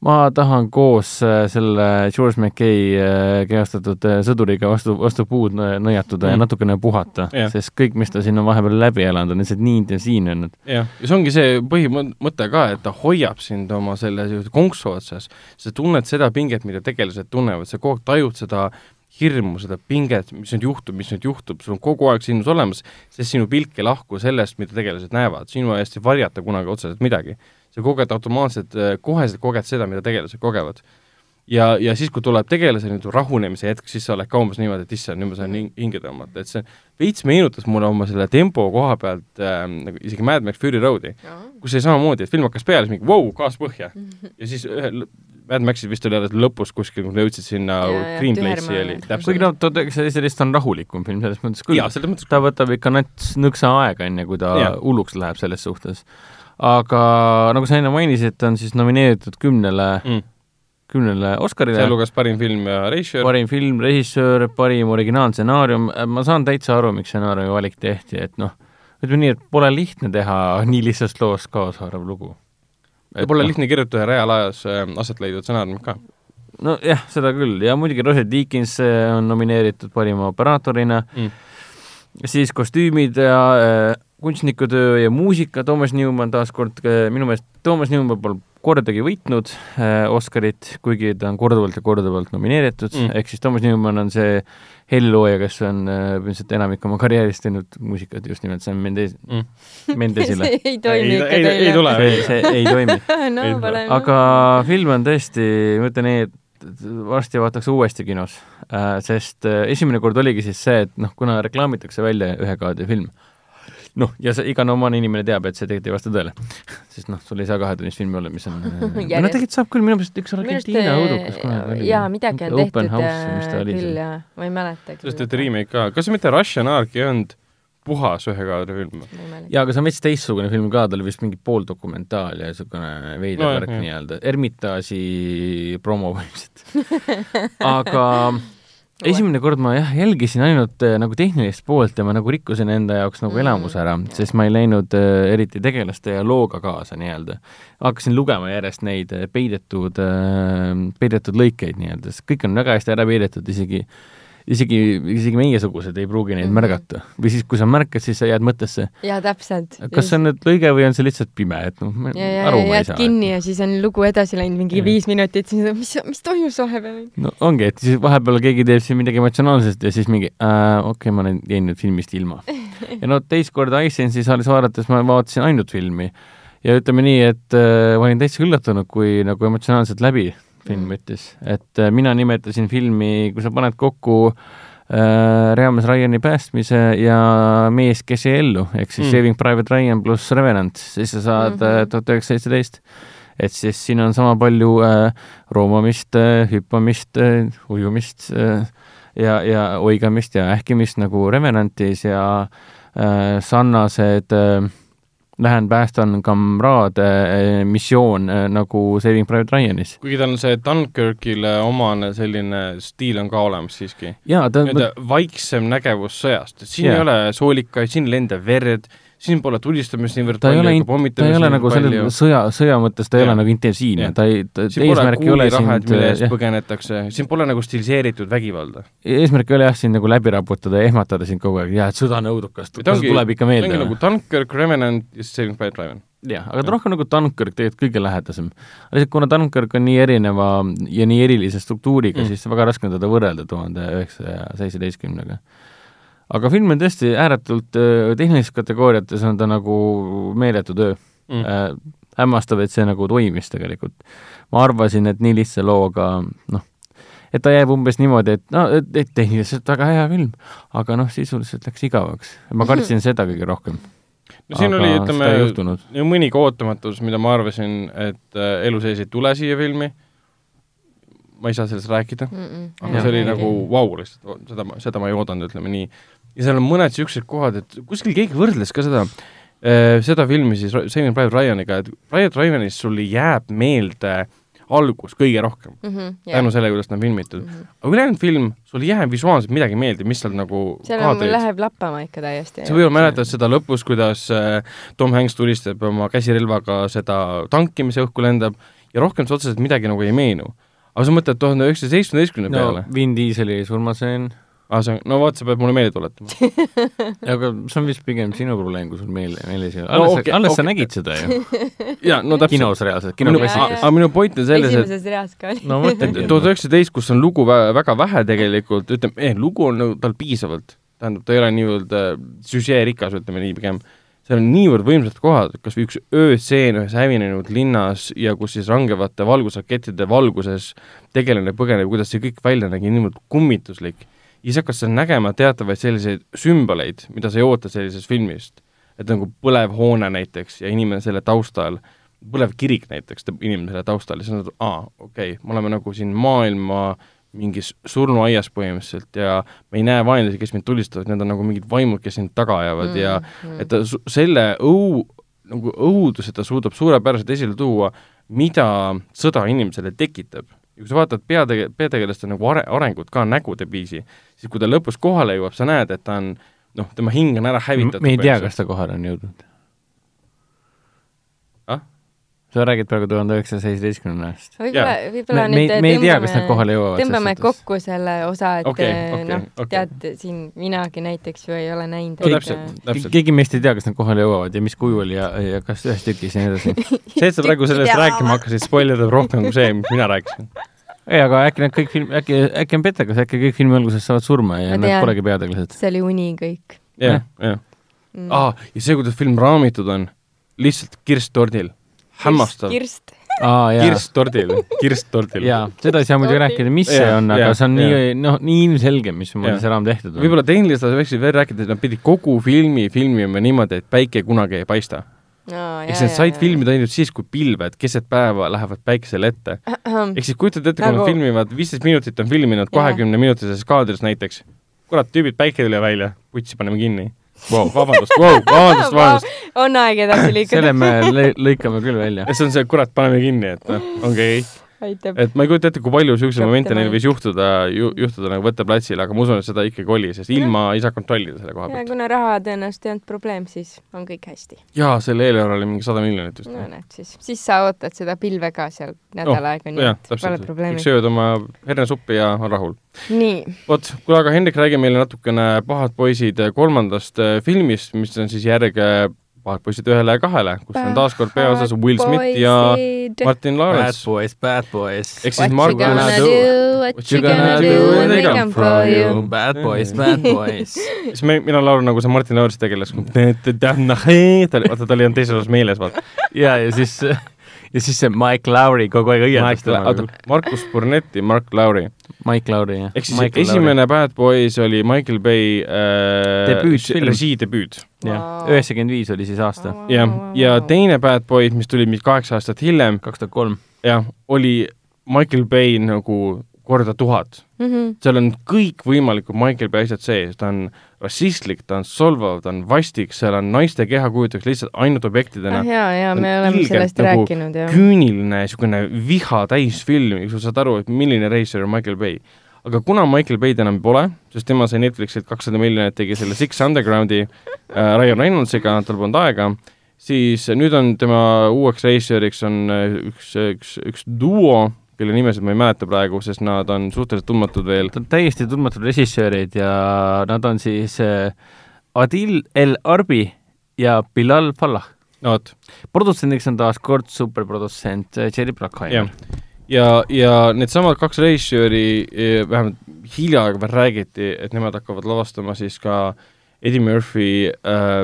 ma tahan koos äh, selle George Mackay äh, kehastatud sõduriga vastu, vastu puud nõjatuda mm. ja natukene puhata yeah., sest kõik, mis ta siin on vahepeal läbi elanud, on lihtsalt nii intensiivne olnud. jah, ja see ongi see põhimõte ka, et ta hoiab sind oma selle konksu otsas, sa tunned seda pinget, mida tegelased tunnevad, sa kogu aeg tajud seda hirmu, seda pinget, mis nüüd juhtub, mis nüüd juhtub, sul on kogu aeg sinus olemas, sest sinu pilk ei lahku sellest, mida tegelased näevad, sinu eest ei varjata kunagi otseselt midagi. sa koged automaatselt, koheselt koged seda, mida tegelased kogevad. Ja, ja siis, kui tuleb tegelase nii-öelda rahunemise hetk, siis sa oled ka umbes niimoodi, et issand, nüüd ma saan hinge tõmmata, et see veits meenutas mulle oma selle tempo koha pealt äh, nagu isegi Mad Max Fury Road'i, kus oli samamoodi, et film hakkas peale, siis mingi vau wow,, gaas põhja. ja siis ühel Mad Maxis vist oli alles lõpus kuskil, kui jõudsid sinna Green Place'i oli täpselt. kuigi noh, tuhat üheksasada seitseteist on rahulikum film selles mõttes küll. jaa, selles mõttes ta võtab ikka nats nõksa aega, enne kui ta ja. hulluks läheb selles suhtes. aga nagu sa enne mainisid, ta on siis nomineeritud kümnele mm kümnele Oscarile. sealhulgas parim film ja režissöör. parim film, režissöör, parim originaalstsenaarium, ma saan täitsa aru, miks stsenaariumi valik tehti, et noh, ütleme nii, et pole lihtne teha nii lihtsast loost kaashaarav lugu. Pole no. lihtne kirjutada reaal ajas äh, aset leidvat stsenaariumit ka. nojah, seda küll, ja muidugi Roger Deakins äh, on nomineeritud parima operaatorina mm., siis kostüümid ja äh, kunstnikutöö ja muusika, Toomas Newman taaskord, minu meelest Toomas Newman pole kordagi võitnud äh, Oscarit, kuigi ta on korduvalt ja korduvalt nomineeritud mm., ehk siis Toomas Newman on see hellilooja, kes on äh, põhimõtteliselt enamik oma karjäärist teinud muusikat just nimelt Sam Mendes mm., Mendesile see ei toimi ikka teile. ei tule. see, see ei toimi no, aga film on tõesti, ma ütlen nii, et varsti vaataks uuesti kinos äh,, sest esimene kord oligi siis see, et noh, kuna reklaamitakse välja ühe kaadri film noh, ja see iga normaalne inimene teab, et see tegelikult ei vasta tõele. sest noh, sul ei saa kahetunnist filmi olla, mis on no tegelikult saab küll, minu meelest üks Argentiina õudukas kunagi oli. jaa, midagi on tehtud house, küll, jaa, ma ei mäleta. sellest tehti remake ka, kas see mitte Russian Ark ei olnud puhas ühe kaadri film? jaa, aga see on veits teistsugune film ka, ta oli vist mingi pooldokumentaal ja niisugune veider no, värk nii-öelda, Ermitaaži promo põhimõtteliselt aga esimene kord ma jah, jälgisin ainult äh, nagu tehnilist poolt ja ma nagu rikkusin enda jaoks nagu mm. elamuse ära, sest ma ei läinud äh, eriti tegelaste ja looga kaasa nii-öelda. hakkasin lugema järjest neid äh, peidetud äh,, peidetud lõikeid nii-öelda, sest kõik on väga hästi ära peidetud, isegi äh, isegi, isegi meiesugused ei pruugi neid mm -hmm. märgata. või siis, kui sa märkad, siis sa jääd mõttesse. jaa, täpselt. kas see on nüüd lõige või on see lihtsalt pime, et noh, aru ma ei saa. kinni ja siis on lugu edasi läinud mingi ja. viis minutit, siis mis, mis toimus vahepeal? no ongi, et siis vahepeal keegi teeb siin midagi emotsionaalset ja siis mingi äh, okei okay,, ma olen jäin nüüd filmist ilma. ja no teist korda Icesense'i saalis vaadates ma vaatasin ainult filmi ja ütleme nii, et äh, ma olin täitsa üllatunud, kui nagu emotsionaalselt läbi film ütles, et äh, mina nimetasin filmi, kui sa paned kokku äh, Reames Ryani päästmise ja Mees, kes jäi ellu, ehk siis mm. Saving Private Ryan pluss Revenant, siis sa saad mhm. äh, tuhat üheksasada seitseteist. et siis siin on sama palju äh, roomamist äh,, hüppamist äh,, ujumist äh, ja, ja oigamist ja ähkimist nagu Revenantis ja äh, sarnased äh, lähen päästan kamraade eh, missioon eh, nagu Saving Private Ryanis. kuigi tal on see Dunkirkile omane selline stiil on ka olemas siiski. jaa, ta on vaiksem nägevus sõjast, et siin yeah. ei ole soolikaid, siin ei lenda verd, siin pole tulistamist niivõrd palju, ega pommitamist ta ei ole nagu selle sõja, sõja mõttes ta ei ole nagu intensiivne, ta ei, ta eesmärk ei ole sind mille eest põgenetakse, siin pole nagu stiliseeritud vägivalda. eesmärk ei ole jah, sind nagu läbi raputada ja ehmatada sind kogu aeg, jah, et sõda on õudukas, tuleb ikka meelde. ta ongi nagu Dunkirk, Revenant ja Saving Private Ryan. Jah, aga ta rohkem nagu Dunkirk tegelikult kõige lähedasem. lihtsalt kuna Dunkirk on nii erineva ja nii erilise struktuuriga mm., siis väga raske on teda võrrelda tuhande üheksasaja seitsmeteistkümnega aga film on tõesti ääretult tehnilistes kategooriates on ta nagu meeletu töö. Mm.. Äh, hämmastav, et see nagu toimis tegelikult. ma arvasin, et nii lihtsa looga noh, et ta jääb umbes niimoodi, et no, et tehniliselt väga hea film, aga noh, sisuliselt läks igavaks. ma kartsin seda kõige rohkem. no siin aga oli, ütleme, mõnigi ootamatus, mida ma arvasin, et äh, elu sees ei tule siia filmi. Ma ei saa sellest rääkida. Mm, -mm. aga ja, see oli nagu vau wow, lihtsalt, seda, seda ma ei oodanud, ütleme nii ja seal on mõned niisugused kohad, et kuskil keegi võrdles ka seda äh,, seda filmi siis Saving Private Ryaniga, et Private Ryanis sul jääb meelde algus kõige rohkem mm -hmm, yeah. tänu sellele, kuidas ta on filmitud mm. -hmm. aga ülejäänud film, sul ei jää visuaalselt midagi meelde, mis seal nagu seal on, läheb lappama ikka täiesti. sa võib-olla mäletad seda lõpus, kuidas äh, Tom Hanks tulistab oma käsirelvaga seda tanki, mis õhku lendab, ja rohkem sa otseselt midagi nagu ei meenu. aga sa mõtled tuhande üheksasaja seitsmeteistkümne peale no,? Vin Dieseli surmaseen aa, ah, see on, no vot, sa pead mulle meelde tuletama aga see on vist pigem sinu probleem, kui sul meelde, meeles ei ole. alles no,, okay, alles okay. sa nägid seda ju jaa, no täpselt. kinos reaalselt, kinoklassikas. aga minu point on selles, et esimeses reas ka oli. no mõtle, et tuhat üheksateist, kus on lugu väga vähe tegelikult, ütleme eh,, lugu on nagu tal piisavalt, tähendab, ta ei ole niivõrd äh, süžeerikas, ütleme nii pigem, seal on niivõrd võimsad kohad, kas või üks ööstseen ühes hävinenud linnas ja kus siis rangevate valgusrakettide valguses tegelane põgeneb, kuidas see kõik välja nägi, niivõrd kummituslik. Ja siis hakkas sa nägema teatavaid selliseid sümboleid, mida sa ei oota sellisest filmist. et nagu põlev hoone näiteks ja inimene selle taustal, põlev kirik näiteks, inimene selle taustal ja siis on, aa, okei okay,, me oleme nagu siin maailma mingis surnuaias põhimõtteliselt ja me ei näe vaenlasi, kes meid tulistavad, need on nagu mingid vaimud, kes sind taga ajavad mm, ja mm. et ta selle õu, nagu õuduse ta suudab suurepäraselt esile tuua, mida sõda inimesele tekitab. Ja kui sa vaatad peatege-, peategelaste nagu are-, arengut ka nägude viisi, siis kui ta lõpus kohale jõuab, sa näed, et ta on noh, tema hing on ära hävitatud. me ei tea, kas ta kohale on jõudnud sa räägid praegu tuhande üheksasaja seitsmeteistkümnendast. võib-olla, võib-olla nüüd me, me ei tea, kas nad kohale jõuavad. tõmbame kokku selle osa, et okay, okay, noh okay., tead, siin minagi näiteks ju ei ole näinud. keegi meist ei tea, kas nad kohale jõuavad ja mis kujul ja, ja kas ühes tükis ja nii edasi see, et sa praegu sellest rääkima hakkasid, spoilerdab rohkem kui see, mis mina rääkisin ei, aga äkki nad kõik film, äkki, äkki on petekas, äkki kõik filmi alguses saavad surma ja Ma nad tean, polegi peategelased. see oli uni kõik. jah, jah. Mm. aa, ja see, kuidas film raamitud on, lihtsalt kirst tordil hämmastav. kirst. aa, jaa. kirsttordil, kirsttordil. jaa, seda ei saa muidugi rääkida, mis see on, aga see on ja. nii, noh, nii ilmselge, mismoodi see raam tehtud on. võib-olla tehniliselt võiksid veel rääkida, et nad pidid kogu filmi filmima niimoodi, et päike kunagi ei paista no,. ehk siis nad said filmida ainult siis, kui pilved keset päeva lähevad päikesele ette. ehk siis kujutad ette, kui nagu... nad filmivad, viisteist minutit on filminud kahekümne minutises kaadris näiteks, kurat, tüübid, päike tuli välja, putsi paneme kinni wow,. vabandust wow,, vabandust, vabandust on aeg edasi liikuda. selle me lõikame küll välja. see on see, kurat, paneme kinni, et noh, ongi okay. Et ma ei kujuta ette, kui palju niisuguseid momente neil võis juhtuda ju,, juhtuda nagu võtteplatsil, aga ma usun, et seda ikkagi oli, sest ilma ei saa kontrollida selle koha pealt. kuna raha tõenäoliselt ei olnud probleem, siis on kõik hästi. jaa, selle eelarve oli mingi sada miljonit vist. no näed siis, siis sa ootad seda pilve ka seal nädal oh, aega, nii et pole probleemi. sööd oma hernesuppi ja on rahul. nii. vot, kuule aga Hendrik, räägi meile natukene Pahad poisid kolmandast eh, filmist, mis on siis järg pahad poisid ühele ja kahele, kus on taas kord peaosas Will Smith ja Martin Lawrence. Bad boys, bad boys. ehk siis Margo What you gonna do when they come for you? Bad boys, bad boys. siis me, mina laulan nagu see Martin Lawrence tegelas, vaata ta oli olnud teises osas meeles, vaata. ja, ja siis ja siis see Mike Lowry kogu aeg õiendas teda. oota, Markus Burnetti, Mark Lowry. Mike Lowry, jah. ehk siis Michael esimene Lowry. Bad Boys oli Michael Bay äh, režii debüüt. jah, üheksakümmend viis oli siis aasta. jah, ja teine Bad Boys, mis tuli mingi kaheksa aastat hiljem. kaks tuhat kolm. jah, oli Michael Bay nagu korda tuhat mm. -hmm. seal on kõikvõimalikud Michael Bay asjad sees, ta on rassistlik, ta on solvav, ta on vastik, seal on naiste kehakujutus lihtsalt ainult objektidena ah,. jaa, jaa, me oleme sellest nagu rääkinud, jah. küüniline, niisugune viha täis film, sa saad aru, et milline reisijal on Michael Bay. aga kuna Michael Bay'd enam pole, sest tema sai Netflixilt kakssada miljonit, tegi selle Six Undergroundi äh, Ryan Reynolds'iga, tal polnud aega, siis nüüd on tema uueks reisijariks on äh, üks, üks, üks duo, kelle nimesid ma ei mäleta praegu, sest nad on suhteliselt tundmatud veel. Nad on täiesti tundmatud režissöörid ja nad on siis äh, Adil El Arbi ja Bilal Fallah. no vot. produtsendiks on taas kord superprodutsent äh, Jerry Bruckheimer. ja, ja, needsamad kaks režissööri, äh, vähemalt hiljaaegu veel räägiti, et nemad hakkavad lavastama siis ka Eddie Murphy äh,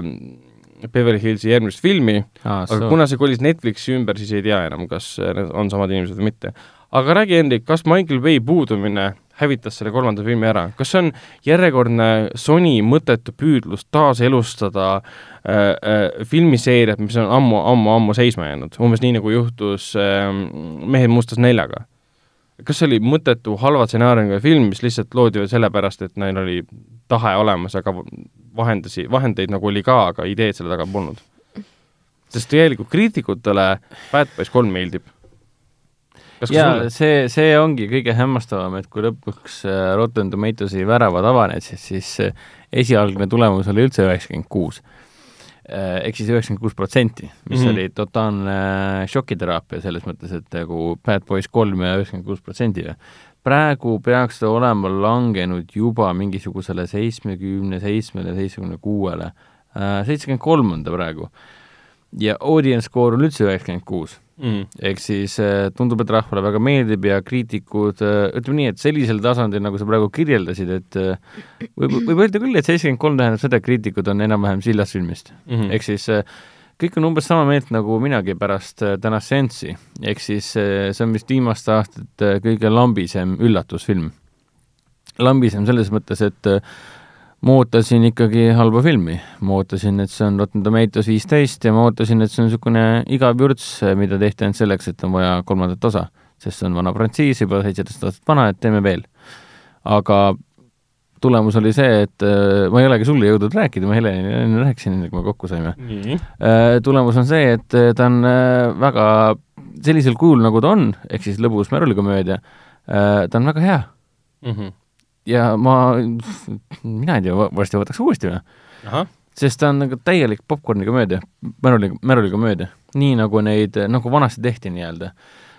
Beverly Hillsi järgmist filmi ah,, aga kuna see kolis Netflixi ümber, siis ei tea enam, kas need on samad inimesed või mitte aga räägi, Hendrik, kas Michael Bay puudumine hävitas selle kolmanda filmi ära, kas see on järjekordne Sony mõttetu püüdlus taaselustada äh, äh, filmiseeriat, mis on ammu, ammu, ammu seisma jäänud, umbes nii, nagu juhtus äh, Mehed mustas neljaga? kas see oli mõttetu halva stsenaariumiga film, mis lihtsalt loodi sellepärast, et neil oli tahe olemas, aga vahendasi, vahendeid nagu oli ka, aga ideed selle taga polnud? sest tegelikult kriitikutele Bad Boys kolm meeldib jaa, see, see ongi kõige hämmastavam, et kui lõpuks äh, Rotten Tomatoesi väravad avanesid, siis esialgne tulemus oli üldse üheksakümmend kuus. Äh, ehk siis üheksakümmend kuus protsenti, mis mm -hmm. oli totaalne šokiteraapia selles mõttes, et nagu Bad Boys kolm ja üheksakümmend kuus protsenti. praegu peaks ta olema langenud juba mingisugusele seitsmekümne seitsmele, seitsmekümne kuuele, äh, seitsekümmend kolm on ta praegu. ja audience score on üldse üheksakümmend kuus mm.. ehk siis äh, tundub, et rahvale väga meeldib ja kriitikud, äh, ütleme nii, et sellisel tasandil, nagu sa praegu kirjeldasid, et äh, võib, võib öelda küll, et seitsekümmend kolm tähendab seda, et kriitikud on enam-vähem sillas filmist mm. -hmm. ehk siis kõik on umbes sama meelt nagu minagi pärast tänast seanssi. ehk siis see on vist viimaste aastate kõige lambisem üllatusfilm. lambisem selles mõttes, et ma ootasin ikkagi halba filmi, ma ootasin, et see on Rotten Tomatoes viisteist ja ma ootasin, et see on niisugune igav vürts, mida tehti ainult selleks, et on vaja kolmandat osa, sest see on vana frantsiis, juba seitseteist aastat vana, et teeme veel. aga tulemus oli see, et äh, ma ei olegi sulle jõudnud rääkida, ma Helenile enne rääkisin, enne kui me kokku saime mm. -hmm. tulemus on see, et äh, ta on väga sellisel kujul, nagu ta on, ehk siis lõbus märulikomöödia, ta on väga hea mm. -hmm ja ma, mina ei tea, varsti võtaks uuesti või? sest ta on nagu täielik popkorni komöödia, märuli, märuli komöödia. nii nagu neid, nagu vanasti tehti nii-öelda.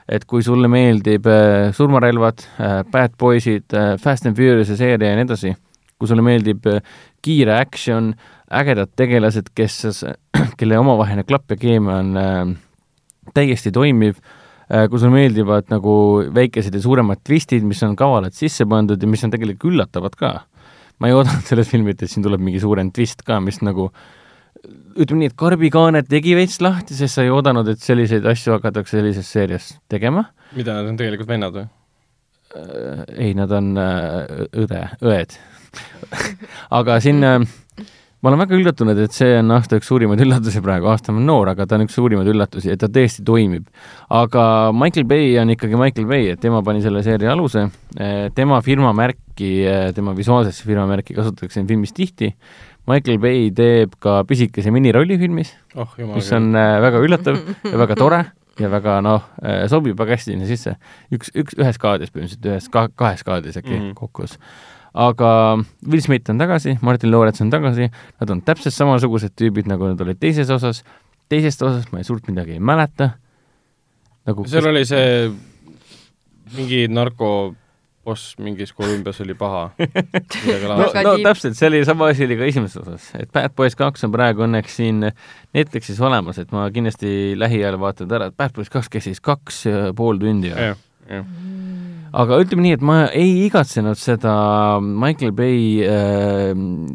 et kui sulle meeldib äh, surmarelvad äh,, Bad Boysid äh,, Fast and Furious'i seeria ja nii edasi, kui sulle meeldib äh, kiire action, ägedad tegelased, kes, kelle omavaheline klapp ja keemia on äh, täiesti toimiv Äh, kui sulle meeldivad nagu väikesed ja suuremad twistid, mis on kavalalt sisse pandud ja mis on tegelikult üllatavad ka. ma ei oodanud selles filmit, et siin tuleb mingi suurem twist ka, mis nagu ütleme nii, et Karbi Kaanet tegi veits lahti, sest sa ei oodanud, et selliseid asju hakatakse sellises seerias tegema. mida, nad on tegelikult vennad või? Äh, ei, nad on äh, õde, õed aga siin ma olen väga üllatunud, et see on aasta üks suurimaid üllatusi praegu, aasta on noor, aga ta on üks suurimaid üllatusi, et ta tõesti toimib. aga Michael Bay on ikkagi Michael Bay, et tema pani selle seeria aluse, eh, tema firmamärki, eh, tema visuaalsesse firmamärki kasutatakse siin filmis tihti, Michael Bay teeb ka pisikese minirolli filmis oh,, mis on eh, väga üllatav ja väga tore ja väga noh, sobib väga hästi sinna sisse. üks, üks, ühes kaadris põhimõtteliselt, ühes ka,, kahes kaadris äkki mm -hmm. kokkuvõttes aga Will Smith on tagasi, Martin Lawrence on tagasi, nad on täpselt samasugused tüübid, nagu nad olid teises osas, teisest osast ma ei suurt midagi ei mäleta. nagu seal kes... oli see mingi narkoboss mingis Kolumbias oli paha. No, no täpselt, see oli sama asi oli ka esimeses osas, et Bad Boys kaks on praegu õnneks siin Netflixis olemas, et ma kindlasti lähiajal vaatan ära, et Bad Boys kaks kestis kaks ja pool tundi ja, ja, ja aga ütleme nii, et ma ei igatsenud seda Michael Bay äh,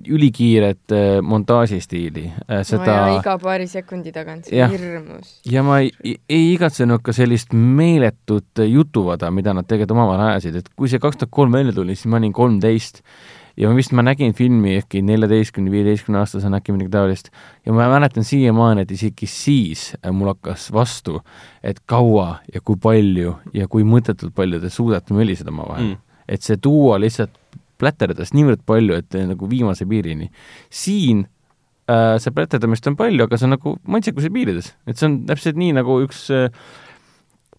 ülikiiret äh, montaažistiili äh,. seda no iga paari sekundi tagant, see on hirmus. ja ma ei, ei igatsenud ka sellist meeletut jutuvada, mida nad tegelikult omavahel ajasid, et kui see kaks tuhat kolm välja tuli, siis ma olin kolmteist ja vist, ma nägin filmi äkki neljateistkümne, viieteistkümne aastasena äkki midagi taolist. Ja ma mäletan siiamaani, et isegi siis äh, mul hakkas vastu, et kaua ja kui palju ja kui mõttetult palju te suudate möliseda omavahel. Mm.. et see tuua lihtsalt pläterdas niivõrd palju, et nagu viimase piirini. siin äh, see pläterdamist on palju, aga see on nagu maitsekuse piirides, et see on täpselt nii, nagu üks äh,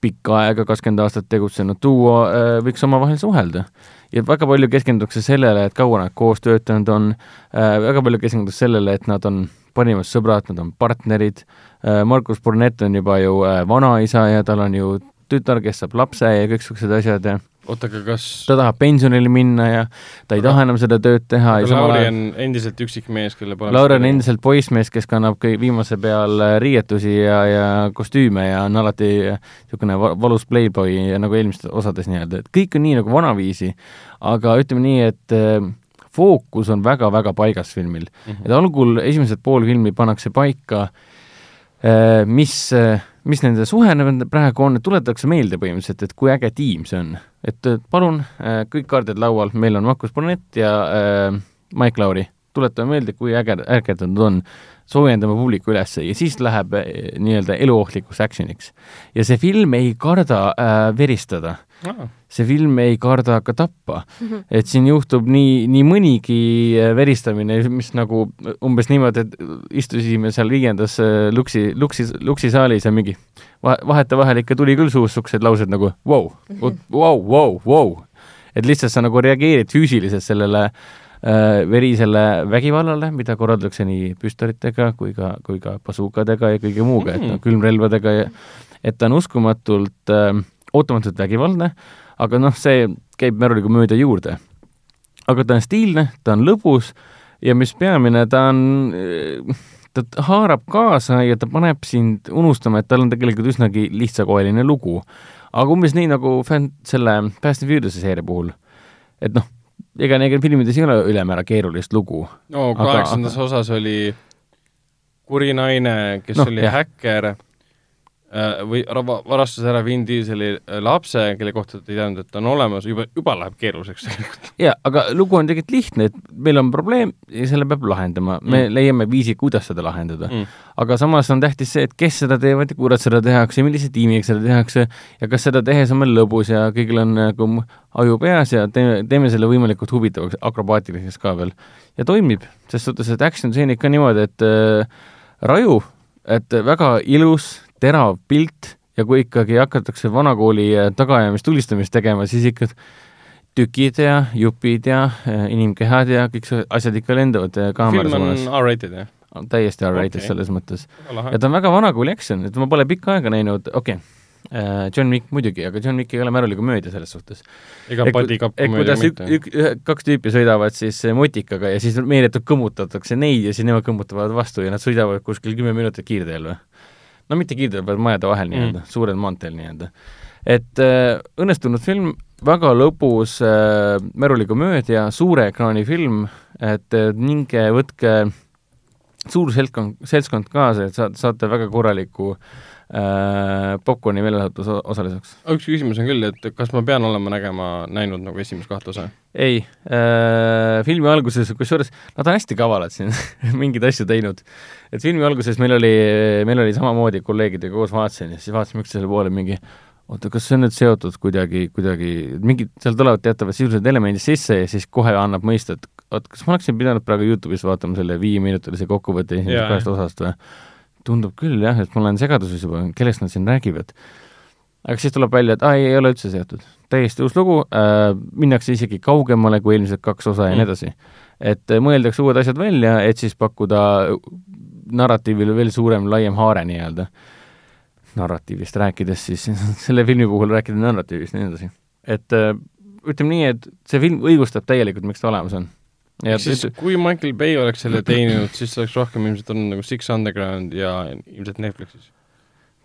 pikka aega, kakskümmend aastat tegutsenud duo äh, võiks omavahel suhelda. Ja väga palju keskendutakse sellele, et kaua nad koos töötanud on äh,, väga palju keskendutakse sellele, et nad on parimad sõbrad, nad on partnerid. Äh,, Markus Burnett on juba ju vanaisa ja tal on ju tütar, kes saab lapse ja kõiksugused asjad ja oota, aga kas ta tahab pensionile minna ja ta ei aga... taha enam seda tööd teha. Lauri on endiselt üksik mees, kelle pole Lauri on endiselt poissmees, kes kannab viimase peal äh, riietusi ja, ja kostüüme ja on alati niisugune valus playboy nagu eelmistes osades nii-öelda, et kõik on nii nagu vanaviisi, aga ütleme nii, et äh, fookus on väga-väga paigas filmil mm. -hmm. et algul esimesed pool filmi pannakse paika äh, mis mis nende suhe praegu on, et tuletatakse meelde põhimõtteliselt, et kui äge tiim see on. et palun, äh, kõik kaardid laual, meil on Markus Bonnet ja äh, Mike Lauri, tuletame meelde, kui äge, ägedad nad on, soojendame publiku üles ja siis läheb äh, nii-öelda eluohtlikuks action'iks. ja see film ei karda äh, veristada ah see film ei karda ka tappa. Mhm. et siin juhtub nii, nii mõnigi äh, veristamine, mis nagu umbes niimoodi, et istusime seal viiendas äh, luksi, luksi, luksisaalis ja mingi vahetevahel ikka tuli küll suust siuksed laused nagu vau, vau, vau, vau. et lihtsalt sa nagu reageerid füüsiliselt sellele äh, verisele vägivallale, mida korraldatakse nii püstolitega kui ka, kui ka basuukadega ja kõige muuga, et noh, külmrelvadega ja et ta on uskumatult äh,, ootamatult vägivaldne aga noh, see käib Märuliga mööda juurde. aga ta on stiilne, ta on lõbus ja mis peamine, ta on, ta haarab kaasa ja ta paneb sind unustama, et tal on tegelikult üsnagi lihtsakoeline lugu. aga umbes nii nagu fänn, selle Fast and Furious'i seeria puhul, et noh, ega neil filmides ei ole ülemäära keerulist lugu. no kaheksandas aga... osas oli kuri naine, kes no, oli jah. häkker Äh, või varastas ära Vin Dieseli äh, lapse, kelle kohta ta ei teadnud, et on olemas, juba, juba läheb keeruliseks tegelikult. jaa, aga lugu on tegelikult lihtne, et meil on probleem ja selle peab lahendama, me mm. leiame viisi, kuidas seda lahendada mm.. aga samas on tähtis see, et kes seda teevad ja kuidas seda tehakse, millise tiimiga seda tehakse ja kas seda tehes on meil lõbus ja kõigil on nagu aju peas ja teeme, teeme selle võimalikult huvitavaks, akrobaatiliseks ka veel. ja toimib, ses suhtes, et action stseenid ka niimoodi, et äh, raju, et väga ilus, terav pilt ja kui ikkagi hakatakse vanakooli äh, tagaajamist, tulistamist tegema, siis ikka tükid ja jupid ja äh, inimkehad ja kõik asjad ikka lendavad äh, kaamera suunas. film on R-rated, jah? täiesti R-rated okay. selles mõttes. ja ta on väga vanakooli action, et ma pole pikka aega näinud, okei okay., John Wick muidugi, aga John Wick ei ole märuliga mööda selles suhtes. ega padikapp mööda mitte. kaks tüüpi sõidavad siis motikaga ja siis meeletult kõmmutatakse neid ja siis nemad kõmmutavad vastu ja nad sõidavad kuskil kümme minutit kiirteel või no mitte kiirteel, vaid majade vahel mm. nii-öelda, suurel maanteel nii-öelda. et äh, õnnestunud film, väga lõbus äh, märulikomöödia, suure ekraani film, et äh, minge võtke suur seltskond, seltskond kaasa, et saate, saate väga korraliku äh, popkorni meelelahutuse osaliseks. üks küsimus on küll, et kas ma pean olema nägema, näinud nagu esimest kahte osa? ei äh,, filmi alguses, kusjuures nad on hästi kavalad siin mingeid asju teinud et filmi alguses meil oli, meil oli samamoodi kolleegidega koos vaatasin ja siis vaatasime üksteisele poole mingi oota, kas see on nüüd seotud kuidagi, kuidagi, mingid, seal tulevad teatavad sisulised elemendid sisse ja siis kohe annab mõista, et oot, kas ma oleksin pidanud praegu Youtube'is vaatama selle viieminutilise kokkuvõtte esimesest kahest osast või? Tundub küll jah, et ma olen segaduses juba, kellest nad siin räägivad. aga siis tuleb välja, et aa, ei, ei ole üldse seotud. täiesti uus lugu äh,, minnakse isegi kaugemale kui eelmised kaks osa ja mm. nii edasi. et mõeldakse uued asjad välja, et siis pakkuda narratiivil veel suurem, laiem haare nii-öelda. narratiivist rääkides siis, selle filmi puhul rääkida narratiivist ja nii edasi. et äh, ütleme nii, et see film õigustab täielikult, miks ta olemas on. Ja siis et, kui Michael Bay oleks selle teeninud, siis oleks rohkem ilmselt olnud nagu Six Underground ja ilmselt Netflixis.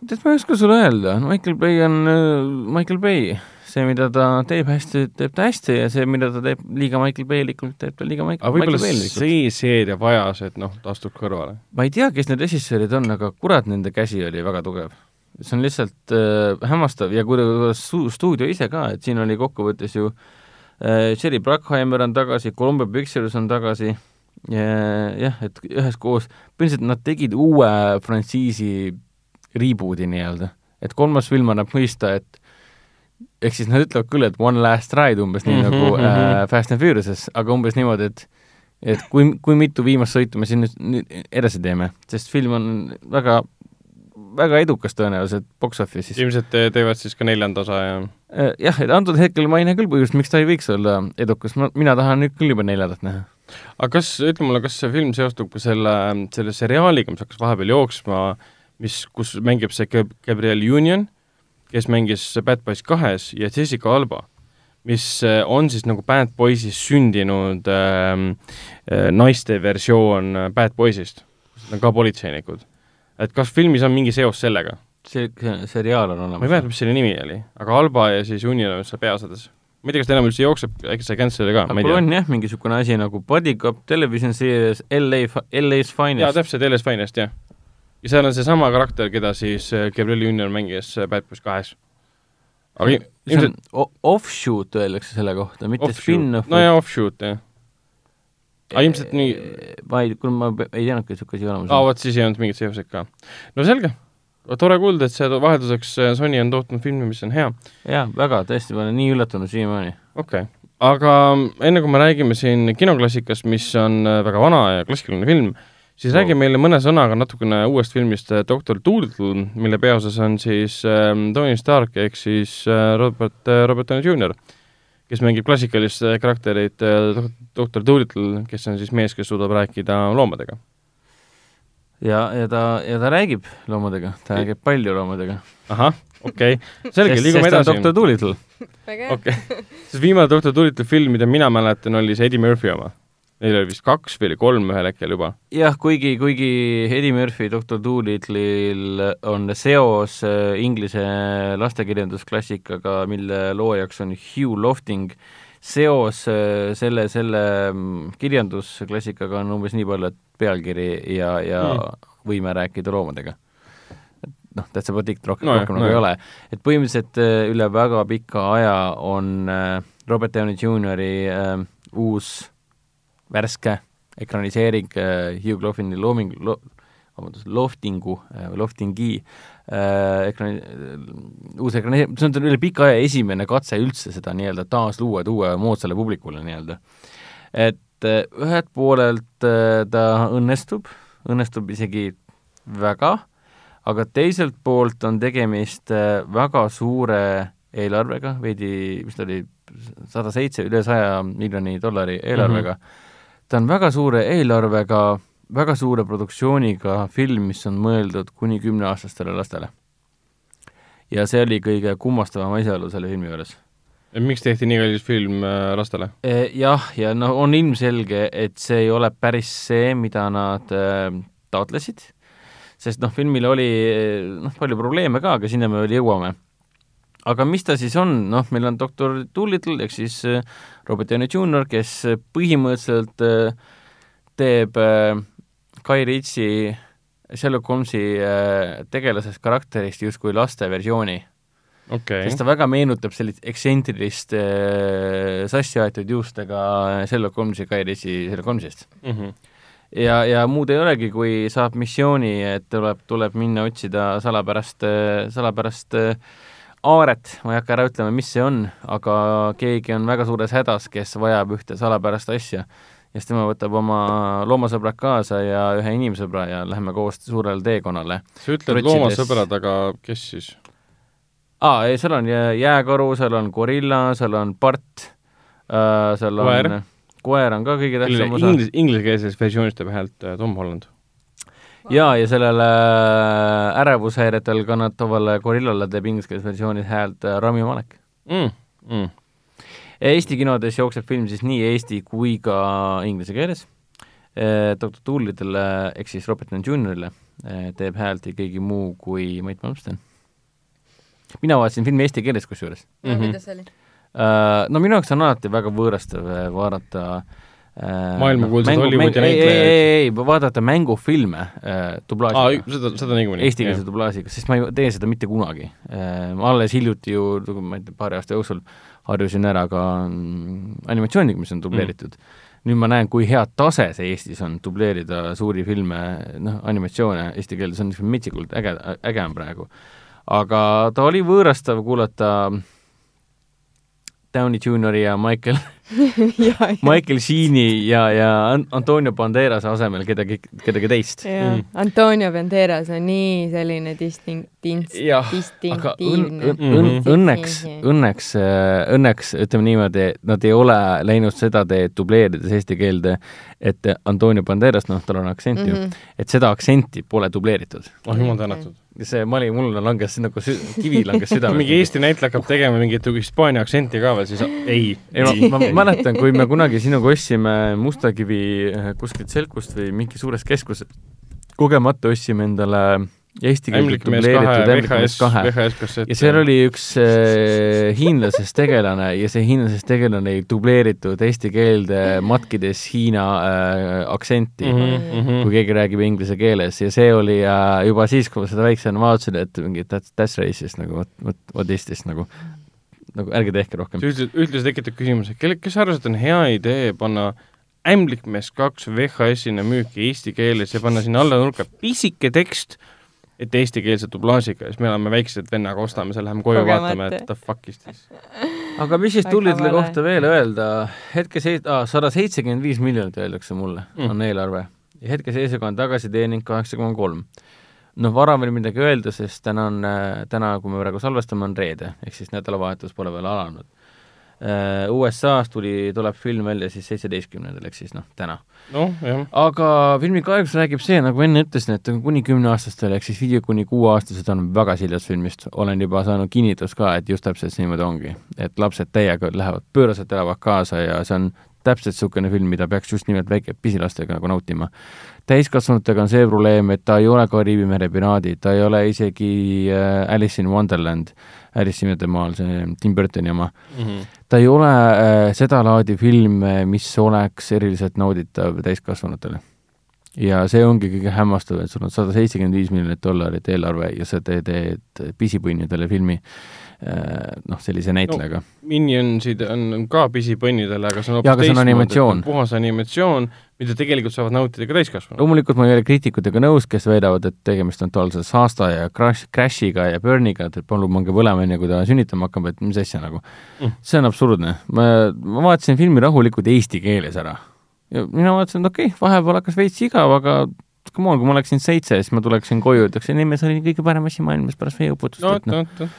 tead, ma ei oska sulle öelda, Michael Bay on äh, Michael Bay see, mida ta teeb hästi, teeb ta hästi ja see, mida ta teeb liiga Michael Baylikult, teeb ta liiga Michael, aga võib-olla see seeria vajas, et noh, ta astub kõrvale? ma ei tea, kes need režissöörid on, aga kurat, nende käsi oli väga tugev. see on lihtsalt äh, hämmastav ja kuidas stuudio ise ka, et siin oli kokkuvõttes ju äh, Jerry Bruckheimer on tagasi, Columbia Pictures on tagasi ja jah, et üheskoos, põhimõtteliselt nad tegid uue frantsiisi reboot'i nii-öelda. et kolmas film annab mõista, et ehk siis nad ütlevad küll, et one last ride umbes nii mm -hmm, nagu mhm. äh, Fast and Furious'es, aga umbes niimoodi, et et kui, kui mitu viimast sõitu me siin nüüd, nüüd edasi teeme, sest film on väga, väga edukas tõenäoliselt box office'is. ilmselt te teevad siis ka neljanda osa ja äh, jah, et antud hetkel ma ei näe küll põhjust, miks ta ei võiks olla edukas, ma, mina tahan nüüd küll juba neljandat näha. aga kas, ütle mulle, kas see film seostub ka selle, selle seriaaliga, mis hakkas vahepeal jooksma, mis, kus mängib see Gabriel Union kes mängis Bad Boys kahes ja Jessica Alba, mis äh, on siis nagu Bad Boysist sündinud äh, naiste versioon Bad Boysist, nad on ka politseinikud. Et kas filmis on mingi seos sellega? see, see seriaal on olemas. ma ei mäleta, mis selle nimi oli, aga Alba ja siis Union on seal peaosades ma ei tea, kas ta enam üldse jookseb, äkki sai cancel'i ka, ma ei tea. on jah, mingisugune asi nagu Bodycop television series LA, LA-s Finest. jaa, täpselt, LA-s Finest, jah ja seal on seesama karakter, keda siis äh, Gabriel Union mängis äh, Bad Boys kahes. aga ilmselt offshoot öeldakse selle kohta, mitte spin-off. no jaa, offshoot, jah. Aga ilmselt nii ma ei, kuule ma ei teadnudki, et niisugune asi olemas on. aa, vot siis ei olnud mingit seoseid ka. no selge, tore kuulda, et see vahelduseks äh, Sony on tootnud filmi, mis on hea. jaa, väga, tõesti, ma olen nii üllatunud siiamaani. okei okay., aga enne kui me räägime siin kinoklassikast, mis on väga vana ja klassikaline film, siis no. räägi meile mõne sõnaga natukene uuest filmist äh, Doktor Dolittle, mille peaosas on siis äh, Tony Stark ehk siis äh, Robert äh,, Robert Downey Jr., kes mängib klassikalist äh, karakterit äh, Doktor Dolittle, kes on siis mees, kes suudab rääkida loomadega. ja, ja ta, ja ta räägib loomadega, ta räägib palju loomadega. ahah, okei okay., selge, liigume edasi. Doktor Dolittle. okei sest viimane Doktor Dolittle film, mida mina mäletan, oli see Eddie Murphy oma Neil oli vist kaks või oli kolm ühel hetkel juba. jah, kuigi, kuigi Eddie Murphy Doktor Doolittle'il on seos äh, inglise lastekirjandusklassikaga, mille loojaks on Hugh Lofting, seos äh, selle, selle mm, kirjandusklassikaga on umbes nii palju, et pealkiri ja, ja mm. võime rääkida loomadega. noh, about it, rohkem no, rohkem nagu no, ei ole. et põhimõtteliselt äh, üle väga pika aja on Robert Downey äh, uus värske ekraniseering äh, Hugh Loftingi looming lo,, vabandust, Loftingu äh,, Loftingi äh, ekrani- uus ekraniseering, see on üle pika aja esimene katse üldse seda nii-öelda taasluua, tuua moodsale publikule nii-öelda. et ühelt poolelt ta õnnestub, õnnestub isegi väga, aga teiselt poolt on tegemist väga suure eelarvega, veidi, mis ta oli, sada seitse, üle saja miljoni dollari eelarvega mm, -hmm ta on väga suure eelarvega, väga suure produktsiooniga film, mis on mõeldud kuni kümneaastastele lastele. ja see oli kõige kummastavam asjaolu selle filmi juures. miks tehti nii kallis film äh, lastele? E, jah, ja no on ilmselge, et see ei ole päris see, mida nad äh, taotlesid, sest noh, filmil oli noh, palju probleeme ka, aga sinna me veel jõuame aga mis ta siis on, noh, meil on doktor Doolittle ehk siis äh, Robert Downey Jr, kes põhimõtteliselt äh, teeb äh, Guy Ritchie Sherlock Holmesi tegelasest karakterist justkui laste versiooni. Okay.. sest ta väga meenutab sellist ekstsentrilist sassi aetud juustega Sherlock Holmesi, Guy Ritchie Sherlock Holmesist. Mm. -hmm ja, ja muud ei olegi, kui saab missiooni, et tuleb, tuleb minna otsida salapärast, salapärast äh, aaret, ma ei hakka ära ütlema, mis see on, aga keegi on väga suures hädas, kes vajab ühte salapärast asja. ja siis tema võtab oma loomasõbrad kaasa ja ühe inimsõbra ja läheme koos suurele teekonnale. sa ütled loomasõbrad, aga kes siis? aa, ei, seal on jääkaru, seal on gorilla, seal on part äh,, seal on koer, on ka kõige tähtsam osa. Inglis-, inglisekeelses versioonis teeb häält äh, Tom Holland jaa, ja sellele äh, ärevushäiretel kannatavale gorillale teeb ingliskeelses versioonis häält äh, Rami Malek mm,. Mm. Eesti kinodes jookseb film siis nii eesti kui ka inglise keeles. Äh, doktor Doolittle'ile ehk siis Robert Downey Jr.'ile teeb häält keegi muu kui Mait Malmsten. mina vaatasin filmi eesti keeles kusjuures mm. -hmm. No minu jaoks on alati väga võõrastav vaadata Äh, maailmakuulsad no, Hollywoodi näitlejaid. ei, ei, ei, vaadata mängufilme äh, dublaažiga. seda, seda niikuinii. Eestikeelse dublaažiga, sest ma ei tee seda mitte kunagi äh,. ma alles hiljuti ju, ma ei tea, paari aasta jooksul harjusin ära ka mm, animatsiooniga, mis on dubleeritud mm.. nüüd ma näen, kui head tase see Eestis on dubleerida suuri filme, noh, animatsioone eesti keeles on metsikult äge, äge on praegu. aga ta oli võõrastav kuulata Downey Juniori ja Michael Michael Sheen'i ja, ja Antonio Banderase asemel kedagi, kedagi teist. Mm. Antonio Banderas on nii selline distinkt-, distinktiivne. Mhm. õnneks, õnneks, õnneks ütleme niimoodi, nad ei ole läinud seda teed dubleerides eesti keelde, et Antonio Banderas, noh, tal on aktsent mm -hmm. ju, mhm. et seda aktsenti pole dubleeritud. oh jumal tänatud see Mali mulle langes nagu sü-, kivi langes südamele mingi Eesti näitleja hakkab tegema mingit Hispaania aktsenti ka veel, siis ei. ei, ma, ma mäletan, kui me kunagi sinuga ostsime Mustakivi eh, kuskilt Selkust või mingi suurest keskusest, kogemata ostsime endale eesti keelde dubleeritud MKS kahe. ja seal oli üks äh, hiinlasest tegelane ja see hiinlasest tegelane ei dubleeritud eesti keelde matkides Hiina äh, aktsenti mm, -hmm. kui keegi räägib inglise keeles ja see oli äh, juba siis, kui ma seda väiksena vaatasin, et mingi that's, that's racist nagu what, what, what is this nagu nagu ärge tehke rohkem. üldse tekitab küsimuse, kelle, kes arvas, et on hea idee panna ämblikmees kaks VHS-ina müüki eesti keeles ja panna sinna alla nurka pisike tekst, et eestikeelse dublaažiga ja siis me oleme väiksed vennaga, ostame selle, läheme koju vaatame, et the fuck is this. aga mis siis Tullidele kohta veel öelda, hetke seis- ah,, sada seitsekümmend viis miljonit öeldakse mulle mm., on eelarve. ja hetkeseisuga on tagasiteeninud kaheksa koma kolm. noh, vara veel midagi öelda, sest täna on, äh, täna, kui me praegu salvestame, on reede, ehk siis nädalavahetus pole veel alanud USA-s tuli, tuleb film välja siis seitseteistkümnendal, ehk siis noh, täna noh, jah. aga filmi kahjuks räägib see, nagu enne ütlesin, et kuni kümneaastastel ehk siis viie kuni kuueaastased on väga siljas filmist, olen juba saanud kinnitust ka, et just täpselt niimoodi ongi. et lapsed täiega lähevad, pööraselt elavad kaasa ja see on täpselt niisugune film, mida peaks just nimelt väike, pisilastega nagu nautima. täiskasvanutega on see probleem, et ta ei ole Kariibi mere piraadid, ta ei ole isegi äh, Alice in Wonderland, Alice imede maal, see Tim Burtoni oma mm. -hmm. ta ei ole äh, sedalaadi film, mis oleks eriliselt nauditav täiskasvanutele ja see ongi kõige hämmastav, et sul on sada seitsekümmend viis miljonit dollarit eelarve ja sa teed, teed pisipõnnidele filmi äh, noh, sellise näitlejaga no,. Minionsid on ka pisipõnnidele, aga see on hoopis teistmoodi, puhas animatsioon, mida tegelikult saavad nautida ka täiskasvanud. loomulikult ma ei ole kriitikutega nõus, kes väidavad, et tegemist on totaalse saasta ja crash, crash'iga ja burniga, et palun pange põlema, enne kui ta sünnitama hakkab, et mis asja nagu mm.. see on absurdne. ma, ma vaatasin filmi rahulikult eesti keeles ära ja mina mõtlesin, et okei okay,, vahepeal hakkas veits igav, aga come on, kui ma oleksin seitse, siis ma tuleksin koju, ütleksin, ei, see oli kõige parem asi maailmas pärast veeuputust no,. et noh,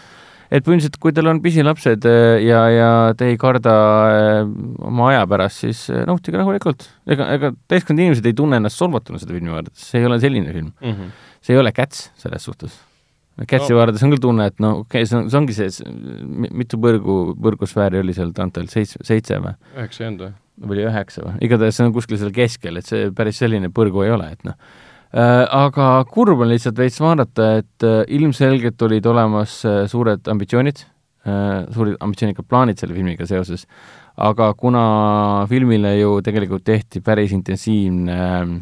et põhimõtteliselt, kui teil on pisilapsed äh, ja, ja te ei karda äh, oma aja pärast, siis äh, nautige rahulikult. ega, ega täiskasvanud inimesed ei tunne ennast solvatuna seda filmi vaadates, see ei ole selline film mm. -hmm. see ei ole Cats selles suhtes. Catsi no. vaadates on küll tunne, et no okei okay,, see on, see ongi see, mitu põrgu, põrgusfääri oli seal Dantel, seitse, seitse või? üheksa ei olnud või? või üheksa või, igatahes see on kuskil seal keskel, et see päris selline põrgu ei ole, et noh. Aga kurb on lihtsalt veits vaadata, et äh, ilmselgelt olid olemas äh, suured ambitsioonid äh,, suured ambitsioonikad plaanid selle filmiga seoses, aga kuna filmile ju tegelikult tehti päris intensiivne äh,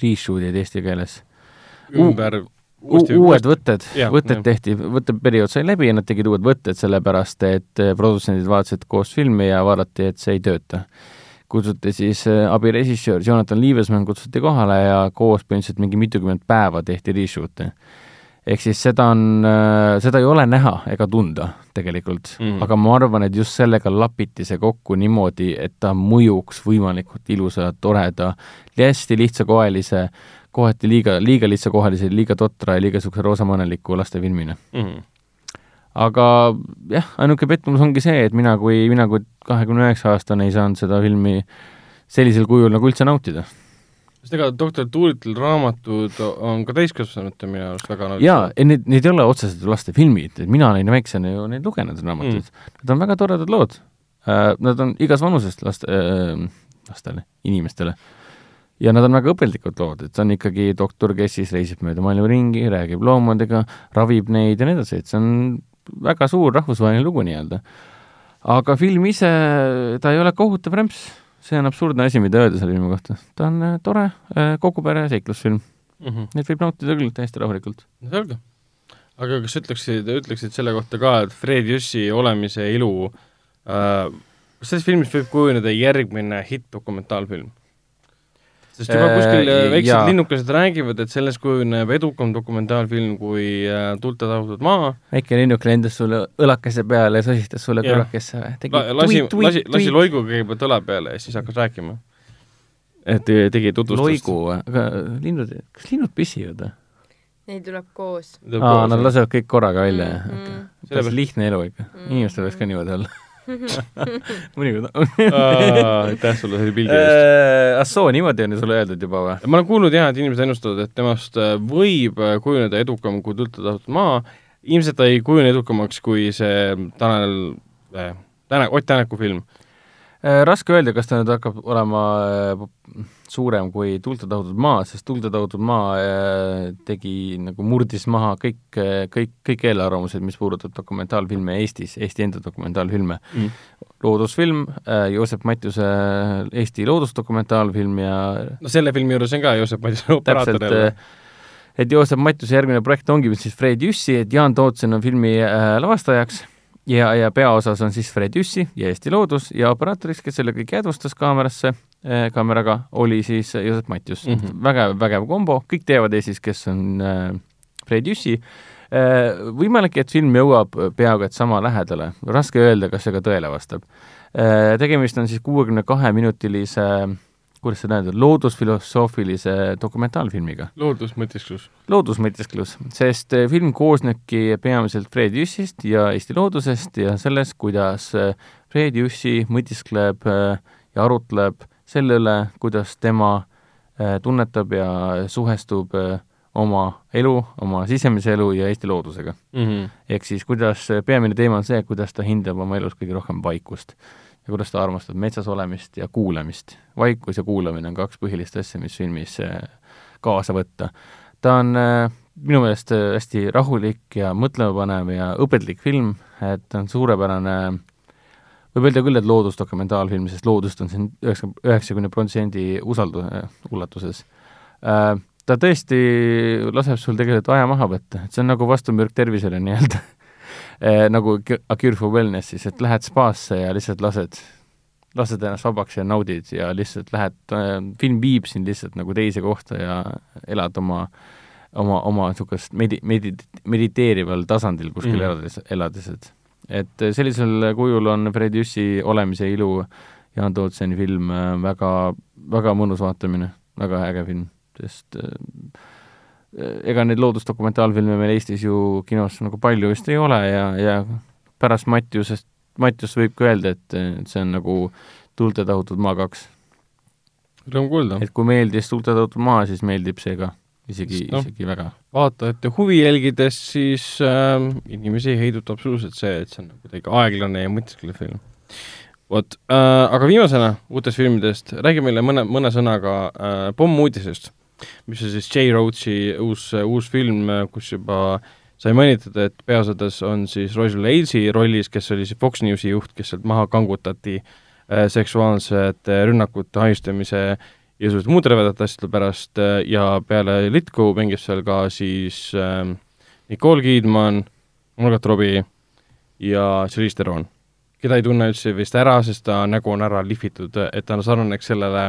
reshoot'id eesti keeles ümber uuesti, uued võtted, võtted ja. tehti, võtteperiood sai läbi ja nad tegid uued võtted, sellepärast et produtsendid vaatasid koos filmi ja vaadati, et see ei tööta. Kutsuti siis eh, abirežissöör Jonathan Liivesmann kutsuti kohale ja koos põhimõtteliselt mingi mitukümmend päeva tehti reshoot'e. ehk siis seda on, eh, seda ei ole näha ega tunda tegelikult mm., aga ma arvan, et just sellega lapiti see kokku niimoodi, et ta mõjuks võimalikult ilusa, toreda, hästi lihtsakoelise kohati liiga, liiga lihtsakohalise, liiga totra ja liiga niisuguse roosamaneliku lastefilmina mm. Aga jah, ainuke pettumus ongi see, et mina kui, mina kui kahekümne üheksa aastane ei saanud seda filmi sellisel kujul nagu üldse nautida sest ega doktor Tuulitel raamatud on ka täiskasvanute minu arust väga nauditav. jaa, need, need ei ole otseselt lastefilmid, et mina olin väiksena ju neid lugenud, raamatuid mm.. Nad on väga toredad lood uh,. Nad on igas vanusest laste uh,, lastele, inimestele ja nad on väga õpetlikud lood, et see on ikkagi doktor, kes siis reisib mööda maailma ringi, räägib loomadega, ravib neid ja nii edasi, et see on väga suur rahvusvaheline lugu nii-öelda. aga film ise, ta ei ole kohutav rämps, see on absurdne asi, mida öelda selle filmi kohta. ta on äh, tore äh, kogu pere seiklusfilm mm. -hmm. Neid võib nautida küll täiesti rahulikult. selge. aga kas ütleksid, ütleksid selle kohta ka, et Fred Jüssi olemise ilu äh, kas selles filmis võib kujuneda järgmine hitt-dokumentaalfilm? Sest juba kuskil äh, väiksed ja. linnukesed räägivad, et sellest kujuneb edukam dokumentaalfilm kui äh, Tuld ja tahutud maa. väike linnuk lendas sulle õlakese peale ja sosistas sulle kõlakesse või? La, lasi, lasi, lasi loigu kõigepealt õla peale ja siis hakkas rääkima. et tegi tutvustust. loigu või? aga linnud, kas linnud püsivad või? Neid tuleb koos. aa, nad lasevad kõik korraga välja mm, -hmm. okei okay.. see on lihtne elu ikka mm. -hmm. inimestel võiks ka niimoodi olla mõnikord aitäh sulle selle pildi eest. Äh, Assoo, niimoodi on sulle öeldud juba või? ma olen kuulnud jah, et inimesed ennustavad, et temast äh, võib äh, kujuneda edukam kui Tõlta tahutud maa, ilmselt ta ei kujune edukamaks kui see Tanel äh,, Täne-, Ott Tänaku film raske öelda, kas ta nüüd hakkab olema äh, suurem kui ja tahutud maa, sest ja tahutud maa äh, tegi nagu, murdis maha kõik, kõik, kõik eelarvamused, mis puudutab dokumentaalfilme Eestis, Eesti enda dokumentaalfilme. Mm.. loodusfilm, Joosep Matjuse Eesti loodusdokumentaalfilm ja no selle filmi juures on ka Joosep Matjuse operaator jälle. et Joosep Matjuse järgmine projekt ongi siis Fred Jüssi, et Jaan Tootsen on filmi äh, lavastajaks ja, ja peaosas on siis Fred Jüssi ja Eesti Loodus ja operaatoriks, kes selle kõik jäädvustas kaamerasse äh,, kaameraga, oli siis Joosep Matjus mm. -hmm. vägev, vägev kombo, kõik teavad Eestis, kes on äh, Fred Jüssi äh,. Võimalik, et film jõuab peaaegu et sama lähedale, raske öelda, kas see ka tõele vastab äh,. tegemist on siis kuuekümne kahe minutilise äh, kuidas seda öelda, loodusfilosoofilise dokumentaalfilmiga. loodusmõtisklus. loodusmõtisklus, sest eh, film koosnebki peamiselt Fred Jüssist ja Eesti loodusest ja sellest, kuidas eh, Fred Jüssi mõtiskleb eh, ja arutleb selle üle, kuidas tema tunnetab ja suhestub oma elu, oma sisemise elu ja Eesti loodusega mm. -hmm. ehk siis kuidas, peamine teema on see, kuidas ta hindab oma elus kõige rohkem vaikust ja kuidas ta armastab metsas olemist ja kuulamist. vaikus ja kuulamine on kaks põhilist asja, mis filmis kaasa võtta. ta on minu meelest hästi rahulik ja mõtlemapanev ja õpetlik film, et ta on suurepärane võib öelda küll, et loodusdokumentaalfilm, sest loodust on siin üheksa, üheksakümne protsendi usaldu-, ulatuses äh, ta tõesti laseb sul tegelikult aja maha võtta, et see on nagu vastumürk tervisele nii-öelda. Nagu A Cure for Wellness siis, et lähed spaasse ja lihtsalt lased, lased ennast vabaks ja naudid ja lihtsalt lähed äh,, film viib sind lihtsalt nagu teise kohta ja elad oma oma, oma niisugust medi-, medi-, mediteerival tasandil kuskil mm. elades, elades, et et sellisel kujul on Fred Jüssi Olemise ilu Jaan Tootseni film äh, väga, väga mõnus vaatamine, väga äge film sest äh, ega neid loodusdokumentaalfilme meil Eestis ju kinos nagu palju vist ei ole ja, ja pärast Mattiusest, Mattiust võib ka öelda, et, see on nagu Tuulte tahutud maa kaks. Rõõm kuulda. et kui meeldis Tuulte tahutud maa, siis meeldib see ka, isegi no,, isegi väga. vaatajate huvi jälgides, siis äh, inimesi ei heiduta absoluutselt see, et see on kuidagi aeglane ja mõtisklev film vot äh,, aga viimasena uutest filmidest, räägi meile mõne, mõne sõnaga äh, Pommuudisest mis on siis J. Roachi uus, uus film, kus juba sai mainitud, et peaosades on siis Roger Ailes rollis, kes oli siis Fox Newsi juht, kes sealt maha kangutati äh, seksuaalsete rünnakute, ahistamise ja igasuguste muude rõvedate asjade pärast äh, ja peale Litku mängib seal ka siis äh, Nicole Kidman, Margot Robbie ja Charlize Theron, keda ei tunne üldse vist ära, sest ta nägu on ära lihvitud, et ta sarnaneks sellele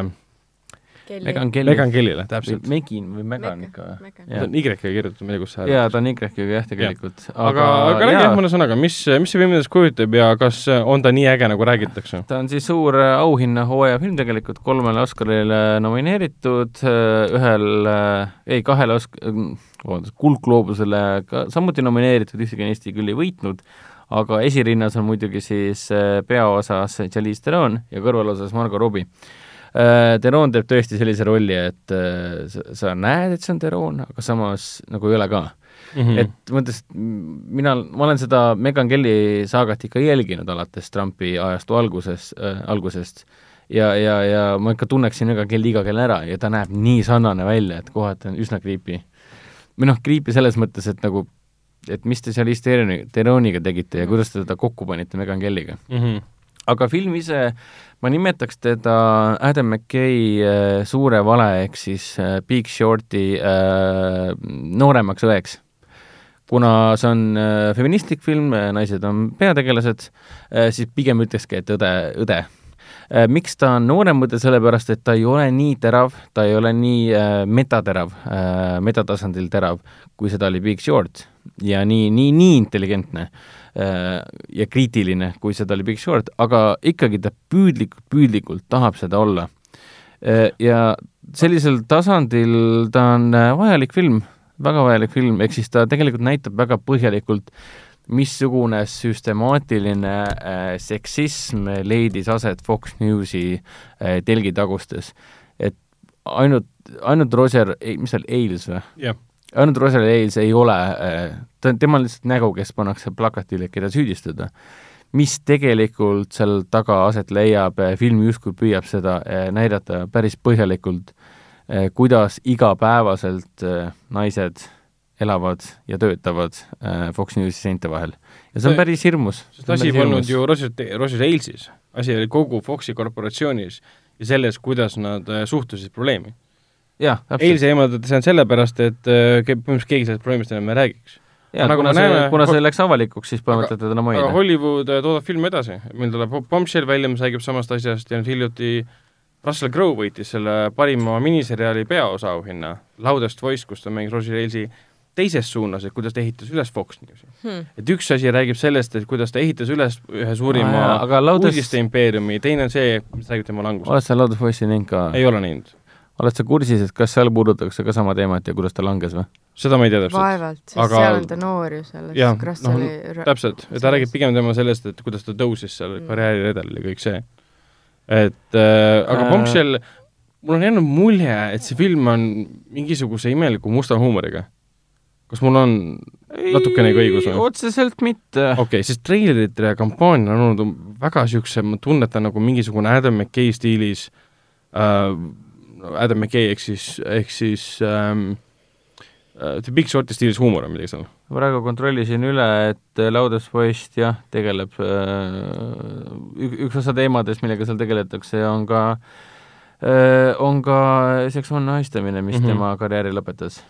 Megan Kelly. Megan Kellyle, täpselt. Megin või Megan ikka või? ta on Y-ga kirjutatud, ma ei tea, kus see jaa, ta on Y-ga jah, tegelikult. aga, aga räägi jah mõne sõnaga, mis, mis see film endast kujutab ja kas on ta nii äge, nagu räägitakse? ta on siis suur äh, auhinnahooaja film tegelikult, kolmele Oscarile nomineeritud, äh, ühel, äh, ei, kahele Osk-, vabandust, Kuldgloobusele ka samuti nomineeritud, ühtegi Eesti küll ei võitnud, aga esirinnas on muidugi siis peaosas Charlize Theron ja kõrvalosas Margot Robbie Äh, Deron teeb tõesti sellise rolli, et äh, sa, sa näed, et see on Deron, aga samas nagu ei ole ka mm. -hmm. et mõttes, mina, ma olen seda Megan Kelly saagat ikka jälginud alates Trumpi ajastu alguses äh,, algusest ja, ja, ja ma ikka tunneksin Megan Kelly iga kell ära ja ta näeb nii sarnane välja, et kohati on üsna creepy. või noh, creepy selles mõttes, et nagu et mis te seal Listeroni, Teroniga tegite ja kuidas te teda kokku panite Megan Kellyga mm. -hmm. aga film ise ma nimetaks teda Adam McKay äh, suure vale ehk siis äh, Big Shorti äh, nooremaks õeks. kuna see on feministlik film, naised on peategelased siis pigem ütlekski, et õde, õde. Miks ta on noorem õde, sellepärast et ta ei ole nii terav, ta ei ole nii metaterav metatasandil terav, kui seda oli Big Short. Ja nii, nii, nii intelligentne ja kriitiline, kui seda oli Big Short, aga ikkagi ta püüdlikult, püüdlikult tahab seda olla. Äh, ja sellisel tasandil ta on äh, vajalik film, väga vajalik film, ehk siis ta tegelikult näitab väga põhjalikult, missugune süstemaatiline äh, seksism leidis aset Fox Newsi äh, telgitagustes. et ainult, ainult Roger, mis seal, Ailes või? jah Arnold Rosenthal ei ole, äh, ta, tema on lihtsalt nägu, kes pannakse plakatile, keda süüdistada. mis tegelikult seal taga aset leiab, äh, film justkui püüab seda äh, näidata päris põhjalikult, kuidas igapäevaselt naised elavad ja töötavad Fox Newsi seinte vahel. ja see on päris hirmus. sest asi polnud ju Ailesis, asi oli kogu Foxi korporatsioonis ja selles, kuidas nad suhtusid probleemi eilse eemaldati see on sellepärast, et äh, põhimõtteliselt keegi sellest probleemist enam ei räägiks. jaa, nagu kuna see, kuna see läks avalikuks, siis põhimõtteliselt teda enam hoida. aga Hollywood äh, toodab filme edasi, meil tuleb Bombshell välja, mis räägib samast asjast ja nüüd hiljuti Russell Crowe võitis selle parima miniseriaali peaosa auhinna, Loudest Voice, kus ta mängis Roger Ailesi teises suunas, et kuidas ta ehitas üles Fox Newsi hmm.. et üks asi räägib sellest, et kuidas ta ehitas üles ühe suurima ah, laudes... uudiste impeeriumi, teine on see, mis räägib tema langusest. oled sa Loudest Voice'i näinud ka? ei ole näinud oled sa kursis, et kas seal puudutatakse ka sama teemat ja kuidas ta langes või? seda ma ei tea täpselt. vaevalt, sest aga... seal on ta noor ju jah, noh, täpselt, ja ta räägib pigem tema sellest, et kuidas ta tõusis seal mm. karjääriredelil ja kõik see. et äh, aga äh... Bombshell, mul on jäänud mulje, et see film on mingisuguse imeliku musta huumoriga. kas mul on natukene õigus või? otseselt mitte. okei okay,, siis treilerite kampaania on olnud väga niisuguse, ma tunnetan nagu mingisugune Adam McKay stiilis äh,, Adam McKay ehk siis, ehk siis ähm, äh, The Big Shorti stiilis huumor on midagi seal. praegu kontrollisin üle, et Loudest Voice jah, tegeleb äh,, üks osa teemadest, millega seal tegeletakse, on ka äh, on ka seksuaalne ahistamine, mis mm -hmm. tema karjääri lõpetas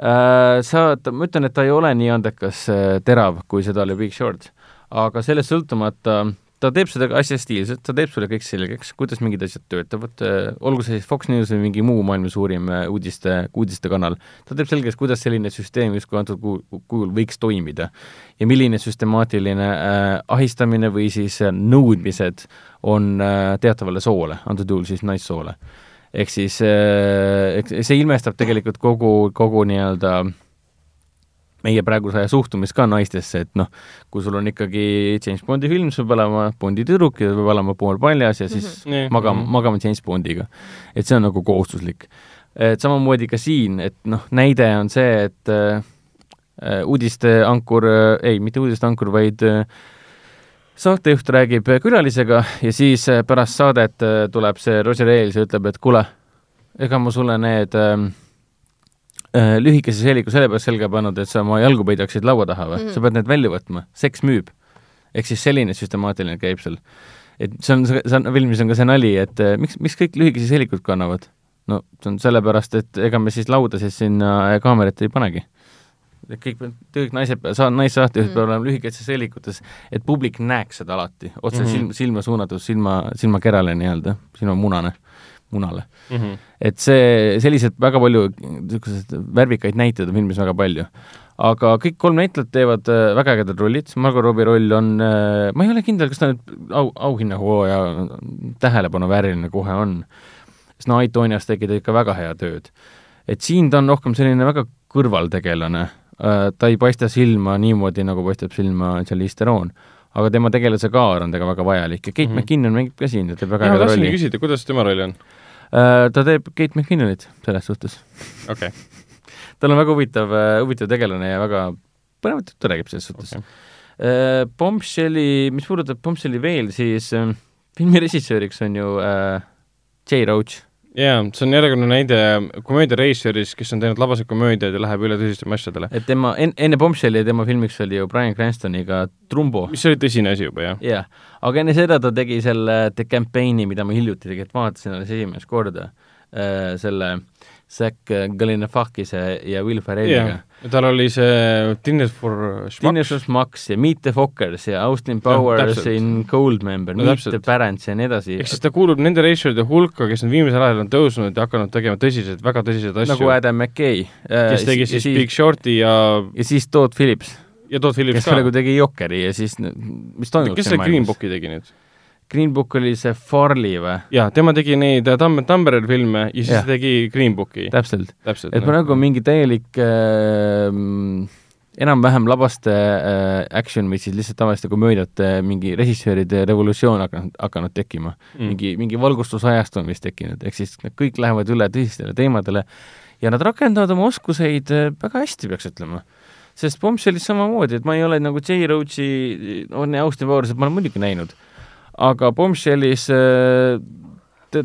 Äh, sa, ma ütlen, et ta ei ole nii andekas äh, terav, kui seda oli Big Short, aga sellest sõltumata ta teeb seda asja stiilselt, ta teeb sulle kõik selgeks, kuidas mingid asjad töötavad, äh, olgu see siis Fox News või mingi muu maailma suurim uudiste, uudistekanal, ta teeb selgeks, kuidas selline süsteem justkui antud kujul võiks toimida. ja milline süstemaatiline äh, ahistamine või siis nõudmised on äh, teatavale soole, antud juhul siis naissoole ehk siis äh, see ilmestab tegelikult kogu, kogu nii-öelda meie praeguse aja suhtumist ka naistesse, et noh, kui sul on ikkagi James Bondi film, sul peab olema Bondi tüdruk ja peab olema pool paljas ja siis mm -hmm. magama, mhm. magama James Bondiga. et see on nagu kohustuslik. et samamoodi ka siin, et noh, näide on see, et äh, uudisteankur äh,, ei, mitte uudisteankur, vaid äh, saatejuht räägib külalisega ja siis äh, pärast saadet äh, tuleb see Roger Ailes ja ütleb, et kuule, ega ma sulle need äh, lühikese seeliku sellepärast selga pannud, et sa oma jalgu peidaksid laua taha või mm, -hmm. sa pead need välja võtma, seks müüb. ehk siis selline süstemaatiline käib seal. et see on, see on, filmis on ka see nali, et äh, miks, miks kõik lühikesi seelikud kannavad? no see on sellepärast, et ega me siis laudasid sinna kaamerat ei panegi kõik, kõik naised, naissaatejuhid mm. peavad olema lühikeses seelikutes, et publik näeks seda alati, otse mm -hmm. silma, silma suunatud, silma, silmakerale nii-öelda, silmamunane, munale mm. -hmm. et see, sellised väga palju niisuguseid värvikaid näiteid on filmis väga palju. aga kõik kolm näitlejat teevad äh, väga ägedad rollid, Margot Robbie roll on äh,, ma ei ole kindel, kas ta nüüd au, auhinnahooaja tähelepanu vääriline kohe on, sest no Aitonias tegi ta ikka väga hea tööd. et siin ta on rohkem selline väga kõrvaltegelane Äh, ta ei paista silma niimoodi, nagu paistab silma Charlize Theron. Aga tema tegelase kaar on temaga väga vajalik ja Kate mm -hmm. McKinnon mängib ka siin ja teeb väga ägeda rolli. küsida, kuidas tema roll on? Äh, ta teeb Kate McKinnonit selles suhtes. okei okay. tal on väga huvitav, äh, huvitav tegelane ja väga põnevat juttu räägib selles suhtes okay.. Bombshelli, mis puudutab Bombshelli veel, siis filmi režissööriks on ju äh, Jay Roach jaa, see on järjekordne näide komöödiarežissöörist, kes on teinud labaseid komöödiaid ja läheb üle tõsistele asjadele. et tema en,, enne Bombshelli tema filmiks oli ju Bryan Cranstoniga Trumbo. mis oli tõsine asi juba, jah. jah, aga enne seda ta tegi selle The Campaign'i, mida ma hiljuti tegelikult vaatasin alles esimest korda, äh, selle Zack Galifianakise ja Will Ferrelliga yeah tal oli see Dinner for Schmucks. Dinner for Schmucks ja Meet the Fockers ja Austin Powers ja, in Goldmember no,, Meet the Parents ja nii edasi. ehk siis ta kuulub nende režissööride hulka, kes nüüd viimasel ajal on tõusnud ja hakanud tegema tõsiseid, väga tõsiseid asju. nagu Adam McKay. kes tegi siis, siis Big Shorti ja ja siis Todd Phillips. ja Todd Phillips kes ka. kes praegu tegi Jokeri ja siis, mis toimub kes selle Green Booki tegi nüüd? Green Book oli see Farley või? jaa, tema tegi neid Dumb and Dumberer filme ja siis ja. tegi Green Booki. täpselt, täpselt. et praegu on mingi täielik äh, enam-vähem labaste äh, action või siis lihtsalt tavaliste komöödiate mingi režissööride revolutsioon hakanud, hakanud tekkima mm.. mingi, mingi valgustusajastu on vist tekkinud, ehk siis nad kõik lähevad üle tõsistele teemadele ja nad rakendavad oma oskuseid äh, väga hästi, peaks ütlema sest Bombshellis samamoodi, et ma ei ole nagu J. Roachi, on Austin Powers'it ma olen muidugi näinud aga Bombshellis äh,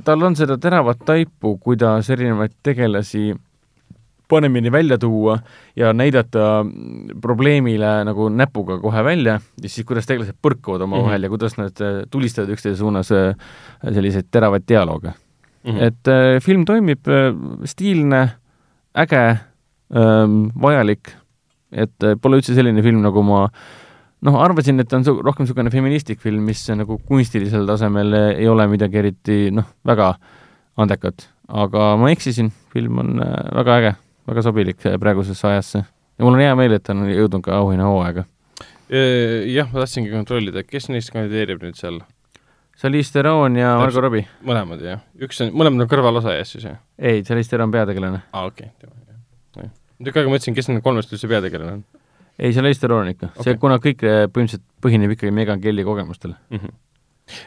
tal on seda teravat taipu, kuidas erinevaid tegelasi paremini välja tuua ja näidata probleemile nagu näpuga kohe välja ja siis, kuidas tegelased põrkuvad omavahel mm -hmm. ja kuidas nad äh, tulistavad üksteise suunas äh, selliseid teravaid dialoog mm. -hmm. et äh, film toimib äh, stiilne, äge äh,, vajalik, et äh, pole üldse selline film, nagu ma äh, noh, arvasin, et on su-, rohkem niisugune feministlik film, mis nagu kunstilisel tasemel ei ole midagi eriti noh, väga andekat. aga ma eksisin, film on äh, väga äge, väga sobilik äh, praegusesse ajasse. ja mul on hea meel, et ta on jõudnud ka auhinnahooaega. Jah, ma tahtsingi kontrollida, kes neist kandideerib nüüd seal? Charlize Theron ja Margot Robbie. mõlemad, jah? üks on, mõlemad on kõrvalosajas siis, jah? ei, Charlize Theron peategelane. aa, okei okay.. tükk aega mõtlesin, kes nendest kolmest üldse peategelane on ei, see on Eesti Roon ikka okay., see, kuna kõik eh, põhimõtteliselt põhineb ikkagi Megan Kelly kogemustel mm. -hmm.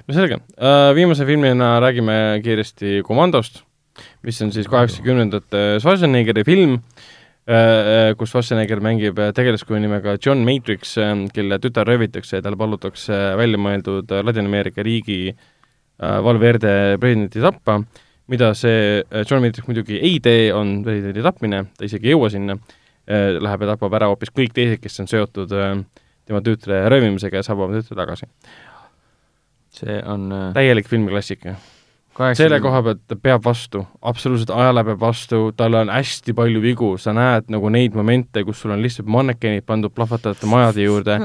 no selge uh,, viimase filmina räägime kiiresti Komandost, mis on siis kaheksakümnendate Schwarzeneggeri film kus Schwarzenegger mängib tegelaskuju nimega John Matrix, kelle tütar röövitakse ja talle palutakse väljamõeldud Ladina-Ameerika riigi Valverde presidenti tappa, mida see John Matrix muidugi ei tee, on presidendi tapmine, ta isegi ei jõua sinna, läheb ja tapab ära hoopis kõik teised, kes on seotud tema tütre röövimisega ja saab oma tütre tagasi. see on täielik filmiklassika selle koha pealt ta peab vastu, absoluutselt ajale peab vastu, tal on hästi palju vigu, sa näed nagu neid momente, kus sul on lihtsalt mannekenid pandud plahvatavate majade juurde.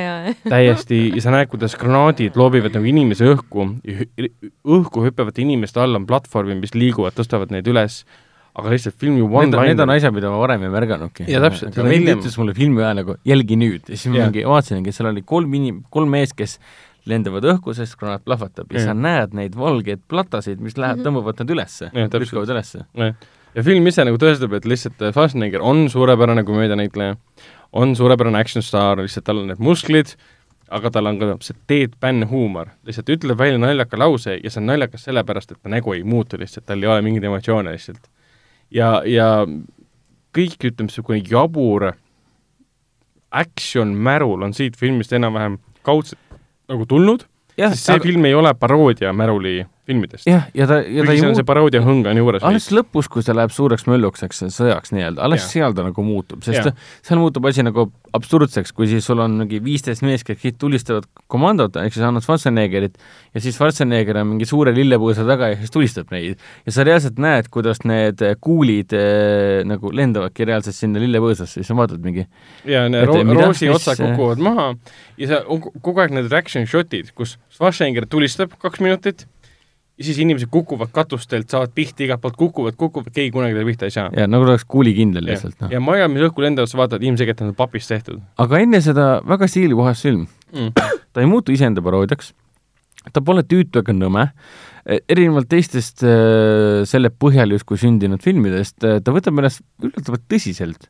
Täiesti, ja sa näed, kuidas granaadid loobivad nagu inimese õhku, õhku hüppavate inimeste all on platvormid, mis liiguvad, tõstavad neid üles, aga lihtsalt filmi one-liner Need on asjad, mida ma varem ei märganudki. jaa, täpselt. Vili ütles mulle filmi ajal nagu jälgi nüüd ja siis ma mingi vaatasingi, seal oli kolm inim-, kolm meest, kes lendavad õhku, sest granaat plahvatab ja, ja sa näed neid valgeid platasid, mis lähevad, mhm. tõmbavad nad ülesse, lükkavad ülesse. ja film ise nagu tõestab, et lihtsalt äh, Schwarzenegger on suurepärane komöödianäitleja, on suurepärane action staar, lihtsalt tal on need musklid, aga tal on ka see deadpan huumor, lihtsalt ütleb välja naljaka lause ja see on naljakas sellepärast, et ta nägu ei muutu lihtsalt, tal ei ole mingeid emotsioone lihtsalt. Ja, ja kõik, ütleme, niisugune jabur action märul on siit filmist enam-vähem kaudselt nagu tulnud, siis see aga... film ei ole paroodia Märuli filmidest. jah, ja ta, ja ta ei muutu. see paroodia hõng on juures. alles veits. lõpus, kui see läheb suureks mölluks, eks, sõjaks nii-öelda, alles ja. seal ta nagu muutub, sest ja. seal muutub asi nagu absurdseks, kui siis sul on mingi viisteist meest, kes kõik tulistavad komandot, ehk siis Arnold Schwarzeneggerit, ja siis Schwarzenegger on mingi suure lillepõõsa taga ja siis tulistab neid. ja sa reaalselt näed, kuidas need kuulid äh, nagu lendavadki reaalselt sinna lillepõõsasse, siis sa vaatad mingi ja need ro roosi otsad kukuvad maha ja sa, kogu aeg need reaction shot'id, kus Schwarzenegger tulistab kaks minutit ja siis inimesed kukuvad katustelt, saavad pihta igalt poolt, kukuvad, kukuvad, keegi kunagi talle pihta ei saa. ja nagu oleks kuulikindel lihtsalt. No. ja maja, mis õhku lendavad, sa vaatad, ilmselgelt on papist tehtud. aga enne seda väga stiilipuhas film mm.. ta ei muutu iseenda paroodiaks, ta pole tüütu ega nõme, erinevalt teistest äh, selle põhjal justkui sündinud filmidest, äh, ta võtab ennast üllatavalt tõsiselt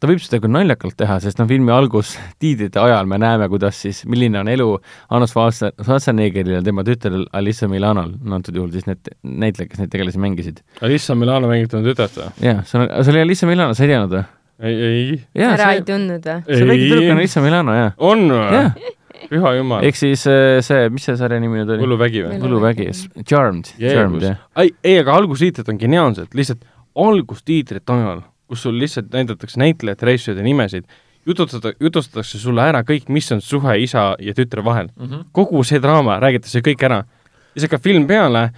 ta võib seda ka naljakalt teha, sest noh, filmi algus tiitrite ajal me näeme, kuidas siis, milline on elu Arnold Schwarzeneggeril ja tema tütrel Alissa Milanol, no antud juhul siis need näitlejad, kes neid tegelasi mängisid. Alissa Milano mängib tema tütart või? jah, see on, see oli Alissa Milano, sa ei teadnud või? ei, ei. ära see... ei tundnud või? see väike tüdruk on Alissa Milano, jah. on või? püha jumal. ehk siis äh, see, mis see sarja nimi nüüd oli? võluvägi või? võluvägi, Charmed, Charmed, jah. ei, aga algustiitrid on geniaalsed, lihtsalt algustiitrid ajal kus sul lihtsalt näidatakse näitlejate, režissööride nimesid, jutustada, jutustatakse sulle ära kõik, mis on suhe isa ja tütre vahel mm. -hmm. kogu see draama räägitakse kõik ära. siis hakkab film peale,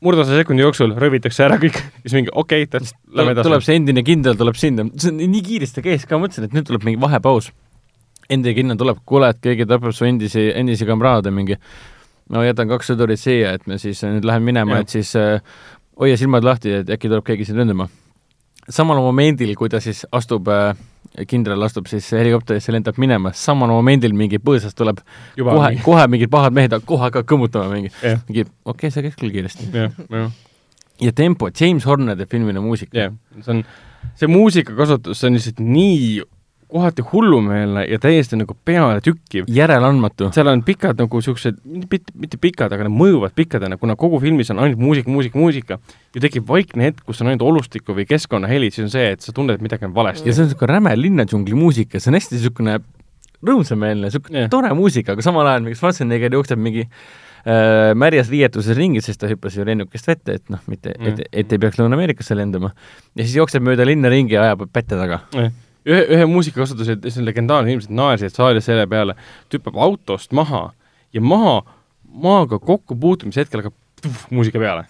murdosa sekundi jooksul röövitakse ära kõik, siis mingi okei okay,, täpselt, lähme edasi. tuleb see endine kindel, tuleb sinna, see on nii kiiresti käis ka, mõtlesin, et nüüd tuleb mingi vahepaus. endine kindel tuleb, kuule, et keegi tapab su endisi, endisi kamraade mingi, no jätan kaks sõdurit siia, et me siis nüüd läheme minema, et siis äh, hoia silmad lahti, et äkki tuleb keegi sind ründama samal momendil, kui ta siis astub äh,, kindral astub siis helikopterisse, lendab minema, samal momendil mingi põõsast tuleb Juba kohe, kohe mingid pahad mehed kohe hakkavad kõmmutama mingi, mingi okei okay,, see käis küll kiiresti. ja tempo, James Horner teeb filmile muusika. jah, see on, see muusikakasutus, see on lihtsalt nii kohati hullumeelne ja täiesti nagu peale tükkiv. järeleandmatu. seal on pikad nagu niisugused, mitte, mitte pikad, aga need mõjuvad pikkadena, kuna kogu filmis on ainult muusika, muusika, muusika, ja tekib vaikne hetk, kus on ainult olustiku või keskkonnahelid, siis on see, et sa tunned, et midagi on valesti. ja see on niisugune räme linnadžungli muusika, see on hästi niisugune rõõmsameelne, niisugune tore muusika, aga samal ajal mingi Schwarzenegger jookseb mingi äh, märjas riietuses ringi, sest ta hüppas ju lennukist vette, et noh, mitte mm., et, et ei peaks Lõuna-Ameerikasse lendama. ja siis jookseb mööda linna ringi ja ajab pätte taga yeah ühe, ühe muusikakasutuse, see on legendaarne, inimesed naersid saalis selle peale, tüppab autost maha ja maha, maaga kokkupuutumise hetkel hakkab tuff, muusika peale.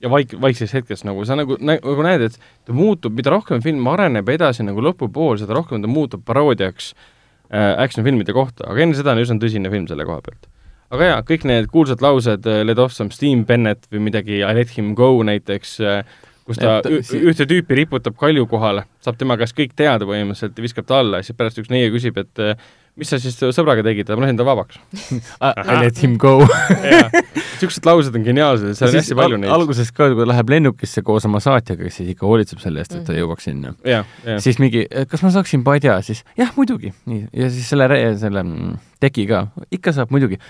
ja vaik-, vaikses hetkes nagu, sa nagu, nagu näed, et ta muutub, mida rohkem film areneb edasi nagu lõpupool, seda rohkem ta muutub paroodiaks äh, action-filmide kohta, aga enne seda on üsna tõsine film selle koha pealt. aga jaa, kõik need kuulsad laused Let off some steam Bennett või midagi I let him go näiteks äh,, kus ta et, ühte tüüpi riputab kalju kohale, saab tema käest kõik teada põhimõtteliselt ja viskab ta alla ja siis pärast üks neiu küsib, et eh, mis sa siis sõbraga tegid, ma lasin ta vabaks I let him go niisugused laused on geniaalsed, seal on hästi palju neid. alguses ka, kui ta läheb lennukisse koos oma saatjaga, kes siis ikka hoolitseb selle eest, et ta mhm. jõuaks sinna. siis mingi, kas ma saaksin padja, siis jah, muidugi, nii, ja siis selle, selle mm, teki ka, ikka saab muidugi.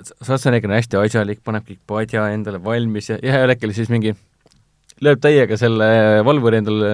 Schwarzenegger on hästi asjalik, paneb kõik padja endale valmis ja ühel hetkel siis mingi lööb täiega selle valvuri endale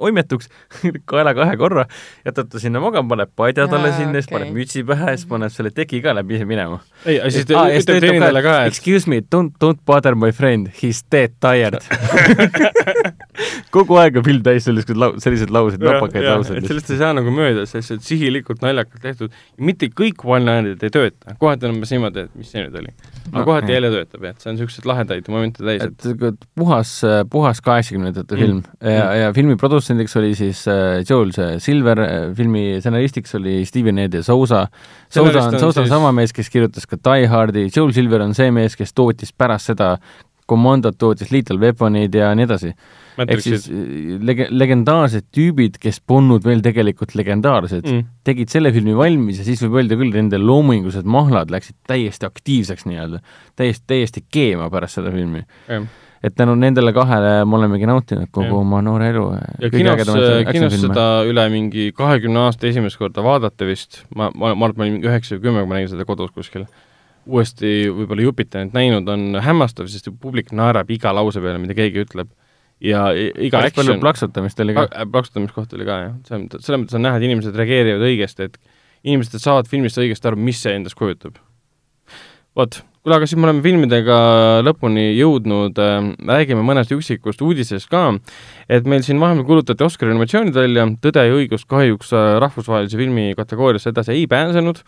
oimetuks kaela kahe korra, jätab ta sinna magama, paneb padja talle sinna, siis paneb mütsi pähe, siis paneb selle teki ka, läheb ise minema. ei, siis ta ütleb teenindajale ka, et excuse me, don't, don't bother my friend, he is dead tired kogu aeg on film täis sellised lau-, selliseid lauseid, napakaid lauseid. sellest ei saa nagu mööda, sest et sihilikult naljakalt tehtud, mitte kõik one-linerid ei tööta, kohati on umbes niimoodi, et mis see nüüd oli. aga kohati jälle töötab, jah, et see on niisuguseid lahedaid momente täis. et puhas, puhas kaheksakümnendate mm. film ja mm., ja filmi produtsendiks oli siis äh, Joel Silver, äh, filmi stsenaristiks oli Steven Ed Sousa. Sousa on, Sousa on siis... sama mees, kes kirjutas ka Die Hardi, Joel Silver on see mees, kes tootis pärast seda Commandot tootis Lethal Weaponid ja nii edasi. ehk siis äh, lege-, legendaarsed tüübid, kes polnud veel tegelikult legendaarsed mm., tegid selle filmi valmis ja siis võib öelda küll, nende loomingulised mahlad läksid täiesti aktiivseks nii-öelda, täiesti, täiesti keema pärast seda filmi mm et tänu nendele kahele me olemegi nautinud kogu ja. oma noore elu. ja kinos, kinos seda üle mingi kahekümne aasta esimest korda vaadata vist, ma, ma, ma arvan, et ma olin üheksa või kümme, kui ma nägin seda kodus kuskil, uuesti võib-olla Jupiterit näinud, on hämmastav, sest publik naerab iga lause peale, mida keegi ütleb. ja iga päris palju plaksutamist oli ka. plaksutamiskohta oli ka, jah. see on, selles mõttes on näha, et inimesed reageerivad õigesti, et inimesed saavad filmist õigesti aru, mis see endast kujutab. vot, kuule, aga siis me oleme filmidega lõpuni jõudnud äh,, räägime mõnest üksikust uudisest ka, et meil siin vahepeal kuulutati Oscari animatsioonid välja, Tõde ja õigus kahjuks äh, rahvusvahelise filmi kategooriasse edasi ei pääsenud,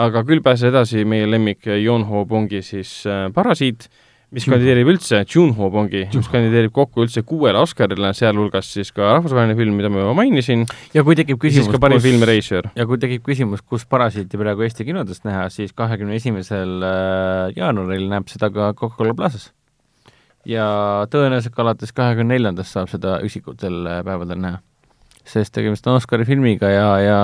aga küll pääses edasi meie lemmik Yon Ho Bongi siis äh, Parasiit. äh,, mis kandideerib üldse, Junho Bongi, mis kandideerib kokku üldse kuuele Oscarile, sealhulgas siis ka rahvusvaheline film, mida ma juba mainisin. ja kui tekib küsimus, siis ka parim kus, ja kui tekib küsimus, kus Parasiiti praegu Eesti kinodes näha, siis kahekümne esimesel äh, jaanuaril näeb seda ka Coca-Cola Plazas. ja tõenäoliselt ka alates kahekümne neljandast saab seda üksikutel äh, päevadel näha. sest tegemist on Oscari filmiga ja, ja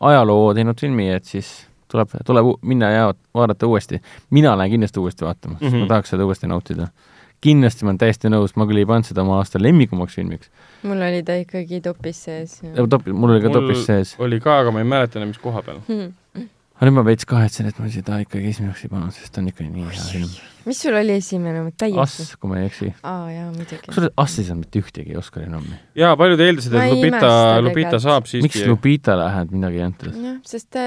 ajaloo teinud filmi, et siis tuleb, tuleb minna ja vaadata uuesti. mina lähen kindlasti uuesti vaatama, sest mm -hmm. ma tahaks seda uuesti nautida. kindlasti ma olen täiesti nõus, ma küll ei pannud seda oma aasta lemmikumaks filmiks. mul oli ta ikkagi topis sees. topi, mul oli ka mul topis sees. oli ka, aga ma ei mäleta enam, mis koha peal mm. -hmm. aga nüüd ma veits kahetsen, et ma seda ikkagi esimeseks ei pannud, sest ta on ikka nii hea film mis sul oli esimene, täiesti? Ass, kui ma ei eksi. aa, jaa, muidugi. kusjuures Ass ei saanud mitte ühtegi Oscari nommi. jaa, paljud eeldasid, et Lupita, Lupita saab siiski. miks Lupitale vähemalt midagi ei antud? jah, sest ta,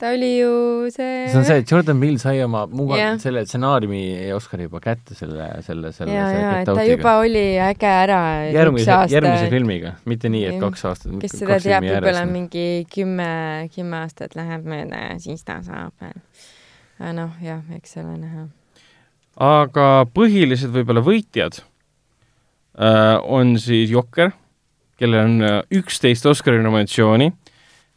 ta oli ju see see on see, et Jordan Peele sai oma muga, selle stsenaariumi Oscari juba kätte selle, selle, selle jaa, jaa, et ta juba oli äge ära järgmise, järgmise filmiga, mitte nii, et kaks aastat kes seda teab, võib-olla mingi kümme, kümme aastat läheb mööda ja siis ta saab veel. noh, jah, eks ole näha aga põhilised võib-olla võitjad äh, on siis Jokker, kellel on äh, üksteist Oscari nominatsiooni,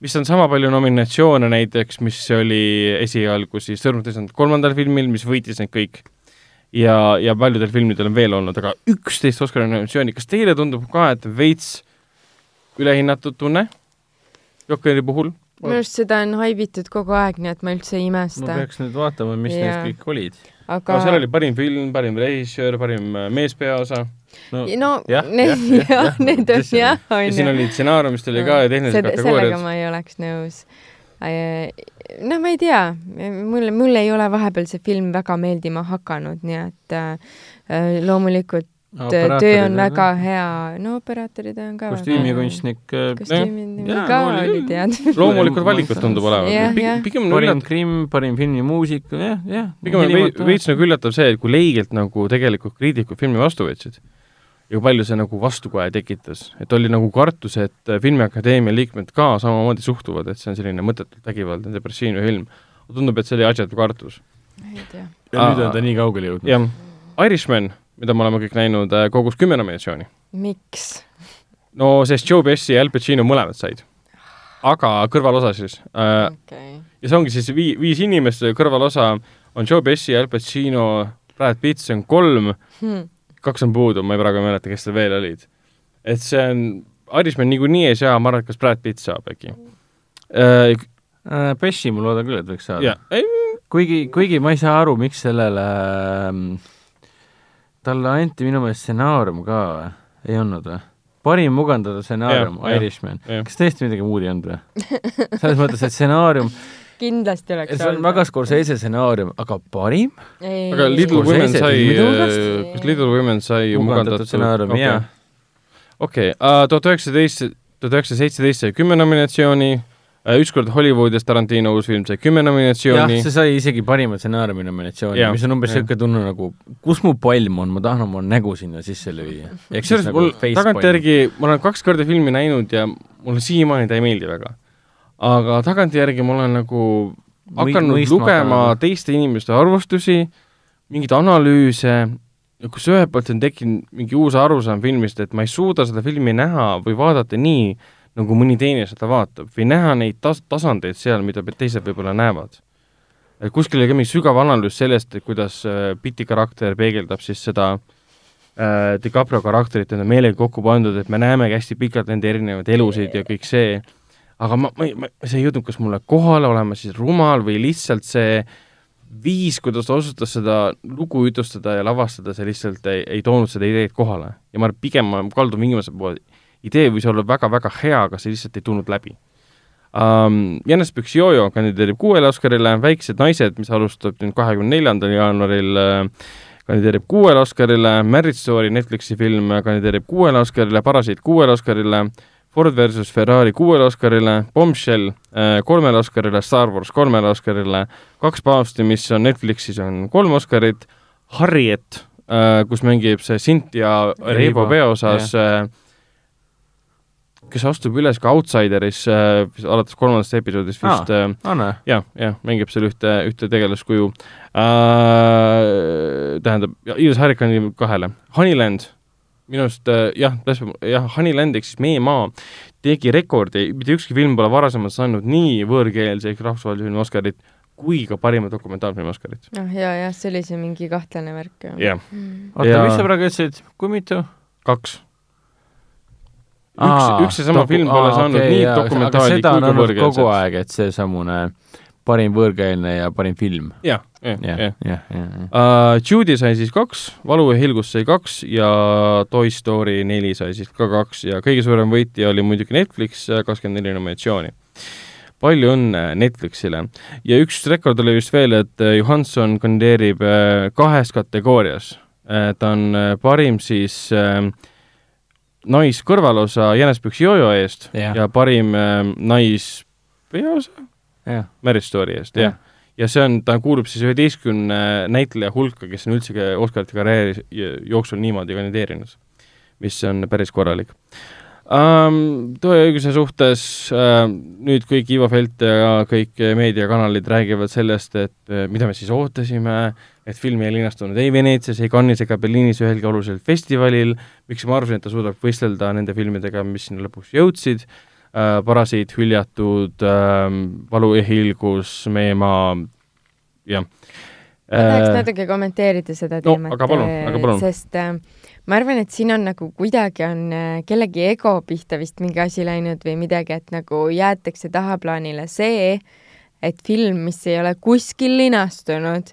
mis on sama palju nominatsioone näiteks, mis oli esialgu siis Sõrmutesand kolmandal filmil, mis võitis need kõik. ja, ja paljudel filmidel on veel olnud, aga üksteist Oscari nominatsiooni, kas teile tundub ka, et veits ülehinnatud tunne Jokkeri puhul? Minu arust seda on haibitud kogu aeg, nii et ma üldse ei imesta. ma peaks nüüd vaatama, mis ja. neist kõik olid aga no, seal oli parim film, parim režissöör, parim äh, meespeaosa. no, no jah, need, jah, jah, need on jah, on ju. ja siin oli stsenaariumist oli ka ja tehnilised kategooriad. sellega ma ei oleks nõus. no ma ei tea, mulle, mulle ei ole vahepeal see film väga meeldima hakanud, nii et äh, loomulikult töö on väga hea, no operaatorid on ka kostüümikunstnik. kostüümid ka olid head. loomulikult valikud tundub olevat. pigem parim krimm, parim filmimuusika, jah, jah. pigem on veits nagu üllatav see, et kui leigelt nagu tegelikult kriitikud filmi vastu võtsid ja kui palju see nagu vastukoja tekitas, et oli nagu kartus, et Filmiakadeemia liikmed ka samamoodi suhtuvad, et see on selline mõttetult vägivaldne depressiivne film. tundub, et see oli asjatu kartus. ei tea. ja nüüd on ta nii kaugele jõudnud. jah, Irishman mida me oleme kõik näinud, äh, kogus kümme nominatsiooni. miks? no sest Joe Pesci ja Al Pacino mõlemad said. aga kõrvalosa siis äh, okay. ja see ongi siis vii-, viis inimest, kõrvalosa on Joe Pesci, Al Pacino, Brad Pitt, see on kolm hmm., kaks on puudu, ma ei praegu ei mäleta, kes seal veel olid. et see on, Irishman niikuinii ei saa, ma arvan, et kas Brad Pitt saab äkki äh,. Äh, Pesci ma loodan küll, et võiks saada. kuigi, kuigi ma ei saa aru, miks sellele äh, talle anti minu meelest stsenaarium ka või? ei olnud või? parim mugandada stsenaarium, Irishman. kas tõesti midagi muud ei olnud või? selles mõttes, et stsenaarium kindlasti oleks olnud. see on väga Scorsese stsenaarium, aga parim? aga Little Women sai, kas Little Women sai mugandatud stsenaarium okay., jah. okei okay,, tuhat üheksateist, tuhat üheksasada seitseteist sai kümme nominatsiooni Äh, ükskord Hollywoodis Tarantino uus film sai kümme nominatsiooni. jah, see sai isegi parima stsenaariumi nominatsiooni, mis on umbes niisugune tunne nagu, kus mu palm on, ma tahan oma nägu sinna sisse lüüa. kusjuures nagu mul tagantjärgi, ma olen kaks korda filmi näinud ja mulle siiamaani ta ei meeldi väga. aga tagantjärgi ma olen nagu hakanud Mõist lugema ka. teiste inimeste arvustusi, mingeid analüüse, kus ühelt poolt on tekkinud mingi uus arusaam filmist, et ma ei suuda seda filmi näha või vaadata nii, nagu mõni teine seda vaatab või näha neid tas-, tasandeid seal, mida teised võib-olla näevad. et kuskil oli ka mingi sügav analüüs sellest, et kuidas äh, Pitti karakter peegeldab siis seda äh, DiCaprio karakterit, on meelega kokku pandud, et me näemegi hästi pikalt nende erinevaid elusid ja kõik see, aga ma, ma, ma, see ei jõudnud kas mulle kohale olema siis rumal või lihtsalt see viis, kuidas ta osutas seda lugu jutustada ja lavastada, see lihtsalt ei, ei toonud seda ideed kohale. ja ma pigem ma kaldun viimase poole idee võis olla väga-väga hea, aga see lihtsalt ei tulnud läbi um,. Janes Püksjojo kandideerib kuuele Oscarile, Väiksed naised, mis alustab nüüd kahekümne neljandal jaanuaril äh, kandideerib kuuele Oscarile, Marriage Story Netflixi film kandideerib kuuele Oscarile, Parasiit kuuele Oscarile, Ford versus Ferrari kuuele Oscarile, Bombshell äh, kolmele Oscarile, Star Wars kolmele Oscarile, Kaks paavsti, mis on Netflixis, on kolm Oscarit, Harriet, äh, kus mängib see Cynthia Erivo peaosas yeah kes astub üles ka Outsideris äh, alates kolmandast episoodist vist äh, ah,. jah, jah, mängib seal ühte, ühte tegelaskuju äh,. tähendab, Iris Harrikani kahele. Honeyland, minu arust äh, jah, jah, Honeyland ehk siis Meie maa tegi rekordi, mitte ükski film pole varasemalt saanud nii võõrkeelse ehk rahvusvahelise filmi Oscarit kui ka parima dokumentaalfilmi Oscarit. ah jaa, jah, see oli see mingi kahtlane värk. jah. Mm. oota, mis sa praegu ütlesid, kui mitu? kaks üks, üks ja sama film pole aa, saanud okay, nii dokumentaali kui ka võõrkeelset. kogu aeg, et seesamune parim võõrkeelne ja parim film. jah, jah, jah, jah. Uh, Judy sai siis kaks, Valu ja Hilgus sai kaks ja Toy Story neli sai siis ka kaks ja kõige suurem võitja oli muidugi Netflix, kakskümmend neli nominatsiooni palju õnne Netflixile. ja üks rekord oli vist veel, et Johanson kandideerib äh, kahes kategoorias. Äh, ta on parim siis äh, naiskõrvalosa Jänespüksi jojo eest ja, ja parim äh, naispeaosa Mary Story eest, jah. ja see on, ta kuulub siis üheteistkümne näitleja hulka, kes on üldse Oscarite karjääri jooksul niimoodi kandideerinud, mis on päris korralik um,. Tõeõiguse suhtes uh, nüüd kõik Ivo Felt ja kõik meediakanalid räägivad sellest, et uh, mida me siis ootasime uh,, et film ei linastunud ei Veneetsias, ei Cannes'is ega Berliinis ühelgi olulisel festivalil, miks ma arvasin, et ta suudab võistelda nende filmidega, mis sinna lõpuks jõudsid äh,, Parasiit, Hüljatud äh,, Valu ja hiilgus, Meie maa, jah. ma tahaks äh, natuke kommenteerida seda teemat no,, aga palun, aga palun. sest äh, ma arvan, et siin on nagu kuidagi on äh, kellegi ego pihta vist mingi asi läinud või midagi, et nagu jäetakse tahaplaanile see, et film, mis ei ole kuskil linastunud,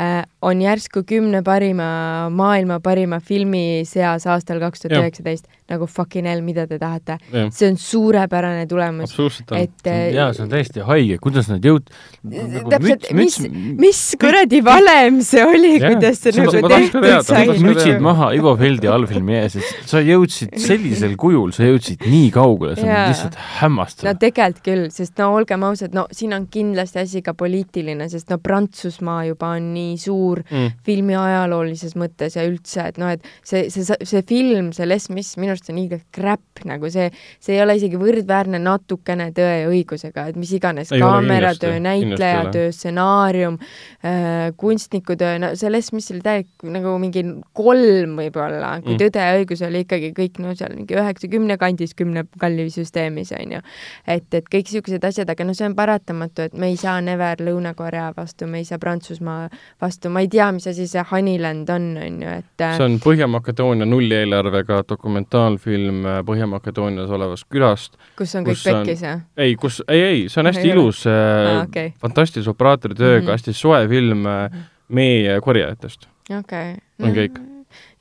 Äh, on järsku kümne parima, maailma parima filmi seas aastal kaks tuhat üheksateist nagu fucking hell, mida te tahate. see on suurepärane tulemus. et äh, jaa, see on täiesti haige, kuidas nad jõud- nagu,. täpselt, mis, mis kuradi valem see oli, kuidas see nagu tehtud sai. mütsid maha Ivo Feldi allfilmi ees, et sa jõudsid sellisel kujul, sa jõudsid nii kaugele, see on lihtsalt hämmastav. no tegelikult küll, sest no olgem ausad, no siin on kindlasti asi ka poliitiline, sest no Prantsusmaa juba on nii suur mm. filmi ajaloolises mõttes ja üldse, et noh, et see, see, see film, see Les Mis minu arust on liiga crap, nagu see, see ei ole isegi võrdväärne natukene Tõe ja õigusega, et mis iganes, kaameratöö, näitlejatöö, stsenaarium äh,, kunstnikutöö, no see Les Mis oli täielik nagu mingi kolm võib-olla, kui mm. Tõde ja õigus oli ikkagi kõik no seal mingi üheksa-kümne kandis, kümne kalli süsteemis, on ju. et, et kõik niisugused asjad, aga no see on paratamatu, et me ei saa never Lõuna-Korea vastu, me ei saa Prantsusmaa vastu, ma ei tea, mis asi see Honeyland on, on ju, et see on Põhja-Makedoonia nullieelarvega dokumentaal, dokumentaalfilm äh, Põhja-Makedoonias olevast külast. kus on kõik pekkis, jah? ei, kus, ei, ei, see on hästi ei ilus äh, ah,, okay. fantastilise operaatori tööga mm, -hmm. hästi soe film äh, mee korjajatest. okei okay.. on kõik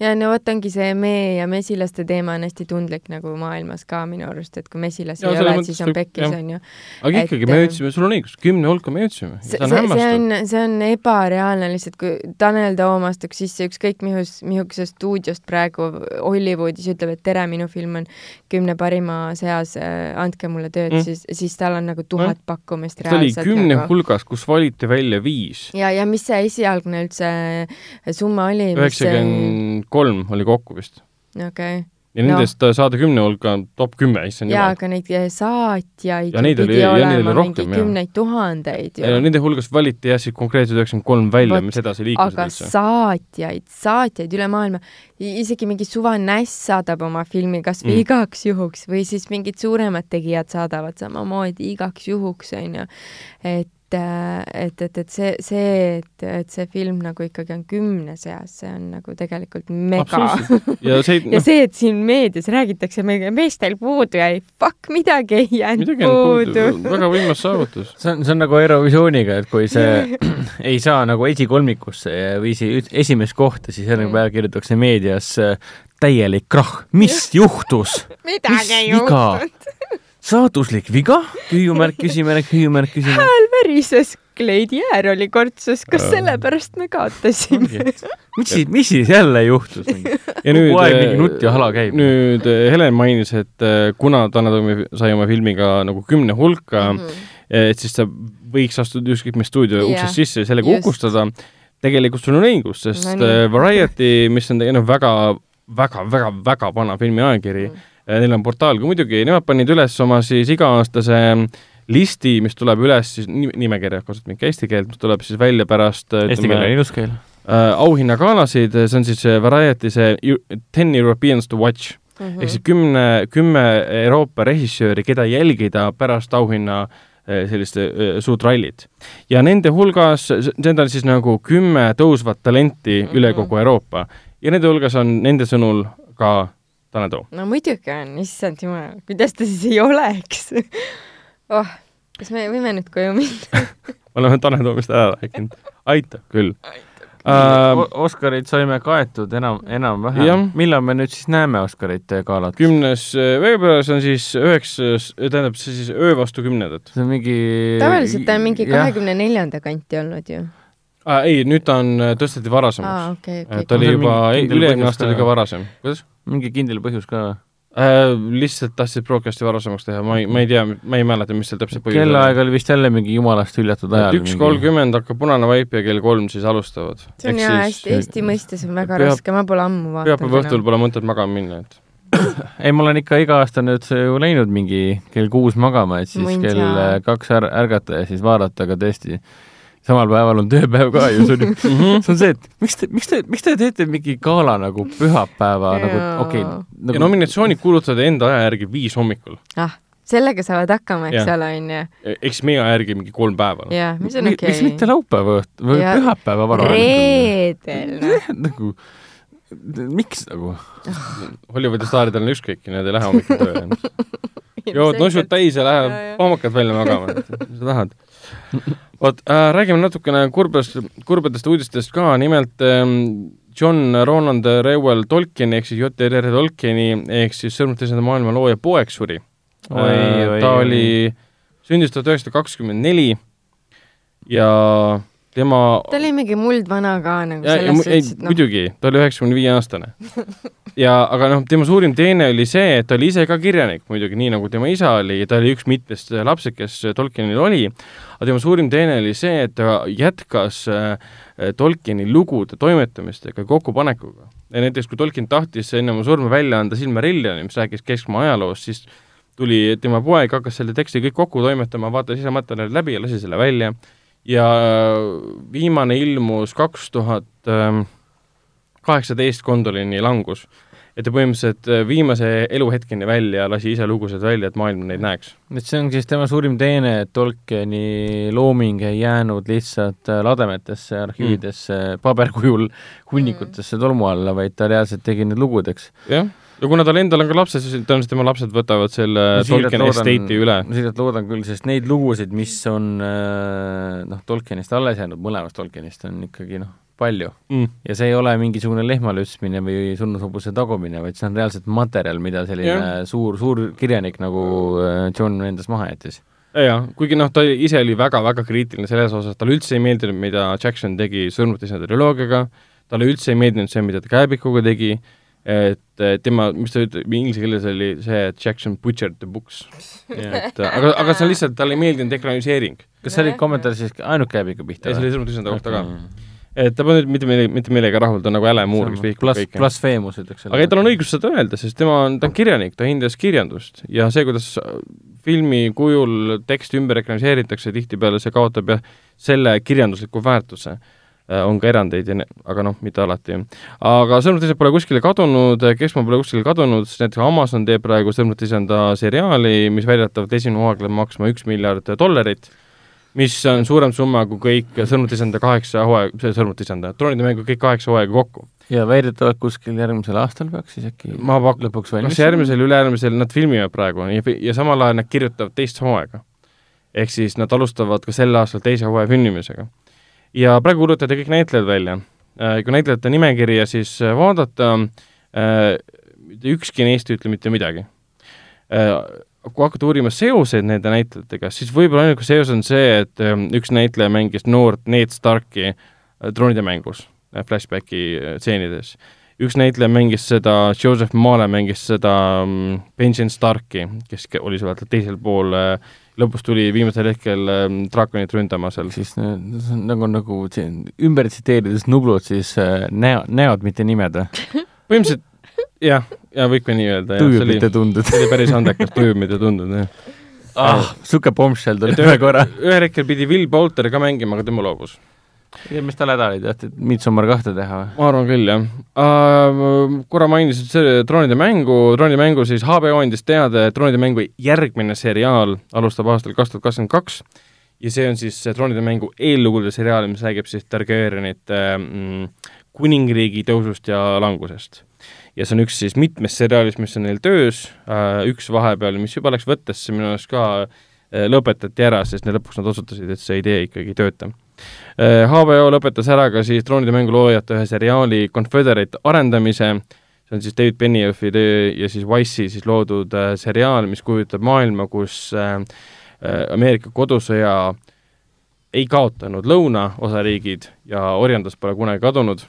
ja no vot ongi see mee ja mesilaste teema on hästi tundlik nagu maailmas ka minu arust, et kui mesilasi ei ole, siis on pekkis, onju. aga ikkagi, me jõudsime, sul on õigus, kümne hulka me jõudsime. see, see, see on, see on ebareaalne lihtsalt, kui Tanel Toom astuks sisse ükskõik mihus, mihukesest stuudiost praegu Hollywoodis, ütleb, et tere, minu film on kümne parima seas, äh, andke mulle tööd mm., siis, siis tal on nagu tuhat mm. pakkumist reaalselt. ta oli kümne nagu... hulgas, kus valiti välja viis. ja, ja mis see esialgne üldse summa oli? üheksakümmend kolm oli kokku vist. okei okay ja nendest no. saada kümne hulka top kümme, issand jumal. jaa, aga neid eh, saatjaid ja neid oli, ja neid oli rohkem, jah. kümneid tuhandeid ju. Nende hulgast valiti jah, siis konkreetselt üheksakümmend kolm välja, mis edasi liikusid aga üldse. saatjaid, saatjaid üle maailma, isegi mingi suva näss saadab oma filmi kas või mm. igaks juhuks või siis mingid suuremad tegijad saadavad samamoodi igaks juhuks, on ju. et et, et, et see, see, et, et see film nagu ikkagi on kümne seas, see on nagu tegelikult mega. ja see, no. ja see, et siin meedias räägitakse, meestel puudu jäi, fuck, midagi ei jäänud puudu. väga võimas saavutus. see on, see on nagu Eurovisiooniga, et kui see ei saa nagu esikolmikusse või esimest kohta, siis järgmine päev kirjutatakse meedias äh, täielik krahh, mis juhtus? midagi ei juhtunud saatuslik viga, hüüumärk, küsimärk, hüüumärk, küsimärk. hääl värises, kleidi äär oli kortsus, kas sellepärast me kaotasime? mis siis, mis siis jälle juhtus? ja nüüd, kogu aeg mingi nutt ja hala käib. nüüd eh, Helen mainis, et eh, kuna Tanel Toom sai oma filmiga nagu kümne hulka mm, -hmm. et siis ta võiks astuda ükskõik mis stuudio yeah. uksest sisse ja sellega uhkustada. tegelikult sul on õigus, sest no, nii. Variety, mis on tegelikult väga, väga, väga, väga vana filmiajakiri mm, -hmm Äh, neil on portaal ka muidugi, nemad panid üles oma siis iga-aastase listi, mis tuleb üles siis nimekirja, kasutan mingi eesti keelt, mis tuleb siis välja pärast eesti keel on ilus keel äh,. auhinnagalasid, see on siis Variety see Ten Europeans to watch mm -hmm. ehk siis kümne, kümme Euroopa režissööri, keda jälgida pärast auhinna äh, sellist äh, suurt rallit. ja nende hulgas, need on siis nagu kümme tõusvat talenti mm -hmm. üle kogu Euroopa ja nende hulgas on nende sõnul ka Tanel Toom. no muidugi on, issand jumal, kuidas ta siis ei oleks oh, kas me võime nüüd koju minna me oleme Tanel Toomist ära rääkinud, aitab küll. Uh, Oscarid saime kaetud enam, enam-vähem. millal me nüüd siis näeme Oscarit galat? kümnes äh, veebruaris on siis üheksas, tähendab see siis öö vastu kümnendat. see on mingi tavaliselt ta on mingi kahekümne neljanda kanti olnud ju ah,. ei, nüüd ta on, äh, tõsteti varasemaks ah,. Okay, okay. ta oli juba, üle-eelmine aasta oli ka varasem. kuidas? Mingi kindel põhjus ka või? Äh, lihtsalt tahtsid broadcast'i varasemaks teha, ma ei, ma ei tea, ma ei mäleta, mis seal täpselt põhjus kellaaeg oli vist jälle mingi jumalast hüljatud ajal. üks kolmkümmend hakkab punane vaip ja kell kolm siis alustavad. see on jaa, hästi, Eesti mõistes on väga Pühap... raske, ma pole ammu vaadanud. pühapäeva õhtul pole mõtet magama minna, et ei, ma olen ikka iga aasta nüüd ju läinud mingi kell kuus magama, et siis Mõnda. kell kaks är ärgata ja siis vaadata, aga tõesti samal päeval on tööpäev ka ju, see on ju mm, -hmm. see on see, et miks te, miks te, miks te teete mingi gala nagu pühapäeva yeah. nagu, okei okay, nagu.... ja nominatsioonid kuulutavad enda aja järgi viis hommikul. ah, sellega saavad hakkama, eks ole, onju. E, eks meie aja järgi mingi kolm päeva. jah, mis on okei okay.. miks mitte laupäeva õhtu või ja. pühapäeva vara? reedel. nagu, miks nagu? Hollywoodi staaridel on ükskõik, nad ei lähe hommikul tööle. jood nusud täis ja lähed pahmakad välja magama, mis sa tahad vot äh,, räägime natukene kurbest, kurbadest uudistest ka, nimelt ähm, John Roland Reuel Tolkieni ehk siis J.R.R. Tolkieni ehk siis Sõrmud teisenda maailma looja poeg suri. Äh, ta oi, oli, sündis tuhat üheksasada kakskümmend neli ja tema ta oli mingi muldvana ka nagu ja, selles suhtes, et noh. muidugi, ta oli üheksakümne viie aastane. ja aga noh, tema suurim teene oli see, et ta oli ise ka kirjanik muidugi, nii nagu tema isa oli ja ta oli üks mitmest lapsed, kes Tolkienil oli, aga tema suurim teene oli see, et ta jätkas äh, Tolkieni lugude toimetamistega kokkupanekuga. ja näiteks, kui Tolkien tahtis enne oma surma välja anda Silmarillioni, mis rääkis keskmaa ajaloost, siis tuli tema poeg, hakkas selle teksti kõik kokku toimetama, vaatas ise materjali läbi ja lasi selle välja ja viimane ilmus kaks tuhat ähm, kaheksateist Gondolini langus. et ta põhimõtteliselt äh, viimase eluhetkeni välja lasi ise lugusid välja, et maailm neid näeks. et see on siis tema suurim teene, et Tolkieni looming ei jäänud lihtsalt äh, lademetesse, arhiividesse mm., paberkujul hunnikutesse tolmu alla, vaid ta reaalselt tegi need lugudeks. jah ja kuna tal endal on ka lapsed, siis tõenäoliselt tema lapsed võtavad selle Tolkien estate'i üle. ma siiralt loodan küll, sest neid lugusid, mis on äh, noh, Tolkienist alles jäänud, mõlemast Tolkienist on ikkagi noh, palju mm. ja see ei ole mingisugune lehmalütsmine või surnushobuse tagumine, vaid see on reaalselt materjal, mida selline yeah. suur, suur kirjanik nagu äh, John endas maha jättis jaa, kuigi noh, ta ise oli väga-väga kriitiline selles osas, talle üldse ei meeldinud, mida Jackson tegi Surmati sõna triloogiaga, talle üldse ei meeldinud see, mida ta Kääbikuga tegi, et tema, mis ta ütleb, inglise keeles oli see, et Jackson butchered the books. et aga, aga see on lihtsalt, talle ei meeldinud ekraniseering. kas see oli kommentaar siis ainult Kääbiku pihta ei, see oli Surmati sõna kohta ka et ta pole nüüd mitte meile, mitte meelega rahul, ta on nagu äle muur, kes vihkab Plus, kõike. blasfeemus ütleks. aga ei, tal on õigus seda öelda, sest tema on, ta on kirjanik, ta hindas kirjandust ja see, kuidas filmi kujul teksti ümber ekraniseeritakse, tihtipeale see kaotab jah, selle kirjandusliku väärtuse äh, on ka erandeid ja ne-, aga noh, mitte alati. aga Sõrmutised pole kuskile kadunud, Keskmaa pole kuskile kadunud, sest näiteks Amazon teeb praegu Sõrmutisenda seriaali, mis väidetavalt esimene hooaeg läheb maksma üks miljard dollarit mis on suurem summa kui kõik Sõrmutisenda kaheksa hooaega, see Sõrmutisenda, troonide mängu kõik kaheksa hooaega kokku. ja väidetavalt kuskil järgmisel aastal peaks siis äkki ma pak-, lõpuks valmis kas järgmisel, ülejärgmisel, nad filmivad praegu ja, ja samal ajal nad kirjutavad teist hooaega. ehk siis nad alustavad ka sel aastal teise hooaja filmimisega. Ja praegu kuulutati kõik näitlejad välja. Äh, kui näitlejate nimekirja siis äh, vaadata, äh, ükski neist ei ütle mitte midagi kui hakata uurima seoseid nende näitlejatega, siis võib-olla ainuke seos on see, et üks näitleja mängis noort Ned Starki troonide äh, mängus, äh, flashbacki äh, stseenides. üks näitleja mängis seda, Joseph Male mängis seda um, Benjamin Starki, kes oli seal teisel pool, lõpus tuli viimasel hetkel um, draakonit ründama seal. siis nagu, nagu ümber tsiteerides Nublot, siis näo, näod, mitte nimed või? põhimõtteliselt jah, ja võib ka nii öelda. tujub mitte tundud. see oli päris andekas, tujub mitte tundud, jah. ah, sihuke bombshell tuli ühe korra. ühel hetkel pidi Will Bolter ka mängima, aga tema loobus. Ja mis tal häda oli, tahtsid Midsommar kahte teha või? ma arvan küll, jah uh,. korra mainisid see Troonide mängu, Troonide mängu siis HBO andis teada, et Troonide mängu järgmine seriaal alustab aastal kaks tuhat kakskümmend kaks ja see on siis Troonide mängu eellugude seriaal, mis räägib siis Targaryenite mm, kuningriigi tõusust ja langusest ja see on üks siis mitmest seriaalist, mis on neil töös, äh, üks vahepeal, mis juba läks võttesse, minu arust ka äh, lõpetati ära, sest lõpuks nad otsustasid, et see idee ikkagi ei tööta. HBO äh, lõpetas ära ka siis Troonide mängu loojate ühe seriaali Confederate arendamise, see on siis David Beniofi töö ja siis Wise'i siis loodud seriaal, mis kujutab maailma, kus Ameerika kodusõja ei kaotanud lõunaosariigid ja orjandus pole kunagi kadunud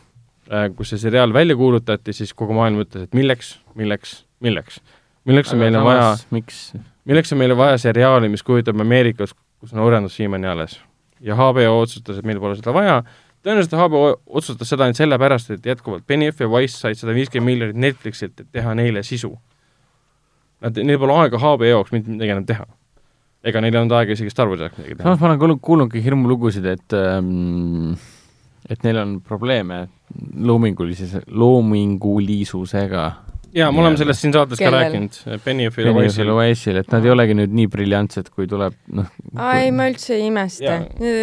Äh, kus see seriaal välja kuulutati, siis kogu maailm ütles, et milleks, milleks, milleks. milleks on meile samas, vaja, milleks on meile vaja seriaali, mis kujutab Ameerikas, kus on orjandus siiamaani alles. Ja HBO otsustas, et meil pole seda vaja, tõenäoliselt HBO otsustas seda ainult sellepärast, et jätkuvalt Benioff ja Wise said sada viiskümmend miljonit Netflixilt, et teha neile sisu. Nad, neil pole aega HBO jaoks mitte midagi enam teha. ega neil ei olnud aega isegi Star Warsi jaoks midagi teha. samas ma olen kuulnudki hirmulugusid, et ähm, et neil on probleeme loomingulises, loomingulisusega jaa, me oleme sellest siin saates Kellel? ka rääkinud, Benioffil ja. Wise'il, et nad ei olegi nüüd nii briljantsed, kui tuleb, noh. ei, ma üldse ei imesta.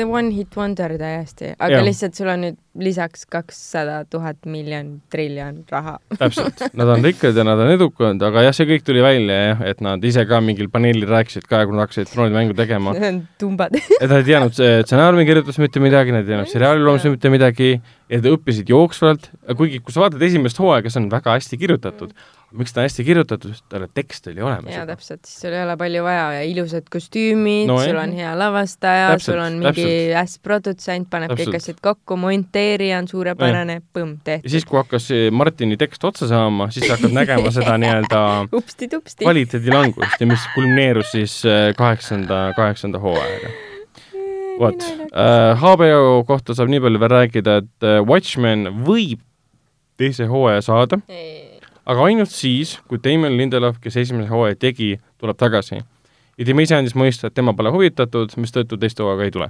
One hit wonder täiesti, aga ja. lihtsalt sul on nüüd lisaks kakssada tuhat miljon triljon raha täpselt, nad on rikkad ja nad on edukad, aga jah, see kõik tuli välja jah, et nad ise ka mingil paneelil rääkisid ka, kui nad hakkasid troonide mängu tegema. Tumbad et nad ei teadnud stsenaariumi kirjutust mitte midagi, nad ei teadnud seriaali loomisest mitte midagi ja nad õppisid jooksvalt, kuigi kui sa vaatad esimest hooaega, see on väga hästi kirjutatud. Mm. Miks ta on hästi kirjutatud, sest talle tekst oli olemas. jaa, täpselt, siis sul ei ole palju vaja. Ja ilusad kostüümid no,, sul on hea lavastaja, sul on mingi äss produtsent, paneb kõik asjad kokku, monteerija on suurepärane, põmm, tehtud. ja siis, kui hakkas Martini tekst otsa saama, siis sa hakkad nägema seda nii-öelda kvaliteedi langust ja mis kulmineerus siis äh, kaheksanda, kaheksanda hooajaga vot uh,, HBO kohta saab nii palju veel rääkida, et uh, Watchmen võib teise hooaja saada aga ainult siis, kui Damon Lindelof, kes esimese hooaja tegi, tuleb tagasi. ja tema ise andis mõista, et tema pole huvitatud, mistõttu teist hooaega ei tule.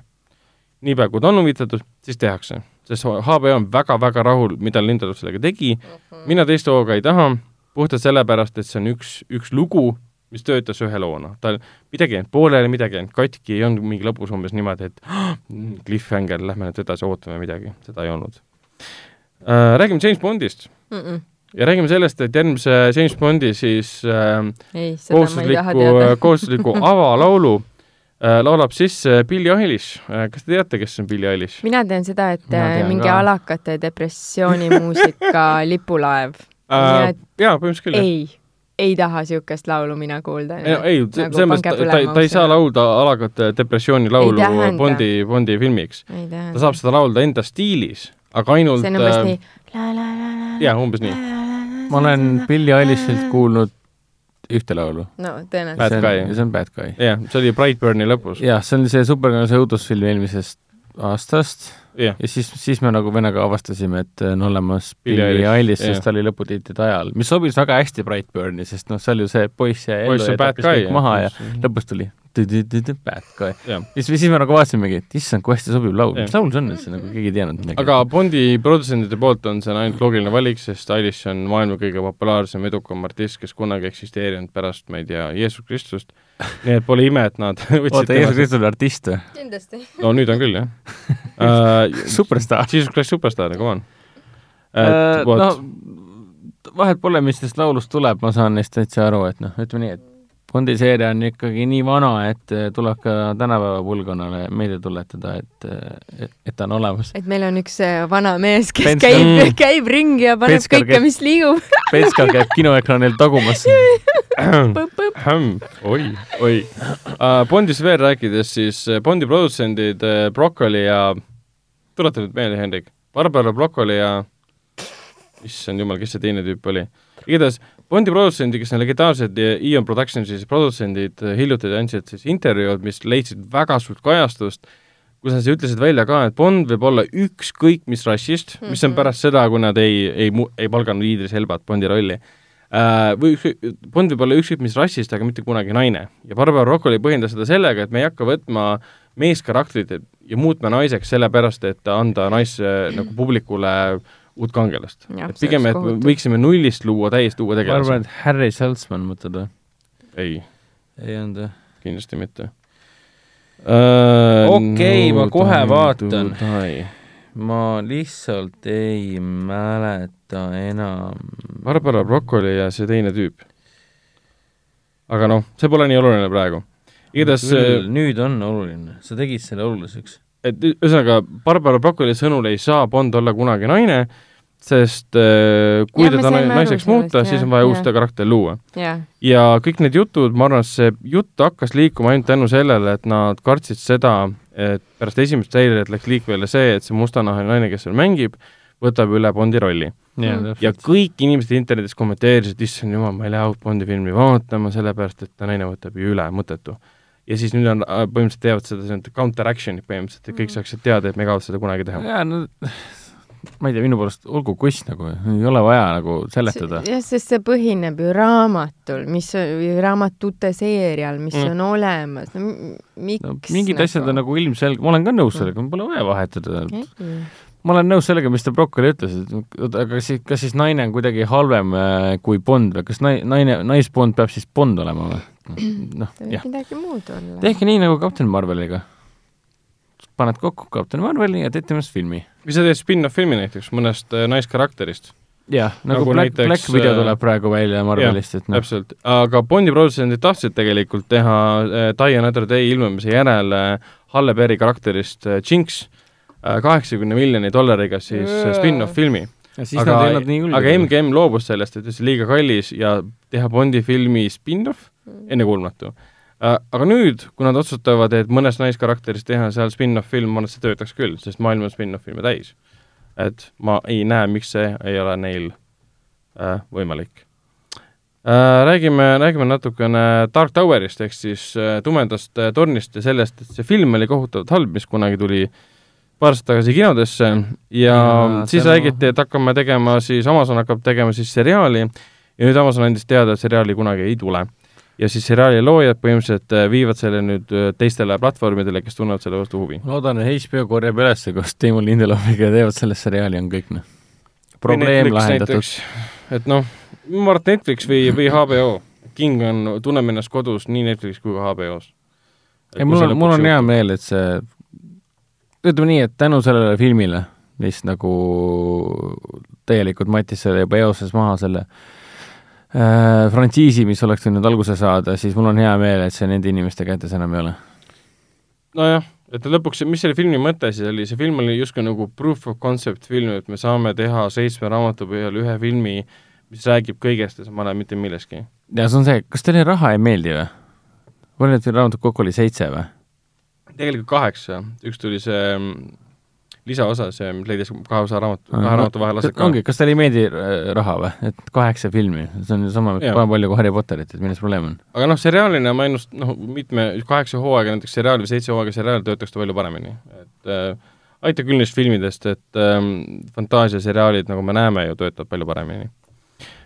niipea, kui ta on huvitatud, siis tehakse. sest HBO on väga-väga rahul, mida Lindelof sellega tegi, mhm. mina teist hooaega ei taha, puhtalt sellepärast, et see on üks, üks lugu, mis töötas ühe loona. tal midagi ei jäänud pooleli, midagi ei jäänud katki, ei olnud mingi lõpus umbes niimoodi, et oh, cliffhanger, lähme nüüd edasi, ootame midagi, seda ei olnud äh,. Räägime James Bondist mm. -mm ja räägime sellest, et järgmise James Bondi siis äh, Ei, kohustusliku, kohustusliku avalaulu äh, laulab sisse Billie Eilish. kas te teate, kes on Billie Eilish? mina tean seda, et tean mingi ka. alakate depressioonimuusika lipulaev äh,. jaa, põhimõtteliselt küll. ei ei taha niisugust laulu mina kuulda. ei, ei nagu selles mõttes ta, ta, ta ei saa laulda alagate depressiooni laulu Bondi, Bondi filmiks. ta saab seda laulda enda stiilis, aga ainult see on umbes äh, nii. jaa, umbes nii. ma olen Billie Eilishilt kuulnud ühte laulu. no tõenäoliselt. See on Bad Guy. jah, see oli Brightburni lõpus. jah, see on see superkangelase õudusfilm eelmisest aastast yeah.. ja siis, siis me nagu vennaga avastasime, et on olemas Billie Eilish, sest ta oli lõputiitrite ajal, mis sobis väga hästi Brightburni, sest noh, seal ju see poiss jäi ellu ja tappis kõik maha ja lõpus tuli Bad Guy. siis, siis me nagu vaatasimegi, et issand, kui hästi sobiv laul, mis laul see on üldse, nagu keegi ei teadnud midagi. aga Bondi produtsentide poolt on see ainult loogiline valik, sest Eilish on maailma kõige populaarsem, edukam artist, kes kunagi eksisteerinud pärast, ma ei tea, Jeesus Kristust. Nii et pole ime, et nad oota, Jeesus Kristus oli artist või? kindlasti. no nüüd on küll, jah uh,. Superstaar. Jesus Christ Superstar, come on uh,. no vahet pole, mis sellest laulust tuleb, ma saan neist täitsa aru, et noh, ütleme nii, et Bondi seeria on ikkagi nii vana, et eh, tuleb ka tänapäeva põlvkonnale meelde tuletada, et, eh, et ta on olemas. et meil on üks eh, vana mees, kes Penskar, käib mm., käib ringi ja paneb Penskar kõike, mis liigub. Petskar käib kinoekraanil tagumas oi, oi uh,. Bondist veel rääkides, siis Bondi produtsendid Broccoli ja, tuleta nüüd meelde, Hendrik, Barbara Broccoli ja issand jumal, kes see teine tüüp oli? Igatahes Bondi produtsendid, kes on legendaarsed Eon Productionsi produtsendid, hiljuti andsid siis intervjuud, mis leidsid väga suurt kajastust, kus nad siis ütlesid välja ka, et Bond võib olla ükskõik mis rassist mm, -hmm. mis on mhm. pärast seda, kui nad ei, ei, ei palganud Idris Elbat Bondi rolli äh,, või Bond võib olla ükskõik mis rassist, aga mitte kunagi naine. ja Barbara Broccoli põhjendas seda sellega, et me ei hakka võtma meeskarakterit ja muutma naiseks sellepärast, et anda nais nagu publikule äh, uut kangelast. et pigem, et kohutav. võiksime nullist luua täiesti uue tegelase. ma arvan, et Harry Saltzman mõtled või? ei. ei olnud või? kindlasti mitte uh,. okei ma kohe vaatan. ma lihtsalt ei mäleta enam. Barbara Broccoli ja see teine tüüp. aga noh, see pole nii oluline praegu. igatahes nüüd on oluline, sa tegid selle oluliseks et ühesõnaga, Barbara Broccoli sõnul ei saa Bond olla kunagi naine, sest äh, kui ja, teda naiseks muuta, siis on vaja uus karakter luua. ja kõik need jutud, ma arvan, see jutt hakkas liikuma ainult tänu sellele, et nad kartsid seda, et pärast esimest seiret läks liikvele see, et see mustanahaline naine, kes seal mängib, võtab üle Bondi rolli. Mm. ja kõik inimesed internetis kommenteerisid, issand jumal, ma ei lähe Bondi filmi vaatama, sellepärast et ta naine võtab ju üle, mõttetu. ja siis nüüd on, äh, põhimõtteliselt teevad seda, see on counter action'id põhimõtteliselt, et kõik mm. saaksid teada, et me ei kavatse seda kunagi teha. jaa, no ma ei tea, minu poolest olgu kuss nagu, ei ole vaja nagu seletada. jah, sest see põhineb ju raamatul, mis, raamatute seerial, mis mm. on olemas, no miks no, mingid nagu? asjad on nagu ilmselge, ma olen ka nõus sellega, pole vaja vahetada okay.. ma olen nõus sellega, mis te Broccoli ütles, et aga kas siis, kas siis naine on kuidagi halvem äh, kui Bond või kas nai-, naine, naisbond peab siis Bond olema või? noh, jah. midagi muud olla. tehke nii nagu Kapten Marveliga paned kokku Captain Marveli ja teed temast filmi. või sa teed spin-off filmi näiteks mõnest äh, naiskarakterist. jah, nagu, nagu Black, näiteks, Black video äh, tuleb praegu välja Marvelist, et noh. täpselt, aga Bondi produtsendid tahtsid tegelikult teha äh, Die Another Day ilmumise järel äh, Halle Berry karakterist äh, Jinx äh, kaheksakümne miljoni dollariga siis äh, spin-off filmi. aga, aga MGM loobus sellest, et see liiga kallis ja teha Bondi filmi spin-off, mm. ennekuulmatu Äh, aga nüüd, kui nad otsustavad, et mõnest naiskarakterist teha seal spin-off film, ma arvan, et see töötaks küll, sest maailm on spin-off filme täis. et ma ei näe, miks see ei ole neil äh, võimalik äh,. Räägime, räägime natukene Dark Towerist ehk siis äh, tumedast äh, tornist ja sellest, et see film oli kohutavalt halb, mis kunagi tuli paar aastat tagasi kinodesse ja, ja siis räägiti, et hakkame tegema siis, Amazon hakkab tegema siis seriaali ja nüüd Amazon andis teada, et seriaali kunagi ei tule ja siis seriaali loojad põhimõtteliselt äh, viivad selle nüüd äh, teistele platvormidele, kes tunnevad selle vastu huvi. ma loodan, et HBO korjab üles koos Teimur Lindelofiga ja teevad sellest seriaali, on kõik noh. probleem lahendatud. et noh, ma arvan, et Netflix või, või HBO, King on, tunneb ennast kodus nii Netflix kui ka HBO-s. ei, mul on, mul on hea meel, et see, ütleme nii, et tänu sellele filmile, mis nagu täielikult matis selle juba eoses maha selle äh, frantsiisi, mis oleks võinud alguse saada, siis mul on hea meel, et see nende inimeste kätes enam ei ole. nojah, et lõpuks, mis selle filmi mõte siis oli, see film oli justkui nagu proof of concept film, et me saame teha seitsme raamatu põhjal ühe filmi, mis räägib kõigest ja samal ajal mitte millestki. ja see on see, kas teile raha ei meeldi või? palju neid raamatuid kokku oli, seitse või? tegelikult kaheksa, üks tuli see mm, lisaosa, see, mis leidis kahe osa raamatu, kahe raamatu vahel aset ka. ongi, kas teile ei meeldi äh, raha või? et kaheksa filmi, see on ju sama palju kui Harry Potterit, et milles probleem on? aga noh, seriaalina ma ennust-, noh, mitme, kaheksa hooaega näiteks seriaal või seitse hooaega seriaal töötaks ta palju paremini, et äh, aitab küll neist filmidest, et ähm, fantaasiaseriaalid, nagu me näeme ju, töötavad palju paremini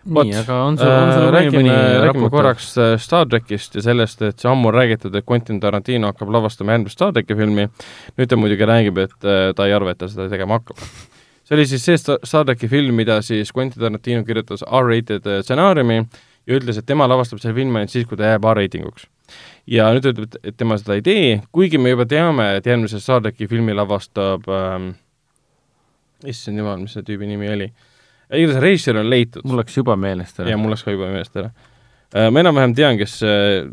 nii, aga on sul, on sul äh, räägime, räägime korraks äh, Star trackist ja sellest, et see ammu on räägitud, et Quentin Tarantino hakkab lavastama järgmist Star tracki filmi, nüüd ta muidugi räägib, et äh, ta ei arva, et ta seda tegema hakkab. see oli siis see Star tracki film, mida siis Quentin Tarantino kirjutas R-rated stsenaariumi ja ütles, et tema lavastab selle filmi ainult siis, kui ta jääb R-ratinguks. ja nüüd ütleb, et tema seda ei tee, kuigi me juba teame, et järgmise Star tracki filmi lavastab ähm, issand jumal, mis see tüübi nimi oli äh,, igatahes režissöör on leitud. mul läks juba meelest ära. jah, mul läks ka juba meelest ära. Äh, ma enam-vähem tean, kes see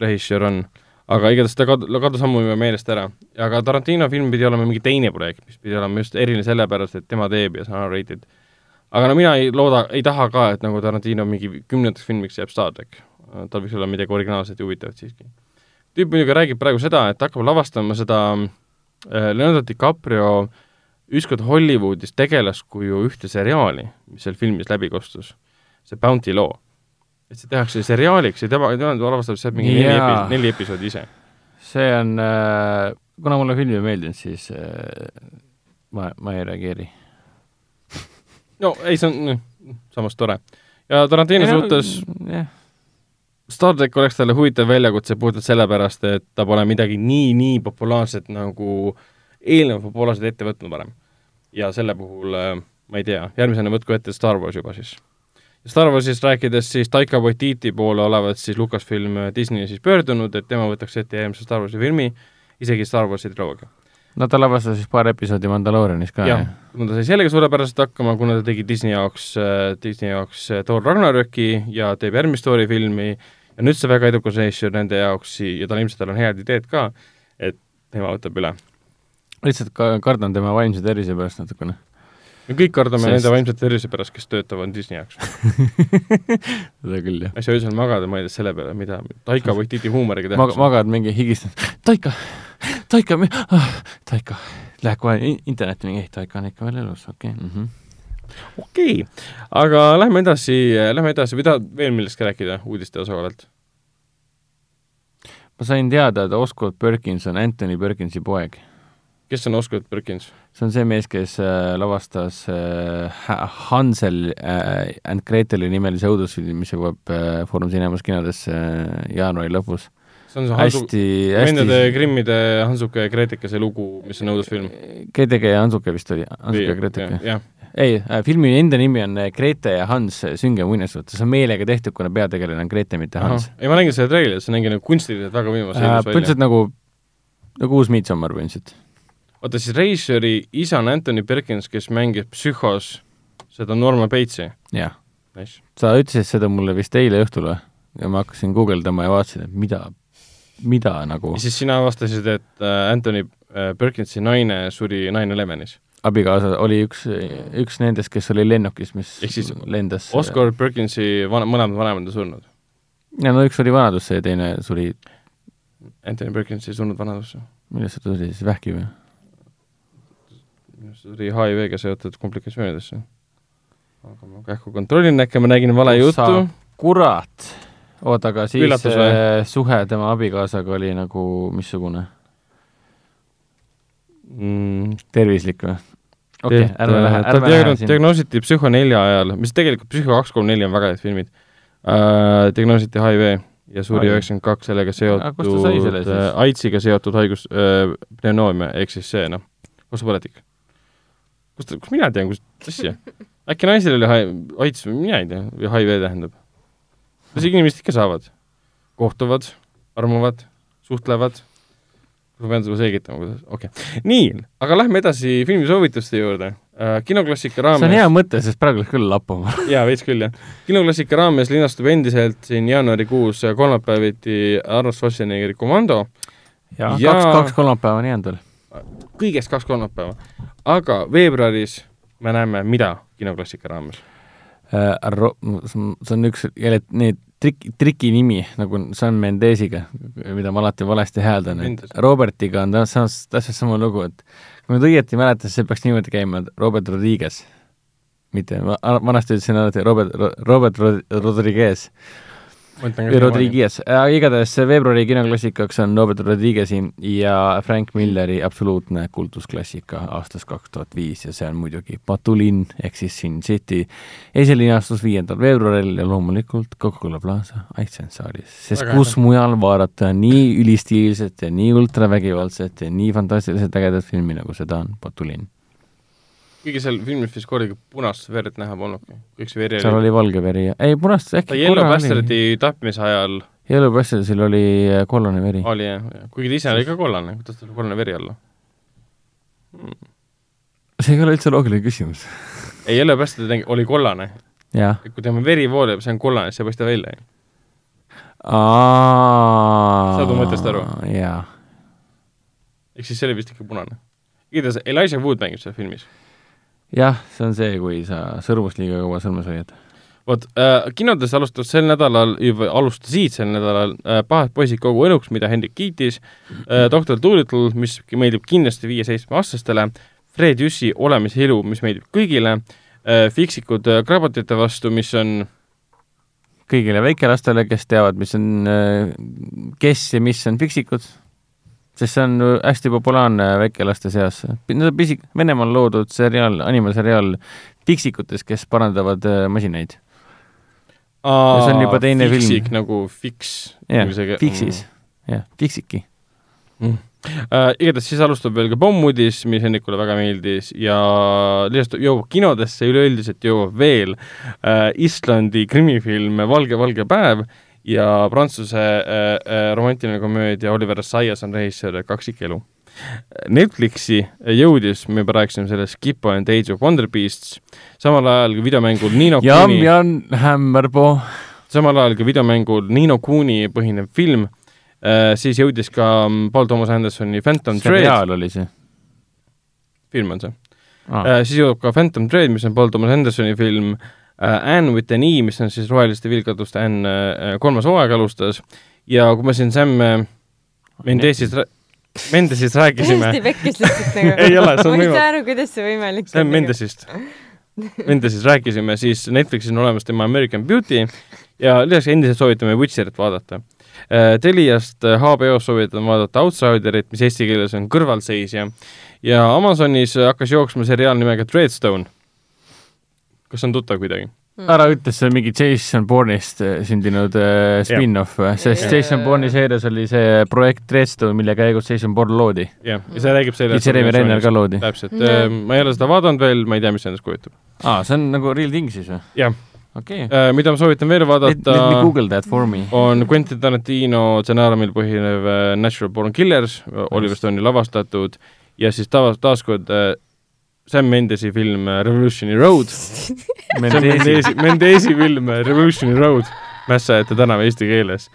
režissöör on, aga igatahes ta kad-, kadus ammu juba meelest ära. aga Tarantino film pidi olema mingi teine projekt, mis pidi olema just eriline sellepärast, et tema teeb ja see on rated. aga no mina ei looda, ei taha ka, et nagu Tarantino mingi kümnendaks filmiks jääb Star track. tal võiks olla midagi originaalset ja huvitavat siiski. tüüp muidugi räägib praegu seda, et hakkab lavastama seda äh, Leonardo DiCaprio äh, ükskord Hollywoodis tegelaskuju ühte seriaali, mis seal filmis läbi kostus, see Bounty Law. et see tehakse seriaaliks ja tema, tema lavastab sealt mingi neli epi-, neli episoodi ise. see on äh,, kuna mulle film ei meeldinud, siis äh, ma, ma ei reageeri. no ei, see on samas tore. ja Tarantino suhtes yeah. Star track oleks talle huvitav väljakutse puhtalt sellepärast, et ta pole midagi nii, nii populaarset nagu eelnevad populaarsed ette võtnud varem ja selle puhul äh, ma ei tea, järgmisena võtku ette Star Wars juba siis. Star Warsist rääkides siis Taika Waititi poole olevat siis Lucasfilm äh, Disney siis pöördunud, et tema võtaks ette järgmise Star Warsi filmi, isegi Star Warsi triloogia. no ta lavastas siis paar episoodi Mandaloorianis ka, jah? no ta sai sellega suurepäraselt hakkama, kuna ta tegi Disney jaoks äh,, Disney jaoks Thor Ragnaröki ja teeb järgmist Thori filmi ja nüüd see väga edukas režissöör nende jaoks ja tal ilmselt tal on head ideed ka, et tema võtab üle lihtsalt ka kardan tema vaimse tervise pärast natukene. me kõik kardame Sest... nende vaimse tervise pärast, kes töötavad Disney jaoks seda küll, jah. saa öösel magada, mõeldes selle peale, mida Taika Waititi huumoriga tehakse Mag. magad mingi higistad, Taika, Taika ah,, Taika, lähed kohe internetti mingi, ei, Taika on ikka veel elus, okei okay. mm. -hmm. okei okay., aga lähme edasi, lähme edasi, või tahad veel millestki rääkida uudiste osakaalalt? ma sain teada, et Oscar Perkins on Anthony Perkinsi poeg kes on Oscar Perkins? see on see mees, kes äh, lavastas äh, Hansel äh, and Greteli nimelise õudusfilmi, mis jõuab Foorum Cinemas kinodesse jaanuari lõpus. see on see Hansu-, vendade Grimmide Hansuke ja Gretekese lugu, mis on õudusfilm? Greteke ja Hansuke vist oli, Hansuke ja Greteke. ei filmi enda nimi on Grete ja Hans Sünge muinasjutt, see on meelega tehtud, kuna peategelane on Grete, mitte Hans. ei, ma nägin seda treilit, see nägi nagu kunstiliselt väga võimas äh, põhimõtteliselt nagu, nagu uus Midsommar põhimõtteliselt oota, siis režissööri isa on Anthony Perkins, kes mängib Psühhos seda Norman Bates'i? jah nice.. sa ütlesid seda mulle vist eile õhtul või? ja ma hakkasin guugeldama ja vaatasin, et mida, mida nagu ja siis sina avastasid, et äh, Anthony äh, Perkinsi naine suri nine elevenis? abikaasa oli üks, üks nendest, kes oli lennukis, mis ehk siis lendas Oscar Perkinsi van-, mõlemad vanemad on surnud? ja no üks oli vanadusse ja teine suri Anthony Perkins ei surnud vanadusse? millest see tuli siis, vähki või? Tuli HIV-ga seotud komplikatsioonidesse. aga ma kähku kontrollin, äkki ma nägin vale juttu. kurat! oota, aga siis suhe tema abikaasaga oli nagu missugune mm.? tervislik või? okei okay,, ärme lähe, ärme lähe sinna. diagnoositi Psühho nelja ajal, mis tegelikult Psühho kaks, kolm, neli on väga head filmid uh,, diagnoositi HIV ja suri üheksakümmend kaks sellega seotud, äh, AIDSiga seotud haigus äh,, pneumonia, ehk siis see noh, kostupõletik kust, kust mina tean, kust, asja? äkki naisel oli AIDS või mina ei tea, või HIV tähendab. las inimesed ikka saavad. kohtuvad, armuvad, suhtlevad, ma pean sulle selgitama, kuidas, okei okay.. nii, aga lähme edasi filmisoovituste juurde uh,. kinoklassika raames see on hea mõte, sest praegu läks küll lappama jaa, veits küll, jah. kinoklassika raames linastub endiselt siin jaanuarikuus kolmapäeviti Arnold Schwarzeneggeri Komando ja, ja kaks, kaks kolmapäeva on jäänud veel. kõigest kaks kolmapäeva. Aga veebruaris me näeme mida kinoklassika raames. Äh,? see on üks jälle need trik-, triki nimi nagu Sam Mendesiga, mida ma alati valesti hääldan, et Robertiga on täpselt, täpselt sama lugu, et kui ma nüüd õieti mäletan, siis see peaks niimoodi käima, et Robert Rodriguez, mitte, ma vanasti ütlesin alati Robert, Robert Rodriguez Rodriguez. äh,, igatahes veebruari kinoklassikaks on Robert Rodriguez'i ja Frank Milleri absoluutne kultusklassika aastast kaks tuhat viis ja see on muidugi Patulinn ehk siis Sin City esilinastus viiendal veebruaril ja loomulikult Coca-Cola Plaza Iceland saalis, sest Väga kus mujal vaadata nii ülistiilset ja nii ultravägivaldset ja nii fantastiliselt ägedat filmi, nagu seda on Patulinn kuigi seal filmis vist kordagi punast verd näha polnudki, kõik see veri seal oli valge veri ei punast äkki Yellow Bastardi tapmise ajal Yellow Bastardil oli äh, kollane veri. oli jah, kuigi ta ise oli ka kollane, kuidas tal kollane veri olla hmm.? see ei ole üldse loogiline küsimus ei, Yellow Bastard oli kollane. kui tema veri voolab, see on kollane, see ei paista välja. saad mu mõttest aru? jaa. ehk siis see oli vist ikka punane. igatahes Elijah Wood mängib seal filmis jah, see on see, kui sa sõrmust liiga kaua sõrmes hoiad. vot äh,, kinodes alustas sel nädalal, alustasid sel nädalal äh, Pahad poisid kogu õnuks, mida Hendrik kiitis äh,, Doktor Dolittle, mis meeldib kindlasti viie-seitsmeaastastele, Fred Jüssi Olemise ilu, mis meeldib kõigile äh,, Fiksikud äh, krabotite vastu, mis on kõigile väikelastele, kes teavad, mis on äh,, kes ja mis on Fiksikud sest see on hästi populaarne väikelaste seas. Pisik-, Venemaal loodud seriaal, animaseriaal Fiksikutes, kes parandavad äh, masinaid. see on juba teine Fiksik, film. nagu Fix. jah, Fixis mm., jah, Fixiki mm.. Uh, igatahes siis alustab veel ka Pommudis, mis Hennikule väga meeldis ja lihtsalt jõuab kinodesse, üleüldiselt jõuab veel uh, Islandi krimifilm Valge, valge päev ja Prantsuse äh, äh, romantiline komöödia Oliver Assayas on režissöör Kaksikelu. Netflixi jõudis, me juba rääkisime sellest, Skippo and Age of Wonder Beasts, samal ajal kui videomängul Nino Jam, Kuni Jan Hämmerpoo. samal ajal kui videomängul Nino Kuni põhinev film äh,, siis jõudis ka mm, Paul Thomas Andersoni Phantom Thread. seriaal oli see? film on see ah.. Äh, siis jõuab ka Phantom Thread, mis on Paul Thomas Andersoni film äh, Äh, Anne with an E, mis on siis Roheliste vilkaduste Anne äh, kolmas hooaeg alustas ja kui me siin Sam äh, Mendesist Mendesist rääkisime hästi pekkis lihtsalt nagu ei ole, see on võimalik. ma ei saa aru, kuidas see võimalik on. Sam Mendesist Mendesist rääkisime, siis Netflixis on olemas tema American Beauty ja lisaks endiselt soovitame Witcherit vaadata. Teliast HBO-s soovitan vaadata Outsiderit, mis eesti keeles on kõrvalseisja ja Amazonis hakkas jooksma seriaal nimega Dreadstone kas on tuttav kuidagi? Mm. ära ütle, see on mingi Jason Bourne'ist äh, sündinud äh, spin-off või, sest Jason Bourne'i seerias oli see projekt Redstone, mille käigus Jason Bourne loodi. jah, ja see räägib sellest. Jeremy Renner ka loodi. täpselt mm., ma ei ole seda vaadanud veel, ma ei tea, mis see endast kujutab. aa, see on nagu real thing siis või? jah okei okay. mida ma soovitan veel vaadata. Let me google that for me. on Quentin Tarantino stsenaariumil põhinev Natural Born Killers, Oliver Stone'i lavastatud ja siis taas, taaskord Sam Mendesi film äh, Revolutioni Road. Mendesi, Mendesi film äh, Revolutioni Road, Mässajate tänav eesti keeles.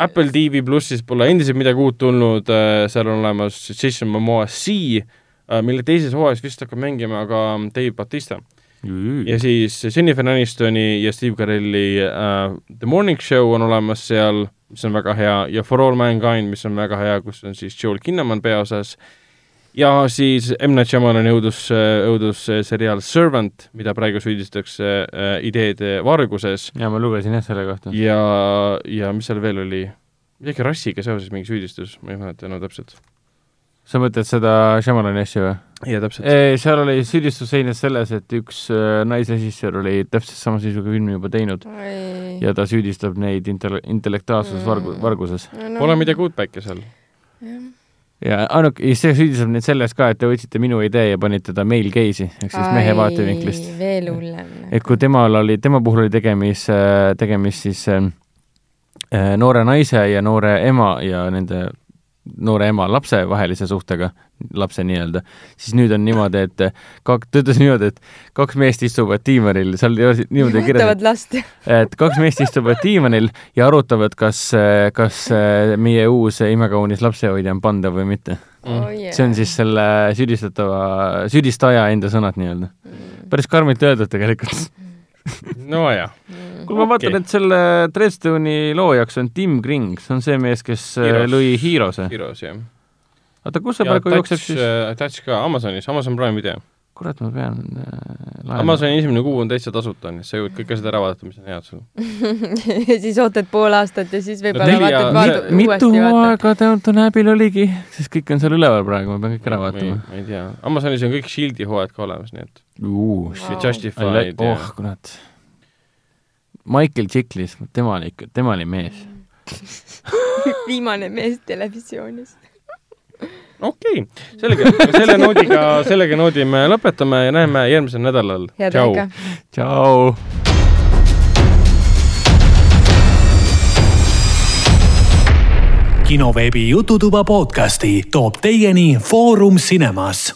Apple TV plussis pole endiselt midagi uut tulnud, äh, seal on olemas Jason Momoa Sea, mille teises hooajas vist hakkab mängima ka Dave Batista. ja siis Jennifer Anistoni ja Steve Carelli uh, The Morning Show on olemas seal, mis on väga hea, ja For All Mankind, mis on väga hea, kus on siis Joel Kinnaman peaosas ja siis M. Night Shyamalan õudus, õudusseriaal Servant, mida praegu süüdistatakse äh, ideede varguses. ja ma lugesin jah selle kohta. ja, ja mis seal veel oli, midagi rassiga seoses mingi süüdistus, ma ei mäleta enam no, täpselt. sa mõtled seda Shyamalani asja või? jaa, täpselt. seal oli süüdistus seines selles, et üks äh, naisrežissöör oli täpselt sama sisuga filmi juba teinud Oi. ja ta süüdistab neid intelle-, intellektuaalses mm. vargu-, varguses no,. Pole midagi uut päike seal. jah ja ainult, see süüdistab neid selles ka, et te võtsite minu idee ja panite ta male gaze'i ehk siis Ai, mehe vaatevinklist. veel hullem. et kui temal oli, tema puhul oli tegemist, tegemist siis äh, noore naise ja noore ema ja nende noore ema lapse vahelise suhtega, lapse nii-öelda, siis nüüd on niimoodi, et kak-, ta ütles niimoodi, et kaks meest istuvad diivanil, seal niimoodi kirjas, last. et kaks meest istuvad diivanil ja arutavad, kas, kas meie uus imekaunis lapsehoidja on pandav või mitte. Mm.. Oh, yeah. see on siis selle süüdistatava, süüdistaja enda sõnad nii-öelda. Mm.. päris karmilt öeldud tegelikult nojah. kuule, ma vaatan okay., et selle Dresdeni loojaks on Tim Kring, see on see mees, kes äh, Heroes. lõi Heroes'e. Heroes, jah. oota, kus see praegu jookseb siis? Äh, Touch ka, Amazonis, Amazon Prime video. Kurat, ma pean äh, Amazoni esimene kuu on täitsa tasuta, nii et sa jõuad kõike seda ära vaadata, mis on head sul. Ja siis ootad pool aastat ja siis võib-olla no, vaatad vaatu, uuesti mitu aega Downton Abbey'l oligi, sest kõik on seal üleval praegu, ma pean kõik ära vaatama. ma ei tea, Amazonis on kõik Shieldi hooajad ka olemas, nii et uh, wow. Justified. oh, kurat. Michael Chiklis, tema oli ikka, tema oli mees. Viimane mees televisioonis okei okay., selge, selle noodiga, sellega noodi me lõpetame ja näeme järgmisel nädalal. tšau. tšau. kinoveebi Jututuba podcasti toob teieni Foorum Cinemas